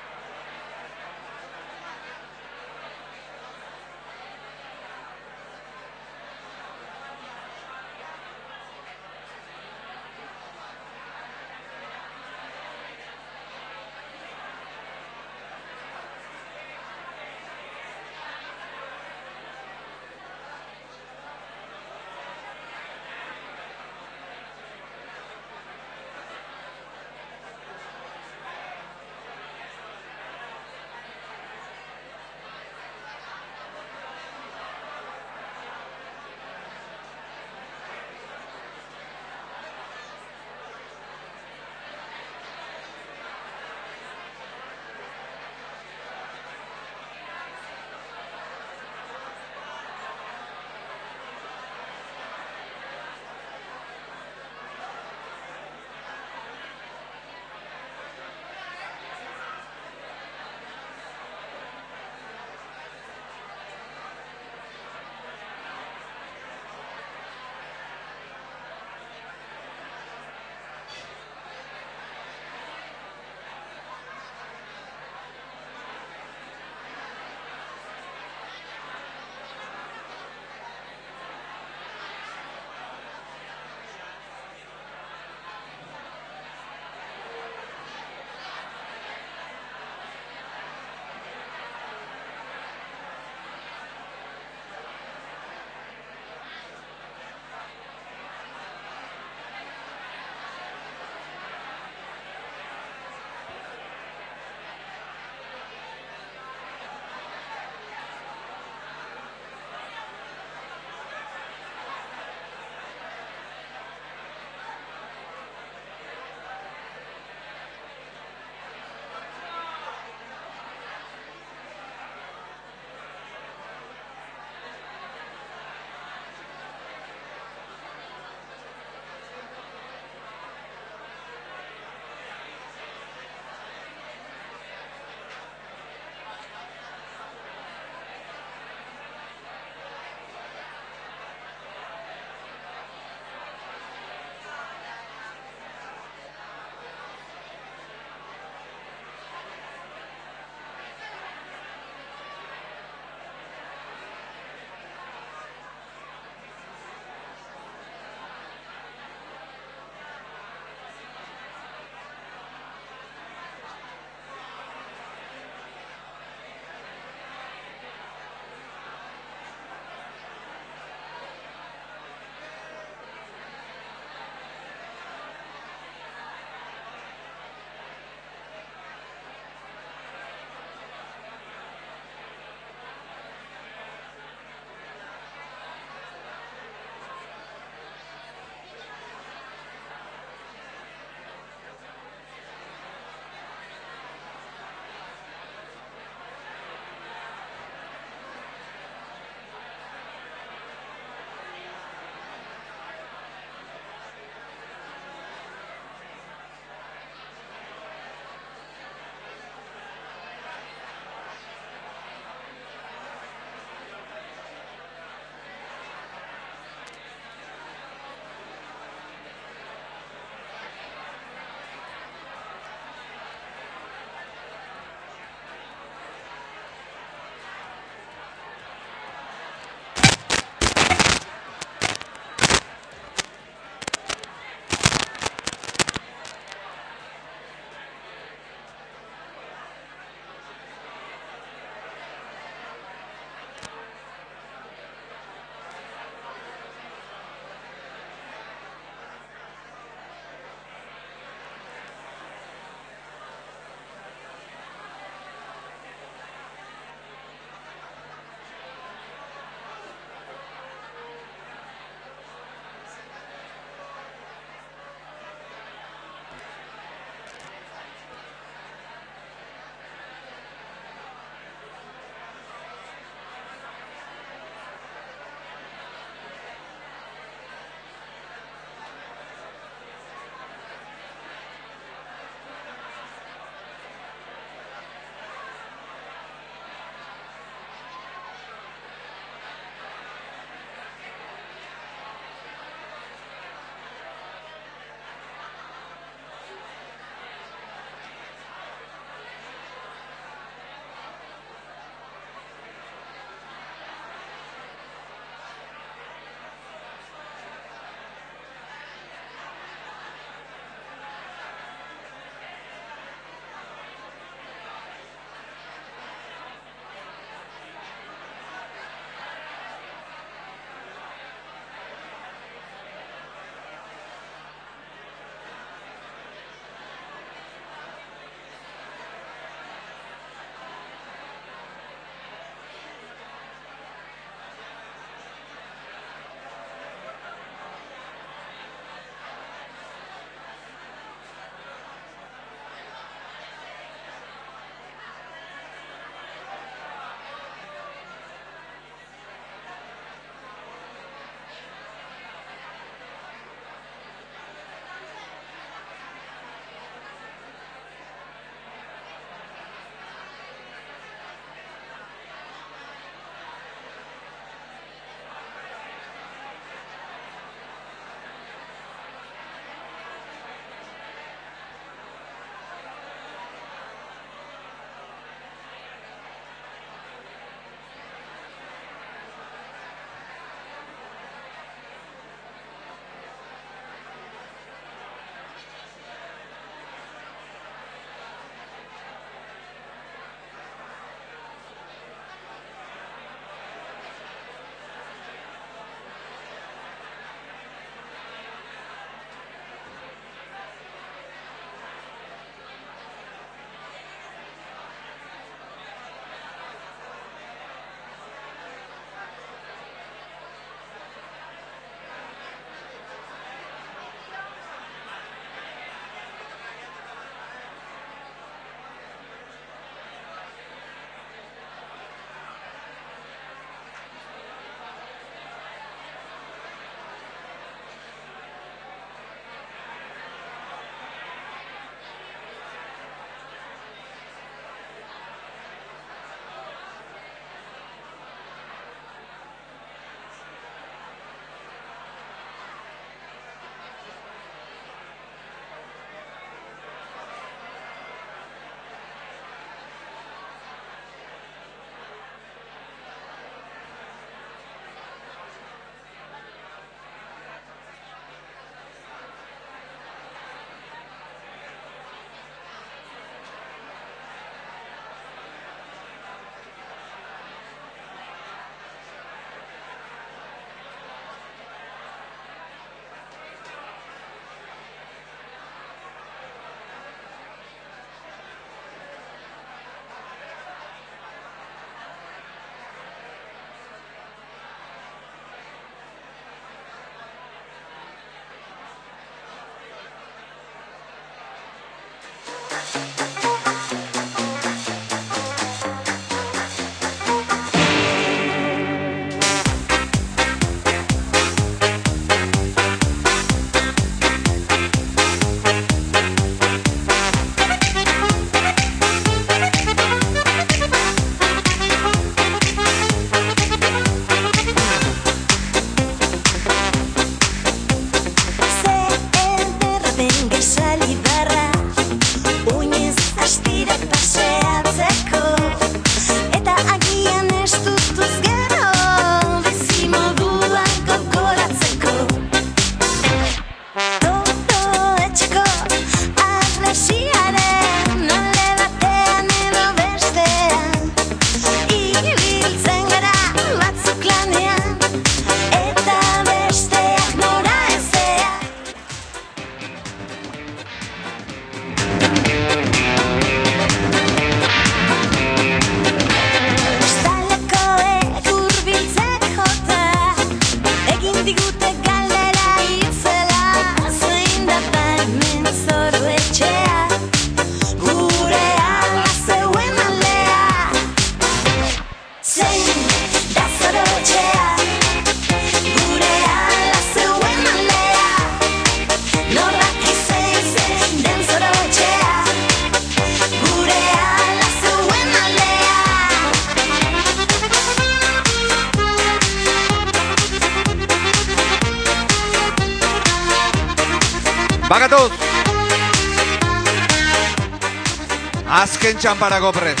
Txamparako prest.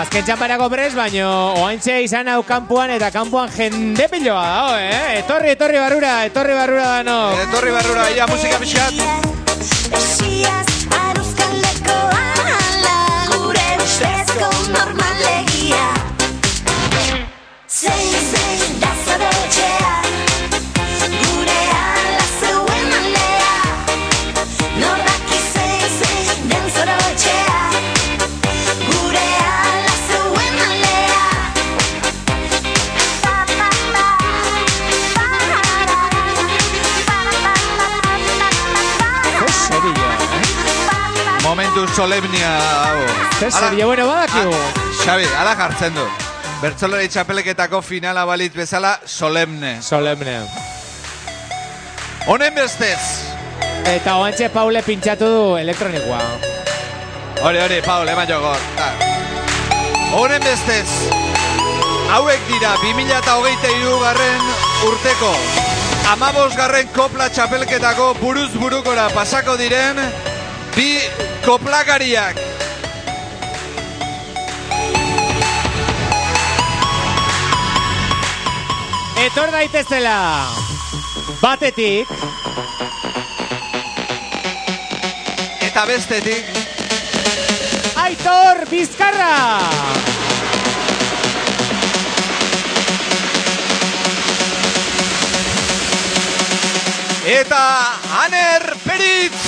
Azken txamparako prest, baino oaintxe izan hau kanpuan eta kanpuan jende piloa dago, eh? Etorri, etorri barrura, etorri barrura dano. Etorri barrura, ia musika pixkat. Solemnia hau. Ze Ala- serio, bueno, badakigu. Ah, Xabi, ala jartzen du. Bertzolari txapeleketako finala balitz bezala solemne. Solemne. Honen bestez. Eta oantxe Paule pintxatu du elektronikoa. Hori, hori, Paul, eman jogor. Honen bestez. Hauek dira 2008 garren urteko amabos garren kopla txapelketako buruz burukora pasako diren bi koplakariak. Etor daitezela. Batetik. Eta bestetik. Aitor Bizkarra. Eta Aner Peritz.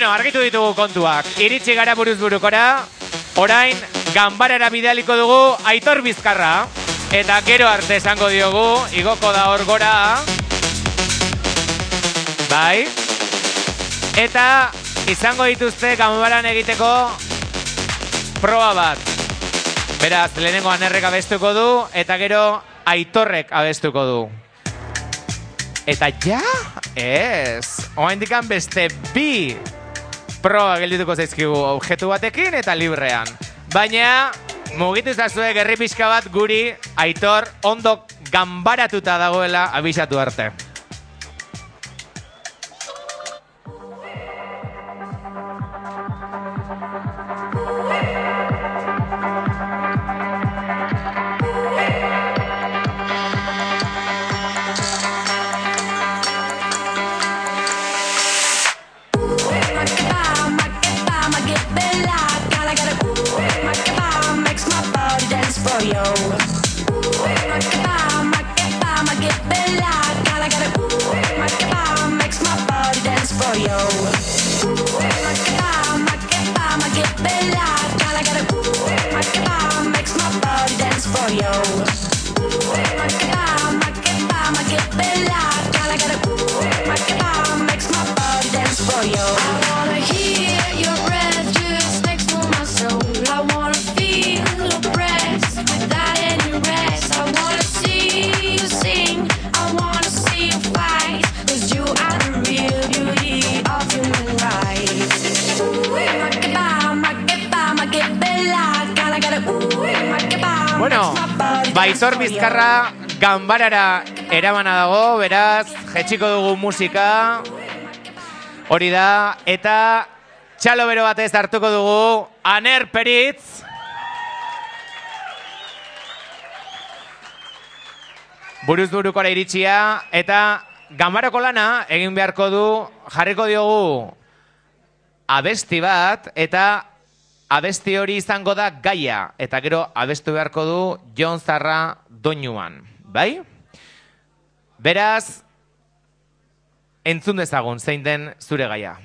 Bueno, argitu ditugu kontuak. Iritsi gara buruz burukora, orain ganbarara bidaliko dugu Aitor Bizkarra. Eta gero arte esango diogu, igoko da hor gora. Bai. Eta izango dituzte ganbaran egiteko proba bat. Beraz, lehenengo anerrek abestuko du, eta gero Aitorrek abestuko du. Eta ja, ez. Oaindikan beste bi proba geldituko zaizkigu objektu batekin eta librean. Baina, mugitu zazue gerri pixka bat guri aitor ondo ganbaratuta dagoela abisatu arte. You. Bizkarra ganbarara eramana dago, beraz, jetxiko dugu musika. Hori da, eta txalo bero batez hartuko dugu, Aner Peritz. Buruz burukora iritsia, eta ganbarako lana egin beharko du, jarriko diogu abesti bat, eta abesti hori izango da gaia, eta gero abestu beharko du Jon Zarra doinuan, bai? Beraz, entzun dezagun zein den zure gaia.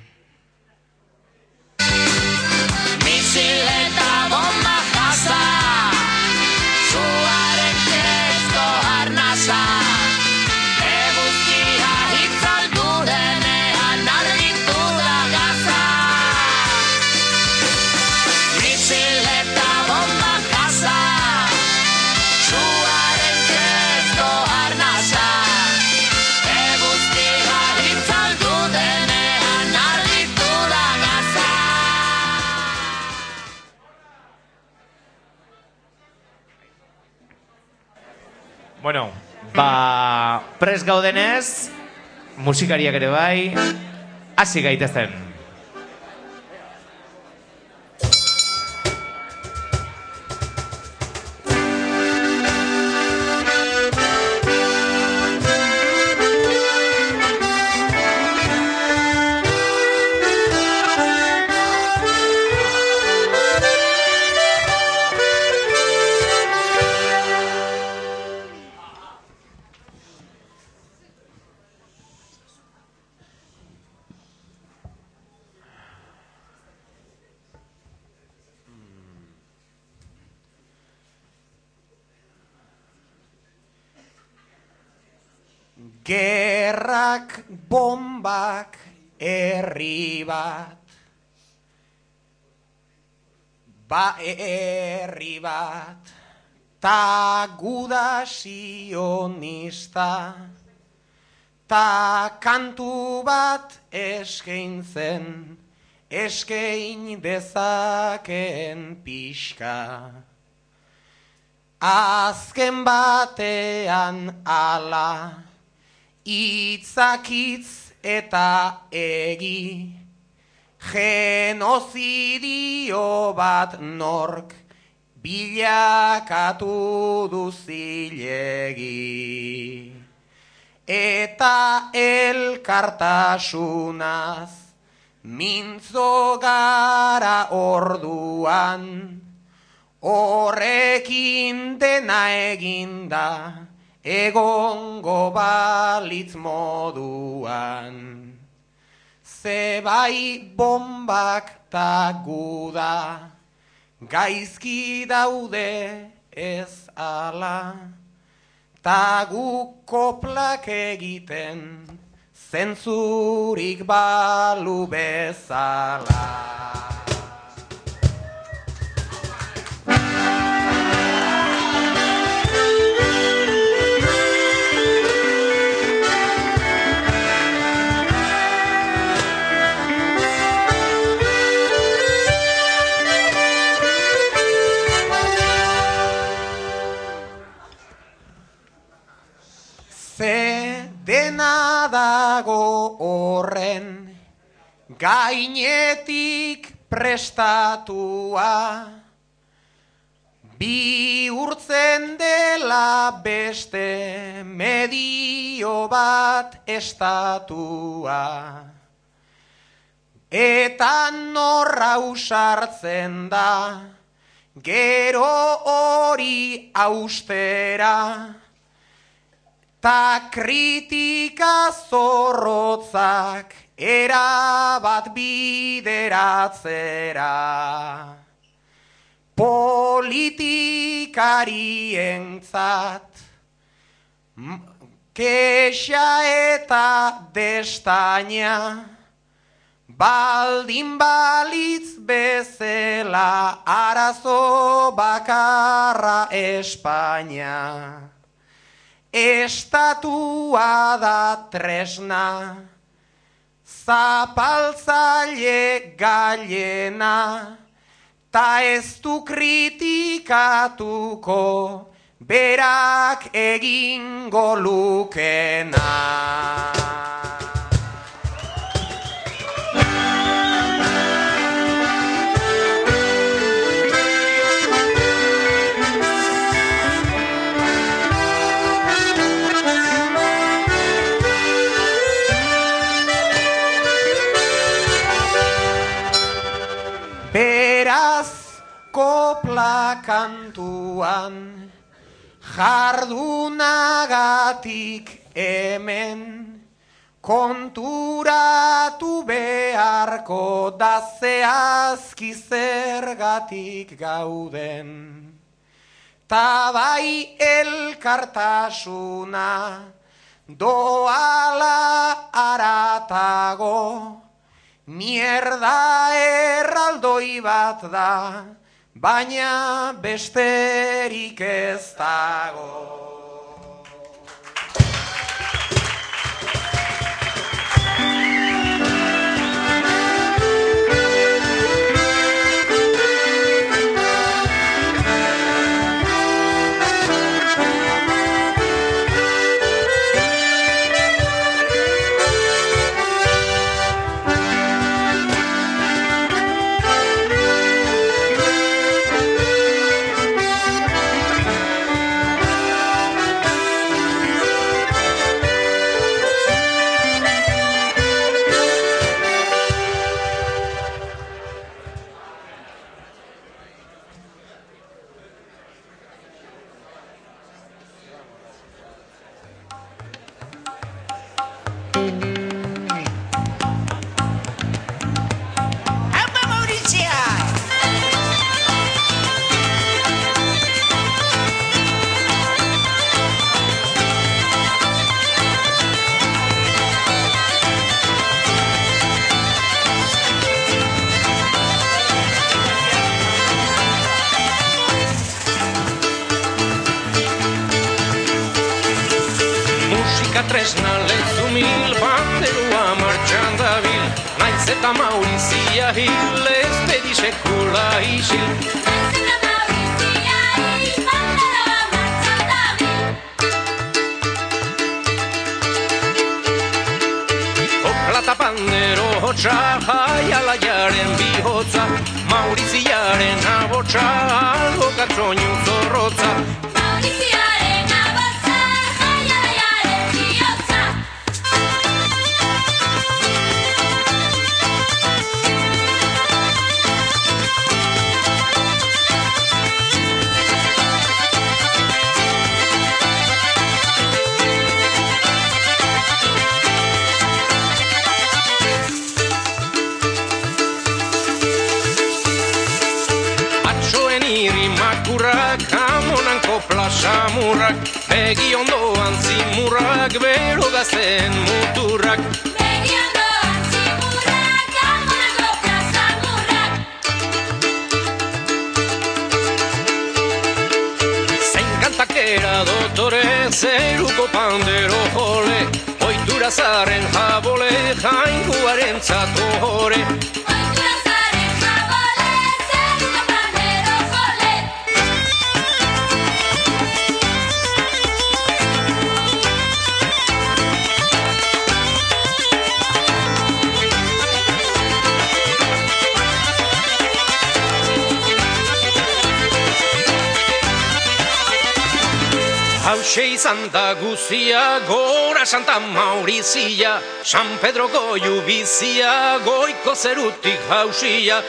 Bueno, ba, pres gaudenez, musikariak ere bai, hasi gaitezen. Gerrak bombak herri bat. Ba herri bat. Ta guda sionista Ta kantu bat eskaintzen Eskain dezakeen pixka. Azken batean ala Itzakitz eta egi. Genozidio bat nork Bilakatu du zilegi. Eta elkartasunaz Mintzo gara orduan Horrekin dena eginda egongo balitz moduan. Zebai bombak ta guda, gaizki daude ez ala, ta gu koplak egiten, zentzurik balu bezala. Dena dago horren gainetik prestatua. Bi urtzen dela beste medio bat estatua. Eta norra usartzen da gero hori austera Ta kritika zorrotzak erabat bideratzera. Politikarientzat m- kexa eta destaina Baldin balitz bezela arazo bakarra Espainia estatua da tresna, zapaltzaile gailena, ta ez du kritikatuko, berak egingo lukena. jardunagatik hemen konturatu beharko da zehazki zergatik gauden. Tabai elkartasuna doala aratago, mierda erraldoi bat da, baina besterik ez dago. San Pedro goiu bizia, goiko zerutik jausia,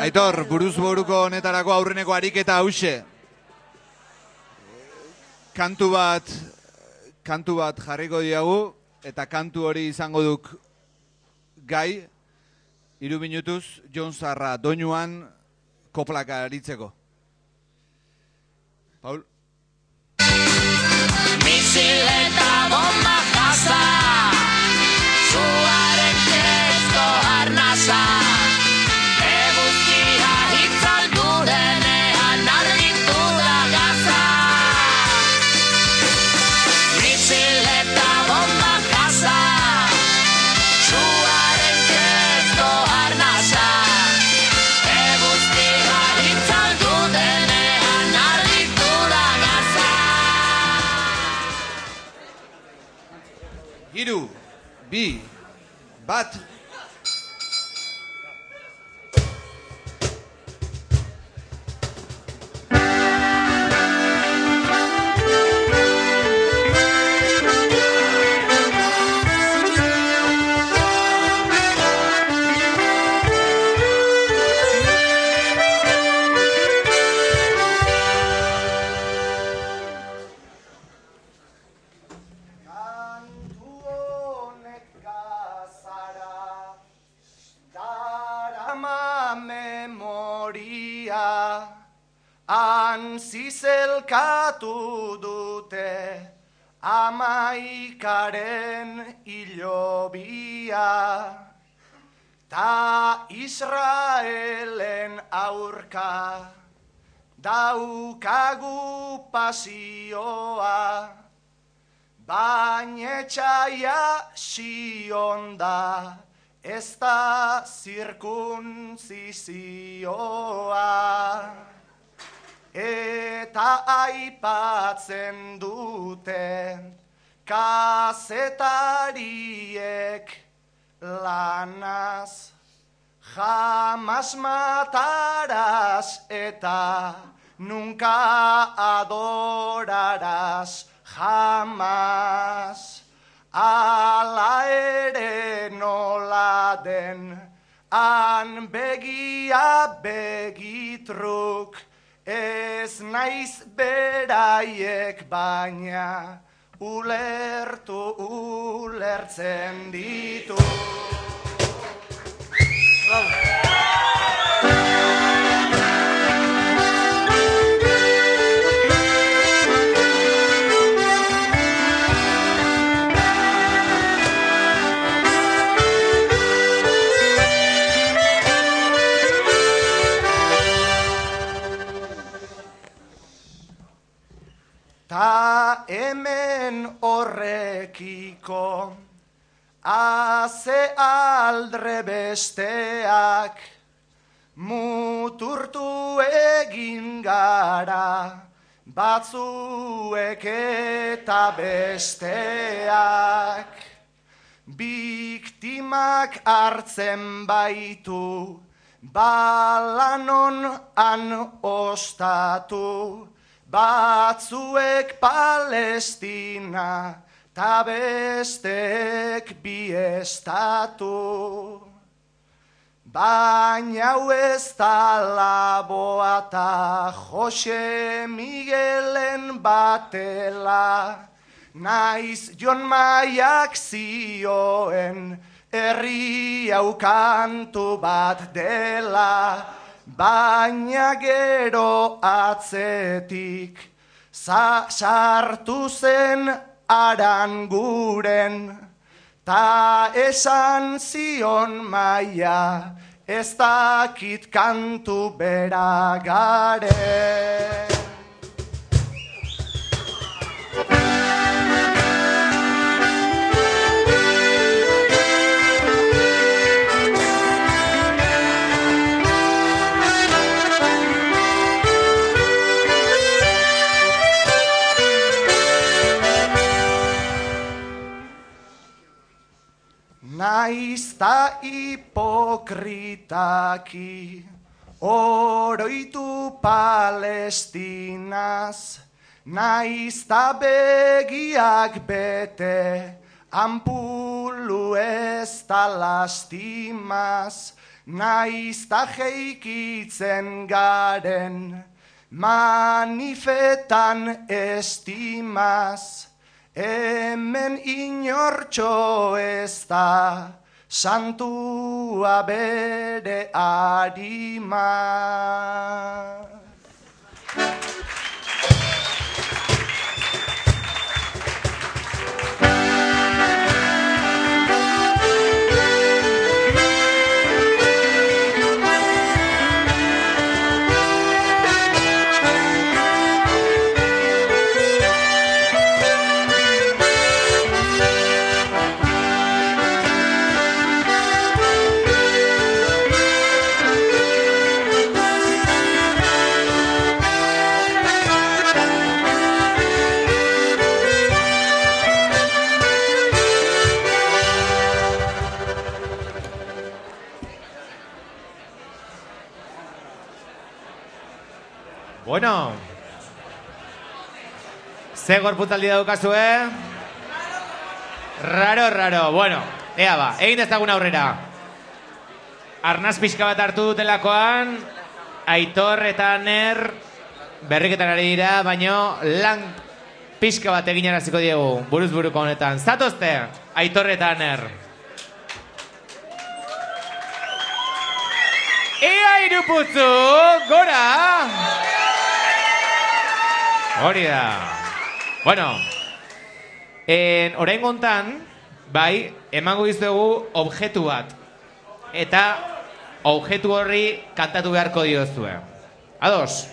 Aitor, buruz buruko honetarako aurreneko ariketa hause. Kantu bat, kantu bat jarriko diagu, eta kantu hori izango duk gai, iru minutuz, Jon Zarra doinuan koplaka aritzeko. Paul? Misileta bomba jasa Zuaren bi, bat, zizelkatu dute Amaikaren hilobia Ta Israelen aurka Daukagu pasioa Baina etxaia sionda ez da zirkunzizioa. Eta aipatzen dute kazetariek lanaz. Jamás matarás eta nunca adorarás. Jamás. Ala ere nola den, han begia begitruk, ez naiz beraiek baina, ulertu ulertzen ditu. Ta hemen horrekiko, Aze aldre besteak, muturtu egin gara, batzuek eta besteak. Biktimak hartzen baitu, balanon han ostatu, batzuek Palestina, ta bestek bi estatu. Baina hau ez da laboa ta Jose Miguelen batela, naiz Jon Maiak zioen, herri hau kantu bat dela, baina gero atzetik, za sartu zen aranguren, ta esan zion maia, ez dakit kantu bera garen. Naiz ta hipokritaki oroitu palestinaz, naiz ta begiak bete ampulu ez ta lastimaz, naiz ta jeikitzen garen manifetan estimaz, Hemen inortxo ez da, santua bere arima. Bueno. Ze gorputzaldi daukazu, eh? Raro, raro. Bueno, ea ba, egin ezagun aurrera. Arnaz pixka bat hartu dutelakoan, Aitor eta Ner berriketan ari dira, baino lan pixka bat egin araziko diegu, buruz buruko honetan. Zatozte, Aitor eta Ner. Ia iruputzu, gora! Hori da. Bueno, en, orain gontan, bai, emango dizuegu objektu bat. Eta objektu horri kantatu beharko diozue. Ados?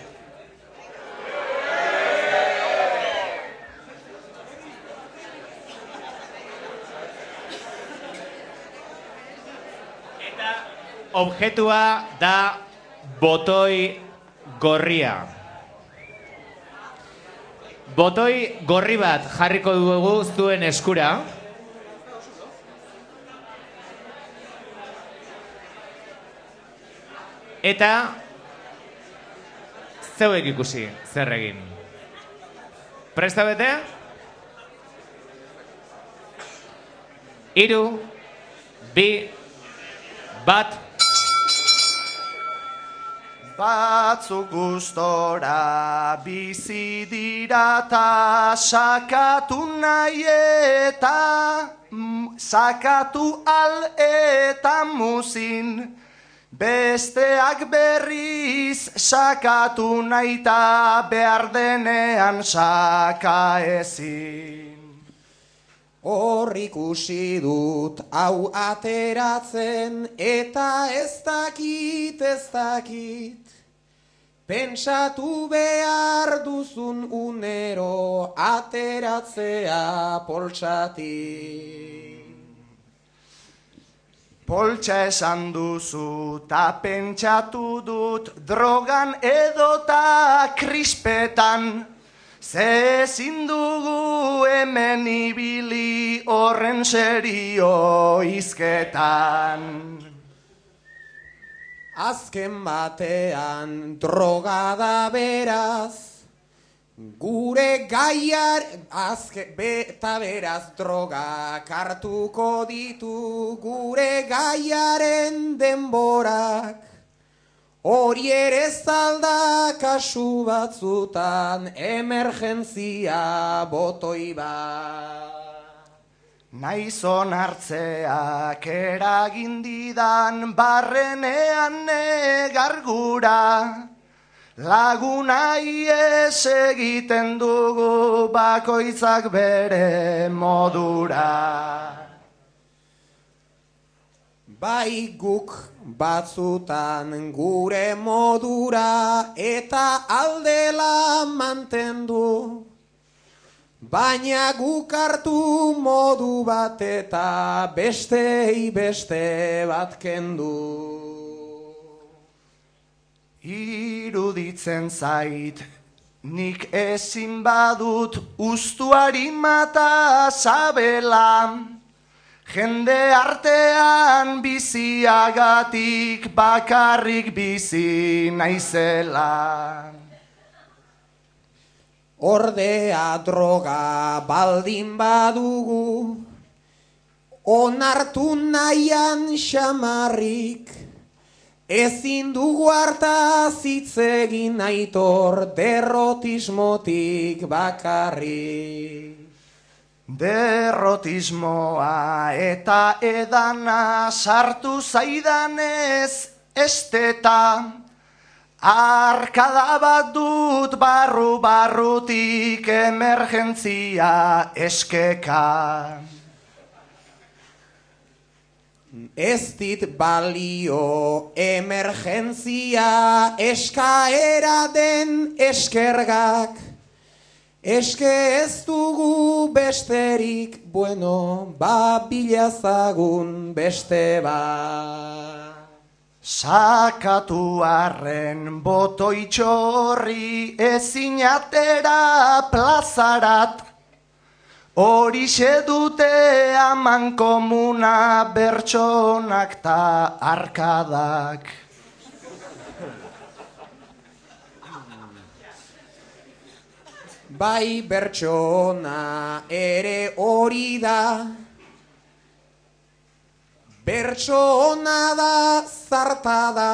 Eta objektua da botoi gorria. Botoi gorri bat jarriko dugu zuen eskura. Eta zeuek ikusi zer egin. Presta bete? Iru, bi, bat, Batzuk gustora bizi dira ta sakatu nahi eta sakatu al eta muzin. Besteak berriz sakatu nahi ta behar denean saka ezin Hor ikusi dut hau ateratzen eta ez dakit ez dakit Pentsatu behar duzun unero ateratzea poltsatik. Poltsa esan duzu ta pentsatu dut drogan edota krispetan. Ze ezin dugu hemen ibili horren serio izketan. Azken batean droga da beraz, gure gaiar, azke, beta beraz droga kartuko ditu gure gaiaren denborak. Hori ere zalda kasu batzutan emergentzia botoi bat. Naizon hartzeak eragin didan barrenean negargura. Laguna ies egiten dugu bakoitzak bere modura. Bai guk batzutan gure modura eta aldela mantendu. Baina guk hartu modu bat eta bestei beste bat kendu. Iruditzen zait, nik ezin badut ustuari mata sabela. Jende artean biziagatik bakarrik bizi naizela. Ordea droga baldin badugu, onartu nahian xamarrik, ezin dugu hartaz hitz egin aitor derrotismotik bakarrik. Derrotismoa eta edana sartu zaidanez esteta. Arkada bat dut barru barrutik emergentzia eskeka. Ez dit balio emergentzia eskaera den eskergak. Eske ez dugu besterik, bueno, ba bilazagun beste ba. Sakatu arren botoitxorri ezin atera plazarat. Horixe dute aman komuna bertsonak ta arkadak. Bai bertsona ere hori da, bertsona da zarta da,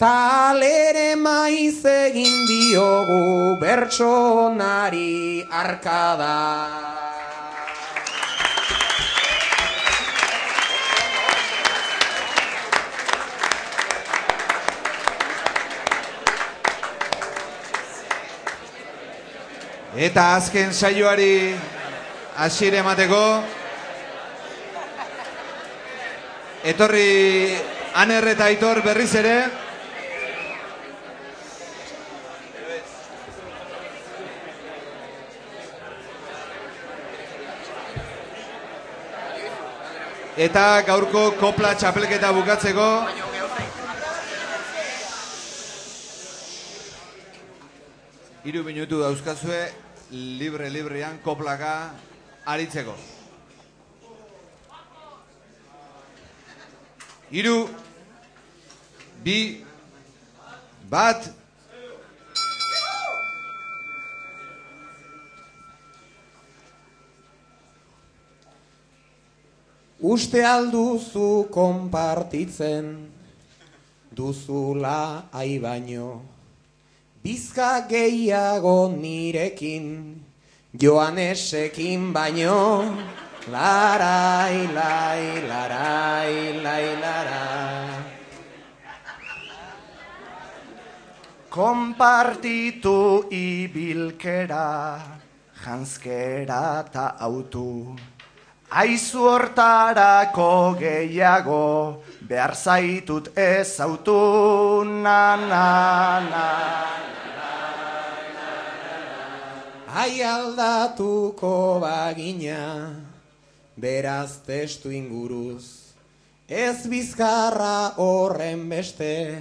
talere maiz egin diogu bertsonari arkada. Eta azken saioari hasiera emateko etorri Aner eta Aitor berriz ere. Eta gaurko kopla txapelketa bukatzeko. Hiru minutu dauzkazue libre-librean koplaka aritzeko. Hiru, bi, bat, Uste alduzu konpartitzen duzula ai baino Bizka gehiago nirekin Joanesekin baino Larai, lai, larai, lai, larai Konpartitu ibilkera, janskera eta autu. Aizu hortarako gehiago, behar zaitut ez autu, na, na, na. Ai aldatuko bagina, beraz testu inguruz, ez bizkarra horren beste,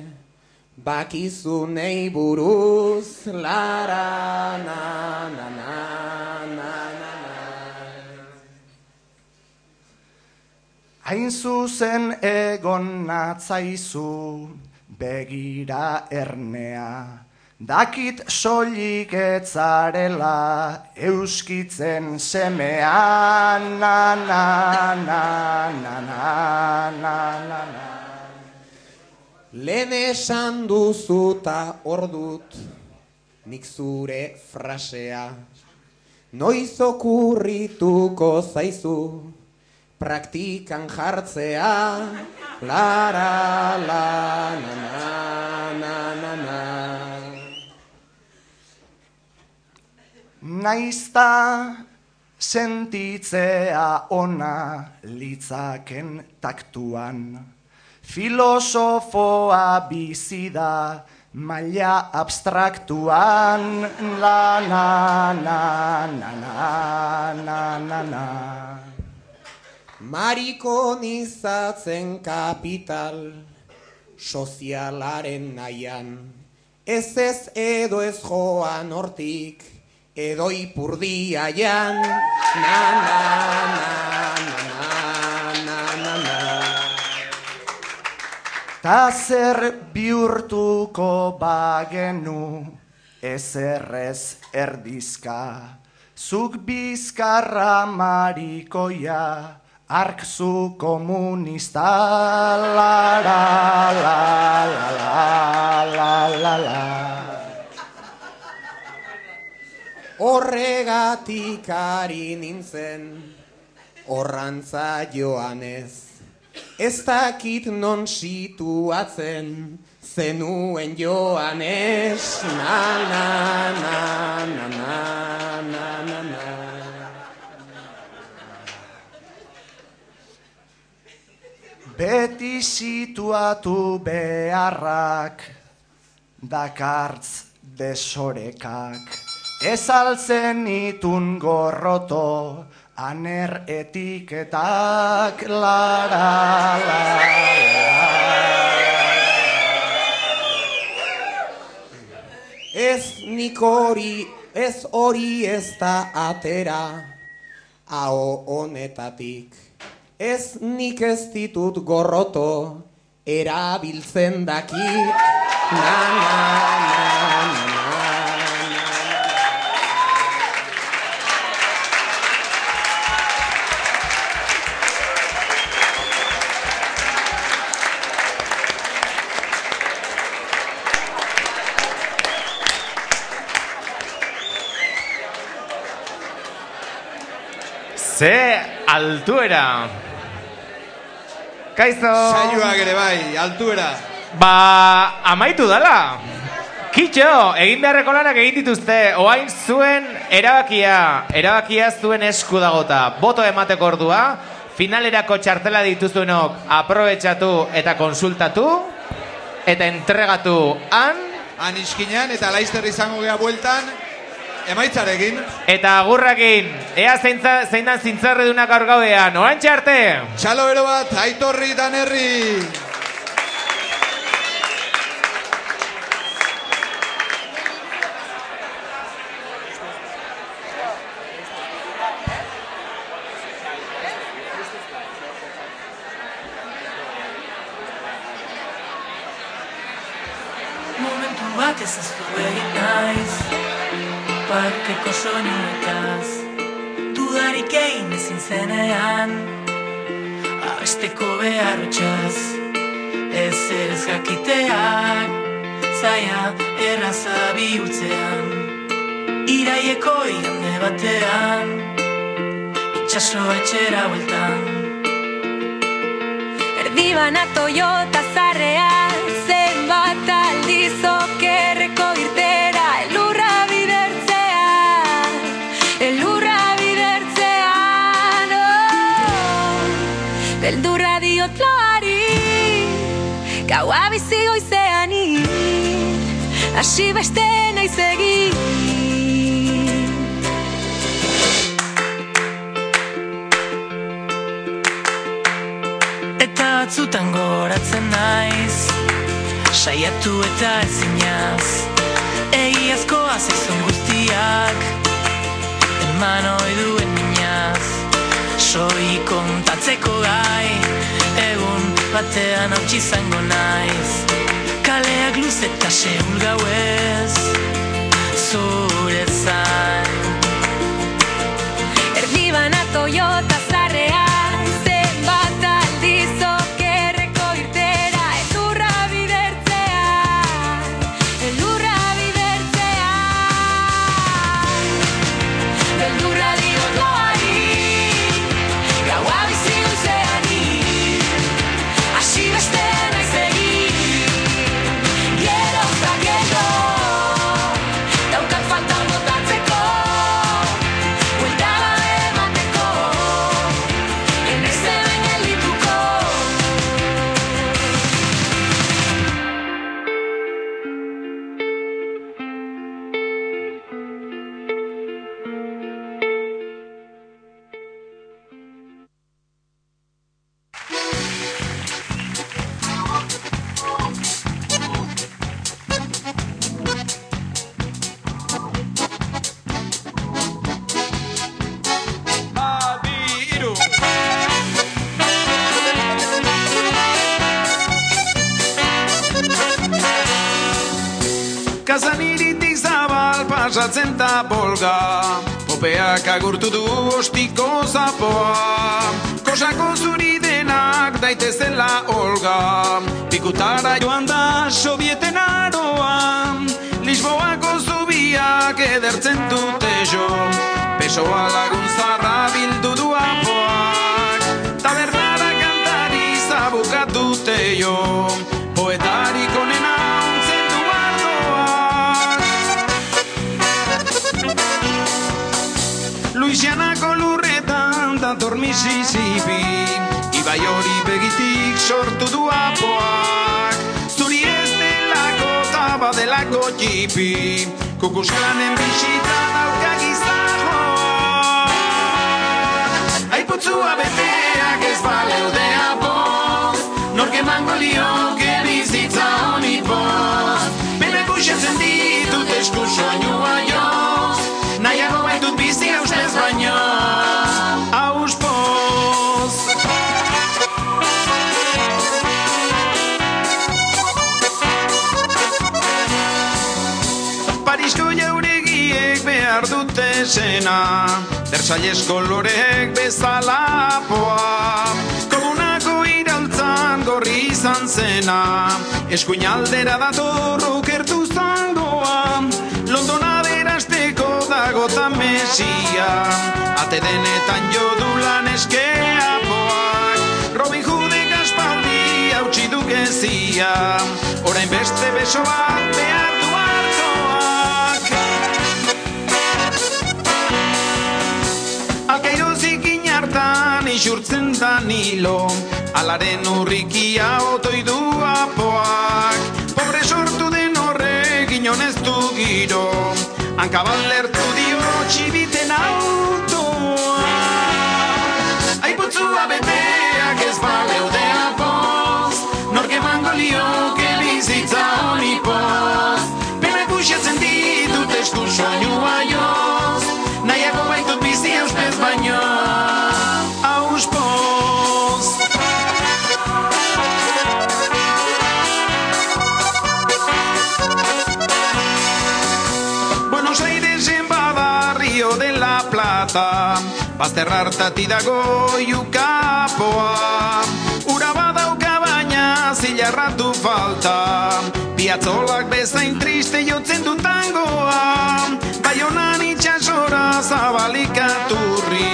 bakizu nei buruz, lara, na, na, na, na, na, Hain zuzen egon natzaizu, begira ernea, dakit soilik etzarela, euskitzen semea, na, na, na, na, na, na, na, na. Lehen esan duzu ta ordut, nik zure frasea, noiz okurrituko zaizu, praktikan jartzea, lara, la, na, na, na, na, na. Naizta sentitzea ona litzaken taktuan, filosofoa bizi da maila abstraktuan, la, na, na, na, na, na, na, na. Marikonizatzen kapital sozialaren nahian. Ez ez edo ez joan hortik edo ipurdiaian Na na na na na na na. Ta zer bihurtuko bagenu ezerrez erdizka. Zuk bizkarra marikoia Ark zu komunista la la la la la la la. Horregatik ari nintzen Horrantza joanez. Ez dakit non situatzen Zenuen joanez. Na na na na na na na na. Beti situatu beharrak dakartz desorekak. Ez altzen itun gorroto aner etiketak lara la, Ez nik hori, ez hori ez da atera Aho honetatik Ez nik ez ditut gorroto Erabiltzen dakit Na na na na na Ze altuera. Kaizo. Saioak ere bai, altuera. Ba, amaitu dala. Kitxo, egin beharreko lanak egin dituzte, oain zuen erabakia, erabakia zuen esku dagota. Boto emateko ordua, finalerako txartela dituzuenok aprobetxatu eta konsultatu, eta entregatu han, Han iskinean eta laizter izango gea bueltan, emaitzarekin. eta agurrakin, ea zeintza, zein dan zintzarredunak gaur gaudean, oantxe arte! Txalo bero bat, aitorri danerri. Momentu Zaila erraza bihurtzean. Iraieko igande batean. Itxaso etxera bueltan. Erdibana Toyota zarrean Hasi beste naiz egin. Batzutan goratzen naiz. Saiatu eta ezinaz Egiazkoa zaizun guztiak. Eman ohi duen minaz. Soi kontatzeko gai. Egun batean hautsi zango naiz Kaleak luz eta seul gauez Zure zain. Erdi bana Toyota edertzen dute jo. Pesoa lagun zarra bildu du apoak Tabernara kantari zabukatute jo. Poetarik onena ontzen du ardoak. Luisianako lurretan dator Mississippi Ibai hori begitik sortu du apoak Zuri ez delako taba delako jipi Kukusklanen bisita dauka gizajoa Aiputzua beteak ez baleude apoz Nork emango lioke bizitza honi poz zena Versalles koloreek bezala poa. Komunako iraltzan gorri izan zena Eskuinaldera dator okertu zangoa. Londona berasteko dago ta mesia Ate denetan jodulan eskea poak Robin Hoodek aspaldi hautsi dukezia Orain beste besoak behar du isurtzen da nilo Alaren urrikia otoi du apoak. Pobre sortu den horrek inonez du giro Hankabal lertu dio txibiten autoa Aiputzua beteak ez baleude apoz Nork emango lioke bizitza honi poz. Pena kuxatzen ditut esku soinua joz Plata Bazterrartati dago iukapoa. Ura badauka baina zilarratu falta Piatzolak bezain triste jotzen du tangoa. Baionan itxasora zabalikaturri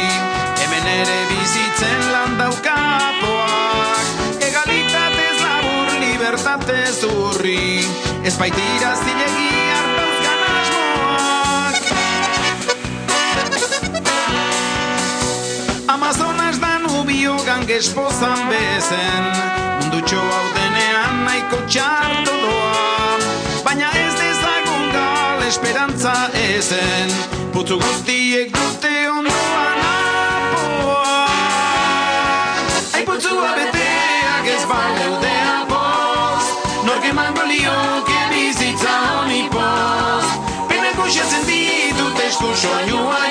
Hemen ere bizitzen lan daukapoak. Egalitatez labur libertatez urri Ez baitira zilegi Danubio esposan bezen. Mundutxo hau denean nahiko txarto doa. Baina ez dezagun gal esperantza ezen. Putzu guztiek dute ondoan apoa. Ai putzua beteak ez baleude apoz. Nork emango lioke bizitza honi poz. Penak usatzen ditut esku soinua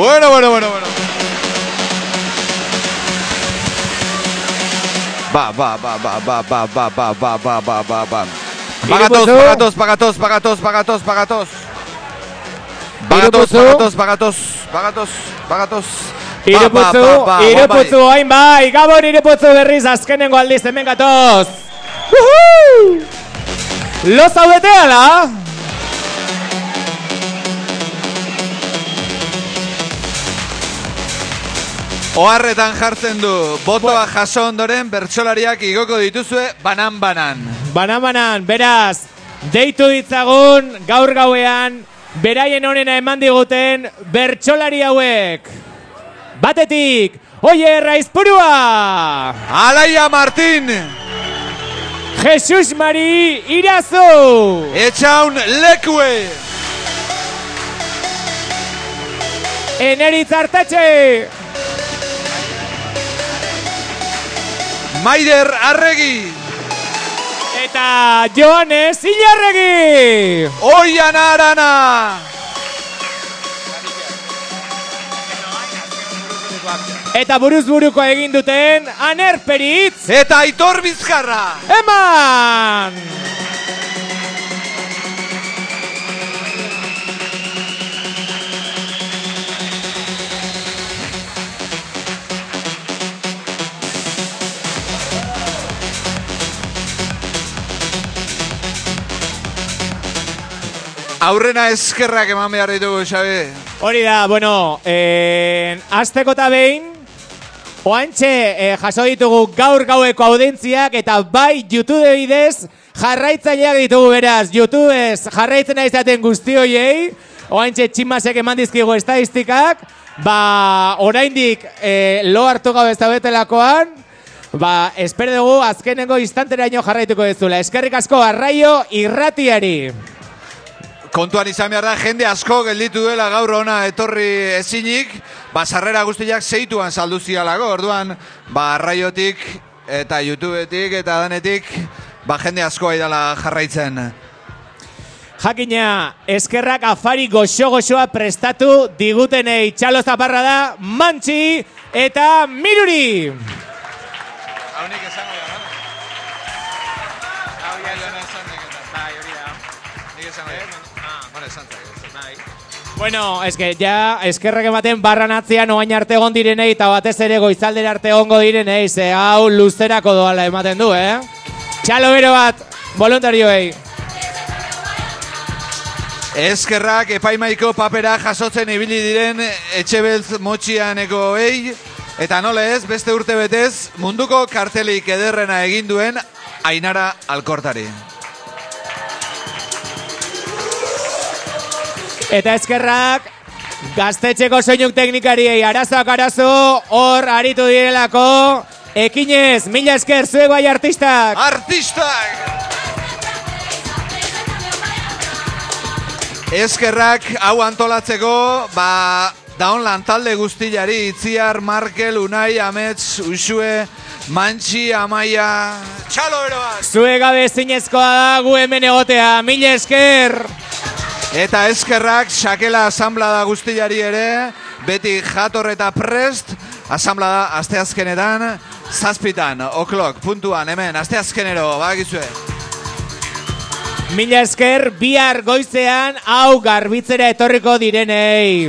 Bueno, bueno, bueno, bueno. Va, va, va, va, va, va, va, va, va, va, va, va, va. Pagatos, pagatos, pagatos, pagatos, pagatos, pagatos. Pagatos, pagatos, pagatos, pagatos, pagatos. Ireputzu, ireputzu, hain bai, gabon ireputzu berriz azkenengo aldiz hemen gatoz. Lo zaudete ala? Oharretan jartzen du, botoa jaso ondoren bertsolariak igoko dituzue banan-banan. Banan-banan, beraz, deitu ditzagun gaur gauean, beraien onena eman diguten bertsolari hauek. Batetik, oie raizpurua! Alaia Martin! Jesus Mari Irazu! Etxaun Lekue! Eneritz Artatxe! Maider Arregi! Eta Joanes Ilarregi! Oian Arana! Eta buruz buruko egin duten Aner Peritz! Eta Aitor Bizkarra! Eman! Aurrena eskerrak eman behar ditugu, Xabi. Hori da, bueno, eh, azteko eta behin, oantxe eh, jaso ditugu gaur gaueko audentziak eta bai YouTube bidez jarraitzaileak ditugu beraz. YouTubez jarraitzen nahi izaten guzti hoiei, oantxe tximasek eman dizkigu estadistikak, ba, oraindik eh, lo hartu gabe ez daubetelakoan, ba, espero dugu azkenengo instanteraino jarraituko dezula. Eskerrik asko arraio irratiari. Kontuan izan behar da, jende asko gelditu dela gaur ona etorri ezinik, ba, sarrera guztiak zeituan saldu zialako, orduan, ba, arraiotik eta YouTubetik eta danetik, ba, jende asko aidala jarraitzen. Jakina, eskerrak afari goxo-goxoa prestatu digutenei txalo zaparra da, mantxi eta miruri! Haunik esango Bueno, eske, ja, eskerrak ematen barran atzean oain arte egon direnei eta batez ere goizaldera arte egongo direnei, ze hau luzerako doala ematen du, eh? Txalo bero bat, voluntarioei. Eskerrak epaimaiko papera jasotzen ibili diren etxebeltz motxianeko ei, eta nola ez, beste urte betez, munduko kartelik ederrena egin duen Ainara Alkortari. Eta eskerrak gaztetxeko soinuk teknikariei arazoak arazo hor aritu direlako ekinez, mila esker zuek bai artistak. Artistak! Eskerrak hau antolatzeko, ba, daun lantalde guztiari, Itziar, Markel, Unai, Amets, Usue, Mantxi, Amaia, txalo beroak! Zue gabe zinezkoa da gu hemen egotea, mila esker! Eta eskerrak sakela asamblada guztiari ere, beti jator eta prest, asamblada asteazkenetan, zazpitan, oklok, puntuan, hemen, asteazkenero, bagizue. Mila esker, bihar goizean, hau garbitzera etorriko direnei.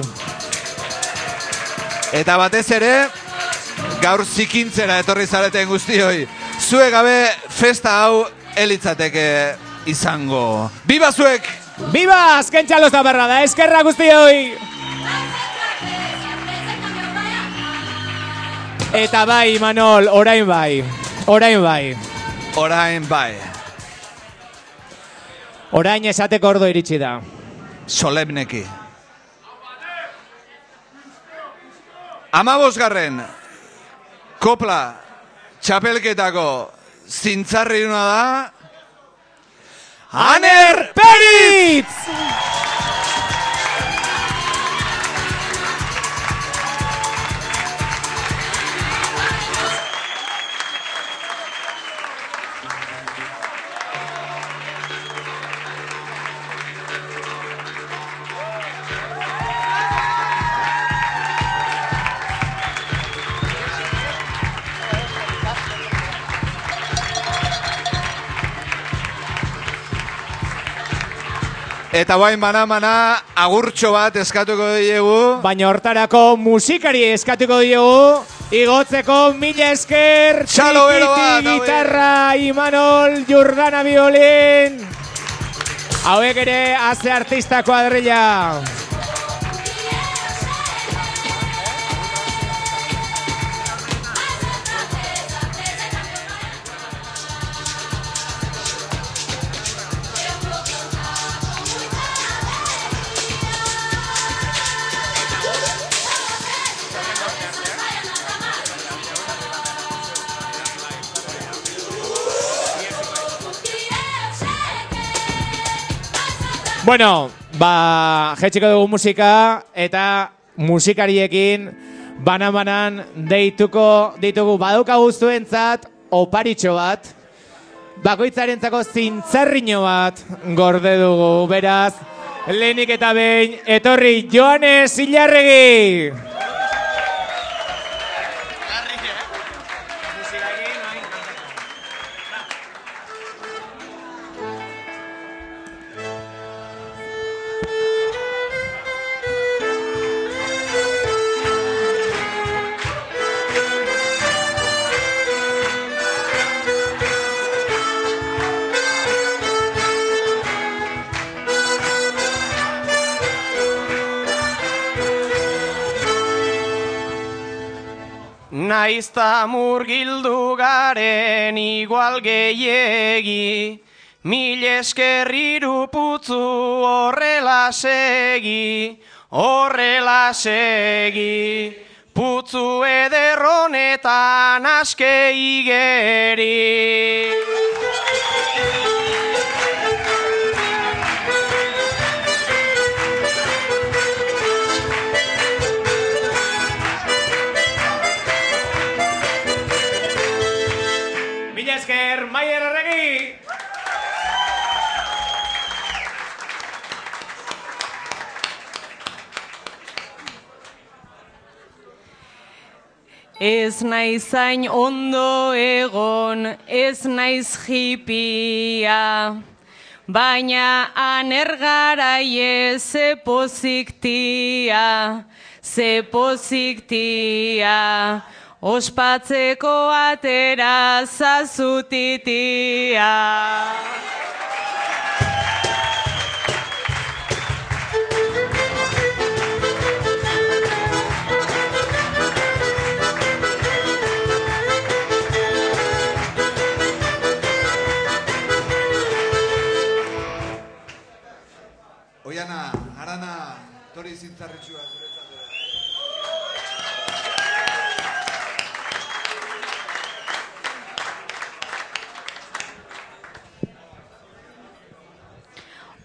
Eta batez ere, gaur zikintzera etorri zareten guztioi. Zue gabe festa hau elitzateke izango. Biba zuek! Biba, azken txalos da berra da, eskerra guztioi! Eta bai, Manol, orain bai. Orain bai. Orain bai. Orain esateko ordo iritsi da. Solemneki. Amabosgarren, kopla, txapelketako zintzarriuna da... Aner Peritz! Eta bain mana-mana agurtxo bat eskatuko diegu. Baina hortarako musikari eskatuko diegu. Igotzeko mila esker, Txalo bero bat, gitarra, Imanol, Jurdana violin. Hauek ere, haze artista kuadrilla. Bueno, ba, jetxiko dugu musika eta musikariekin banan-banan deituko ditugu baduka guztuentzat oparitxo bat, bakoitzarentzako zintzarriño bat gorde dugu, beraz, lehenik eta behin, etorri Joanes Ilarregi! Naizta murgildu garen igual gehiegi, mil esker putzu horrela segi, horrela segi. Putzu ederronetan aske igeri. Ez naiz zain ondo egon, ez naiz jipia, baina anergarai ze poziktia, ze poziktia, ospatzeko atera zazutitia. Oiana, arana, tori zintzarritxua.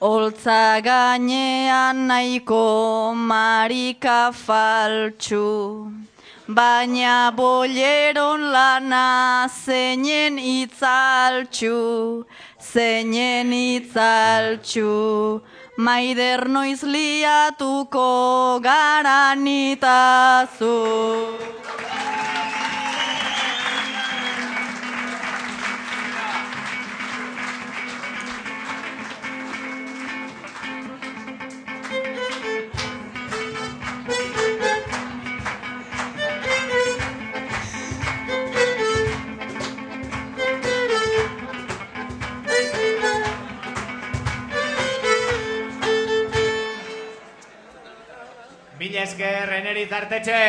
Oltza gainean nahiko marika faltsu, baina boleron lana zeinen itzaltxu, zeinen itzaltxu, Maider noiz liatuko garanitazu. Mila esker, eneritz artetxe.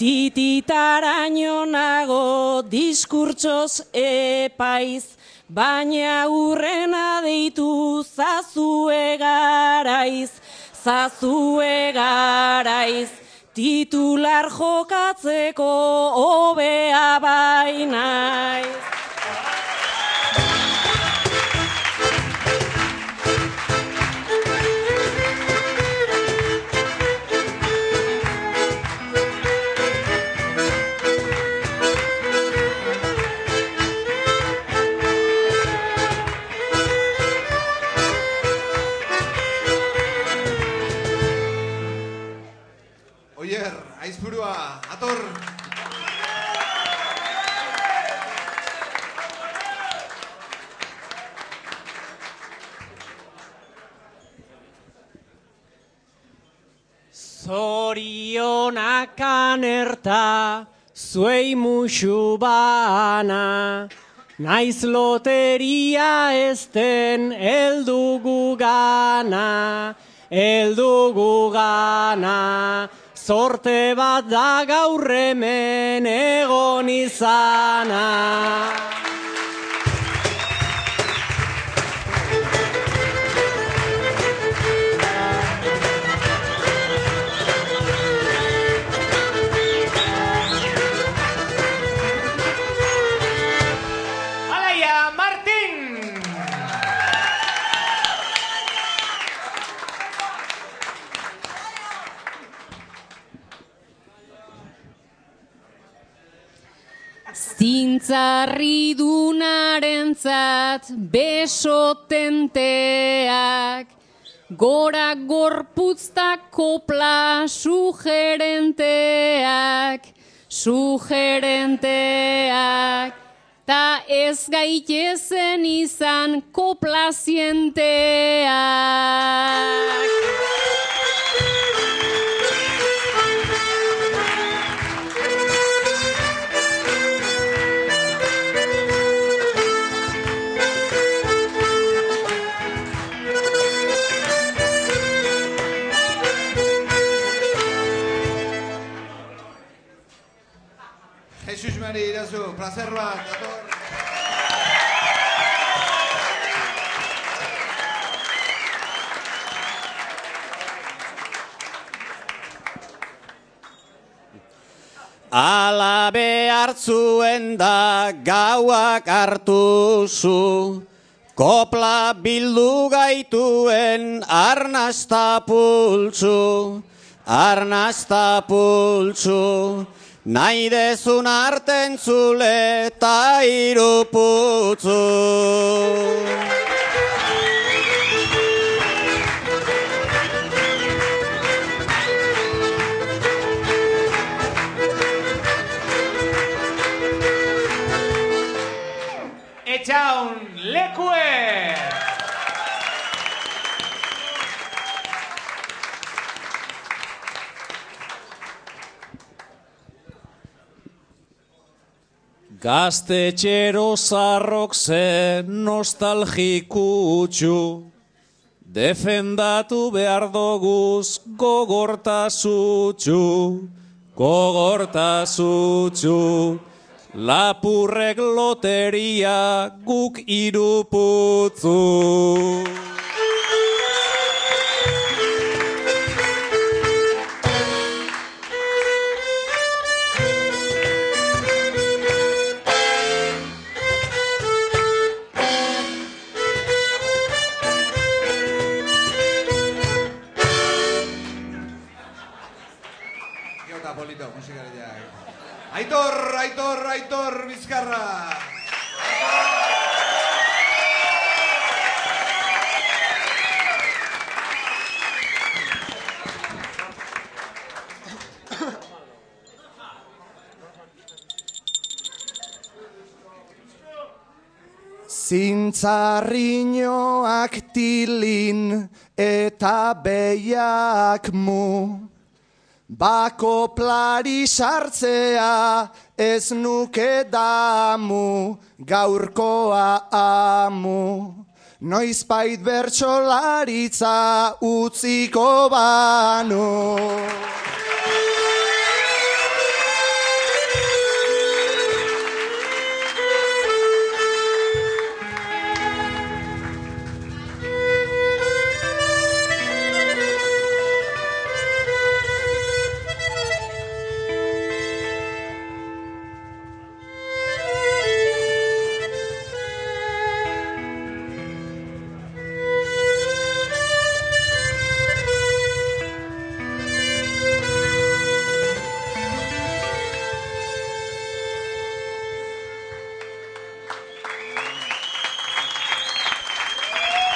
Tititaraino nago diskurtsoz epaiz, baina urrena deitu zazue garaiz, zazue garaiz. Titular jokatzeko hobea bainaiz. Zorionak anerta, zuei musu bana, naiz loteria ezten eldugu gana, eldugu gana. Zorte bat da gaur hemen egon izana. Zintzarri dunarentzat besotenteak, gora gorputzta kopla sugerenteak, sugerenteak, ta ez gaitezen izan koplazienteak. Placer bat, ator! Ala behartzuen da gauak hartu zu, kopla bildu gaituen arnazta pultzu, arnazta pultzu, nahi dezun arten zule eta iruputzu. Etxaun lekue! Gaztetxero zarrok zen nostalgikutxu, defendatu behar doguz gogortasutxu, gogortasutxu. Lapurrek loteria guk iruputzu. Aitor Bizkarra! Zintzarriñoak tilin eta beiak mu Bako plari sartzea ez nuke damu, gaurkoa amu. Noizbait bertsolaritza utziko banu.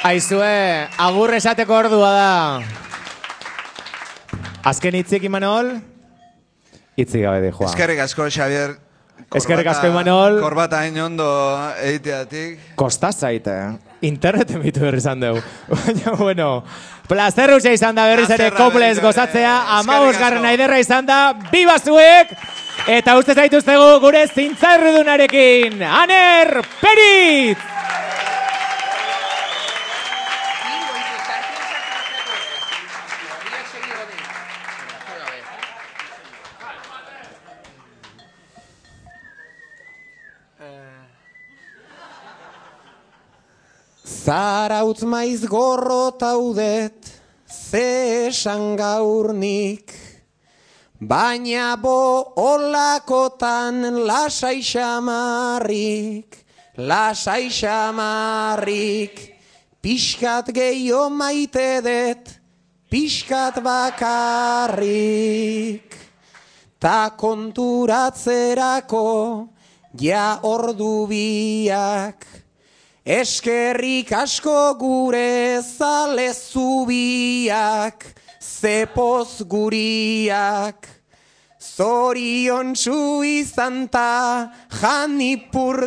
Aizue, agur esateko ordua da. Azken hitzik Imanol? Hitzik gabe di, Juan. Eskerrik asko, Xavier. Eskerrik asko, Imanol. Korbata hain ondo eiteatik. Kostaz zaite. Internet emitu berri izan dugu. Baina, bueno, plazer usia izan da berriz ere ere. gozatzea, amabos garren aiderra izan da, biba zuek! Eta uste zaituztegu gure zintzarrudunarekin, Aner Peritz! Zarautz maiz gorro taudet, ze esan gaurnik. Baina bo olakotan lasai xamarrik, lasai xamarrik. Piskat gehiago maite det, piskat bakarrik. Ta konturatzerako, ja ordu biak. Eskerrik asko gure zale zubiak, zepoz guriak, zorion txu izan ta janipurdiak.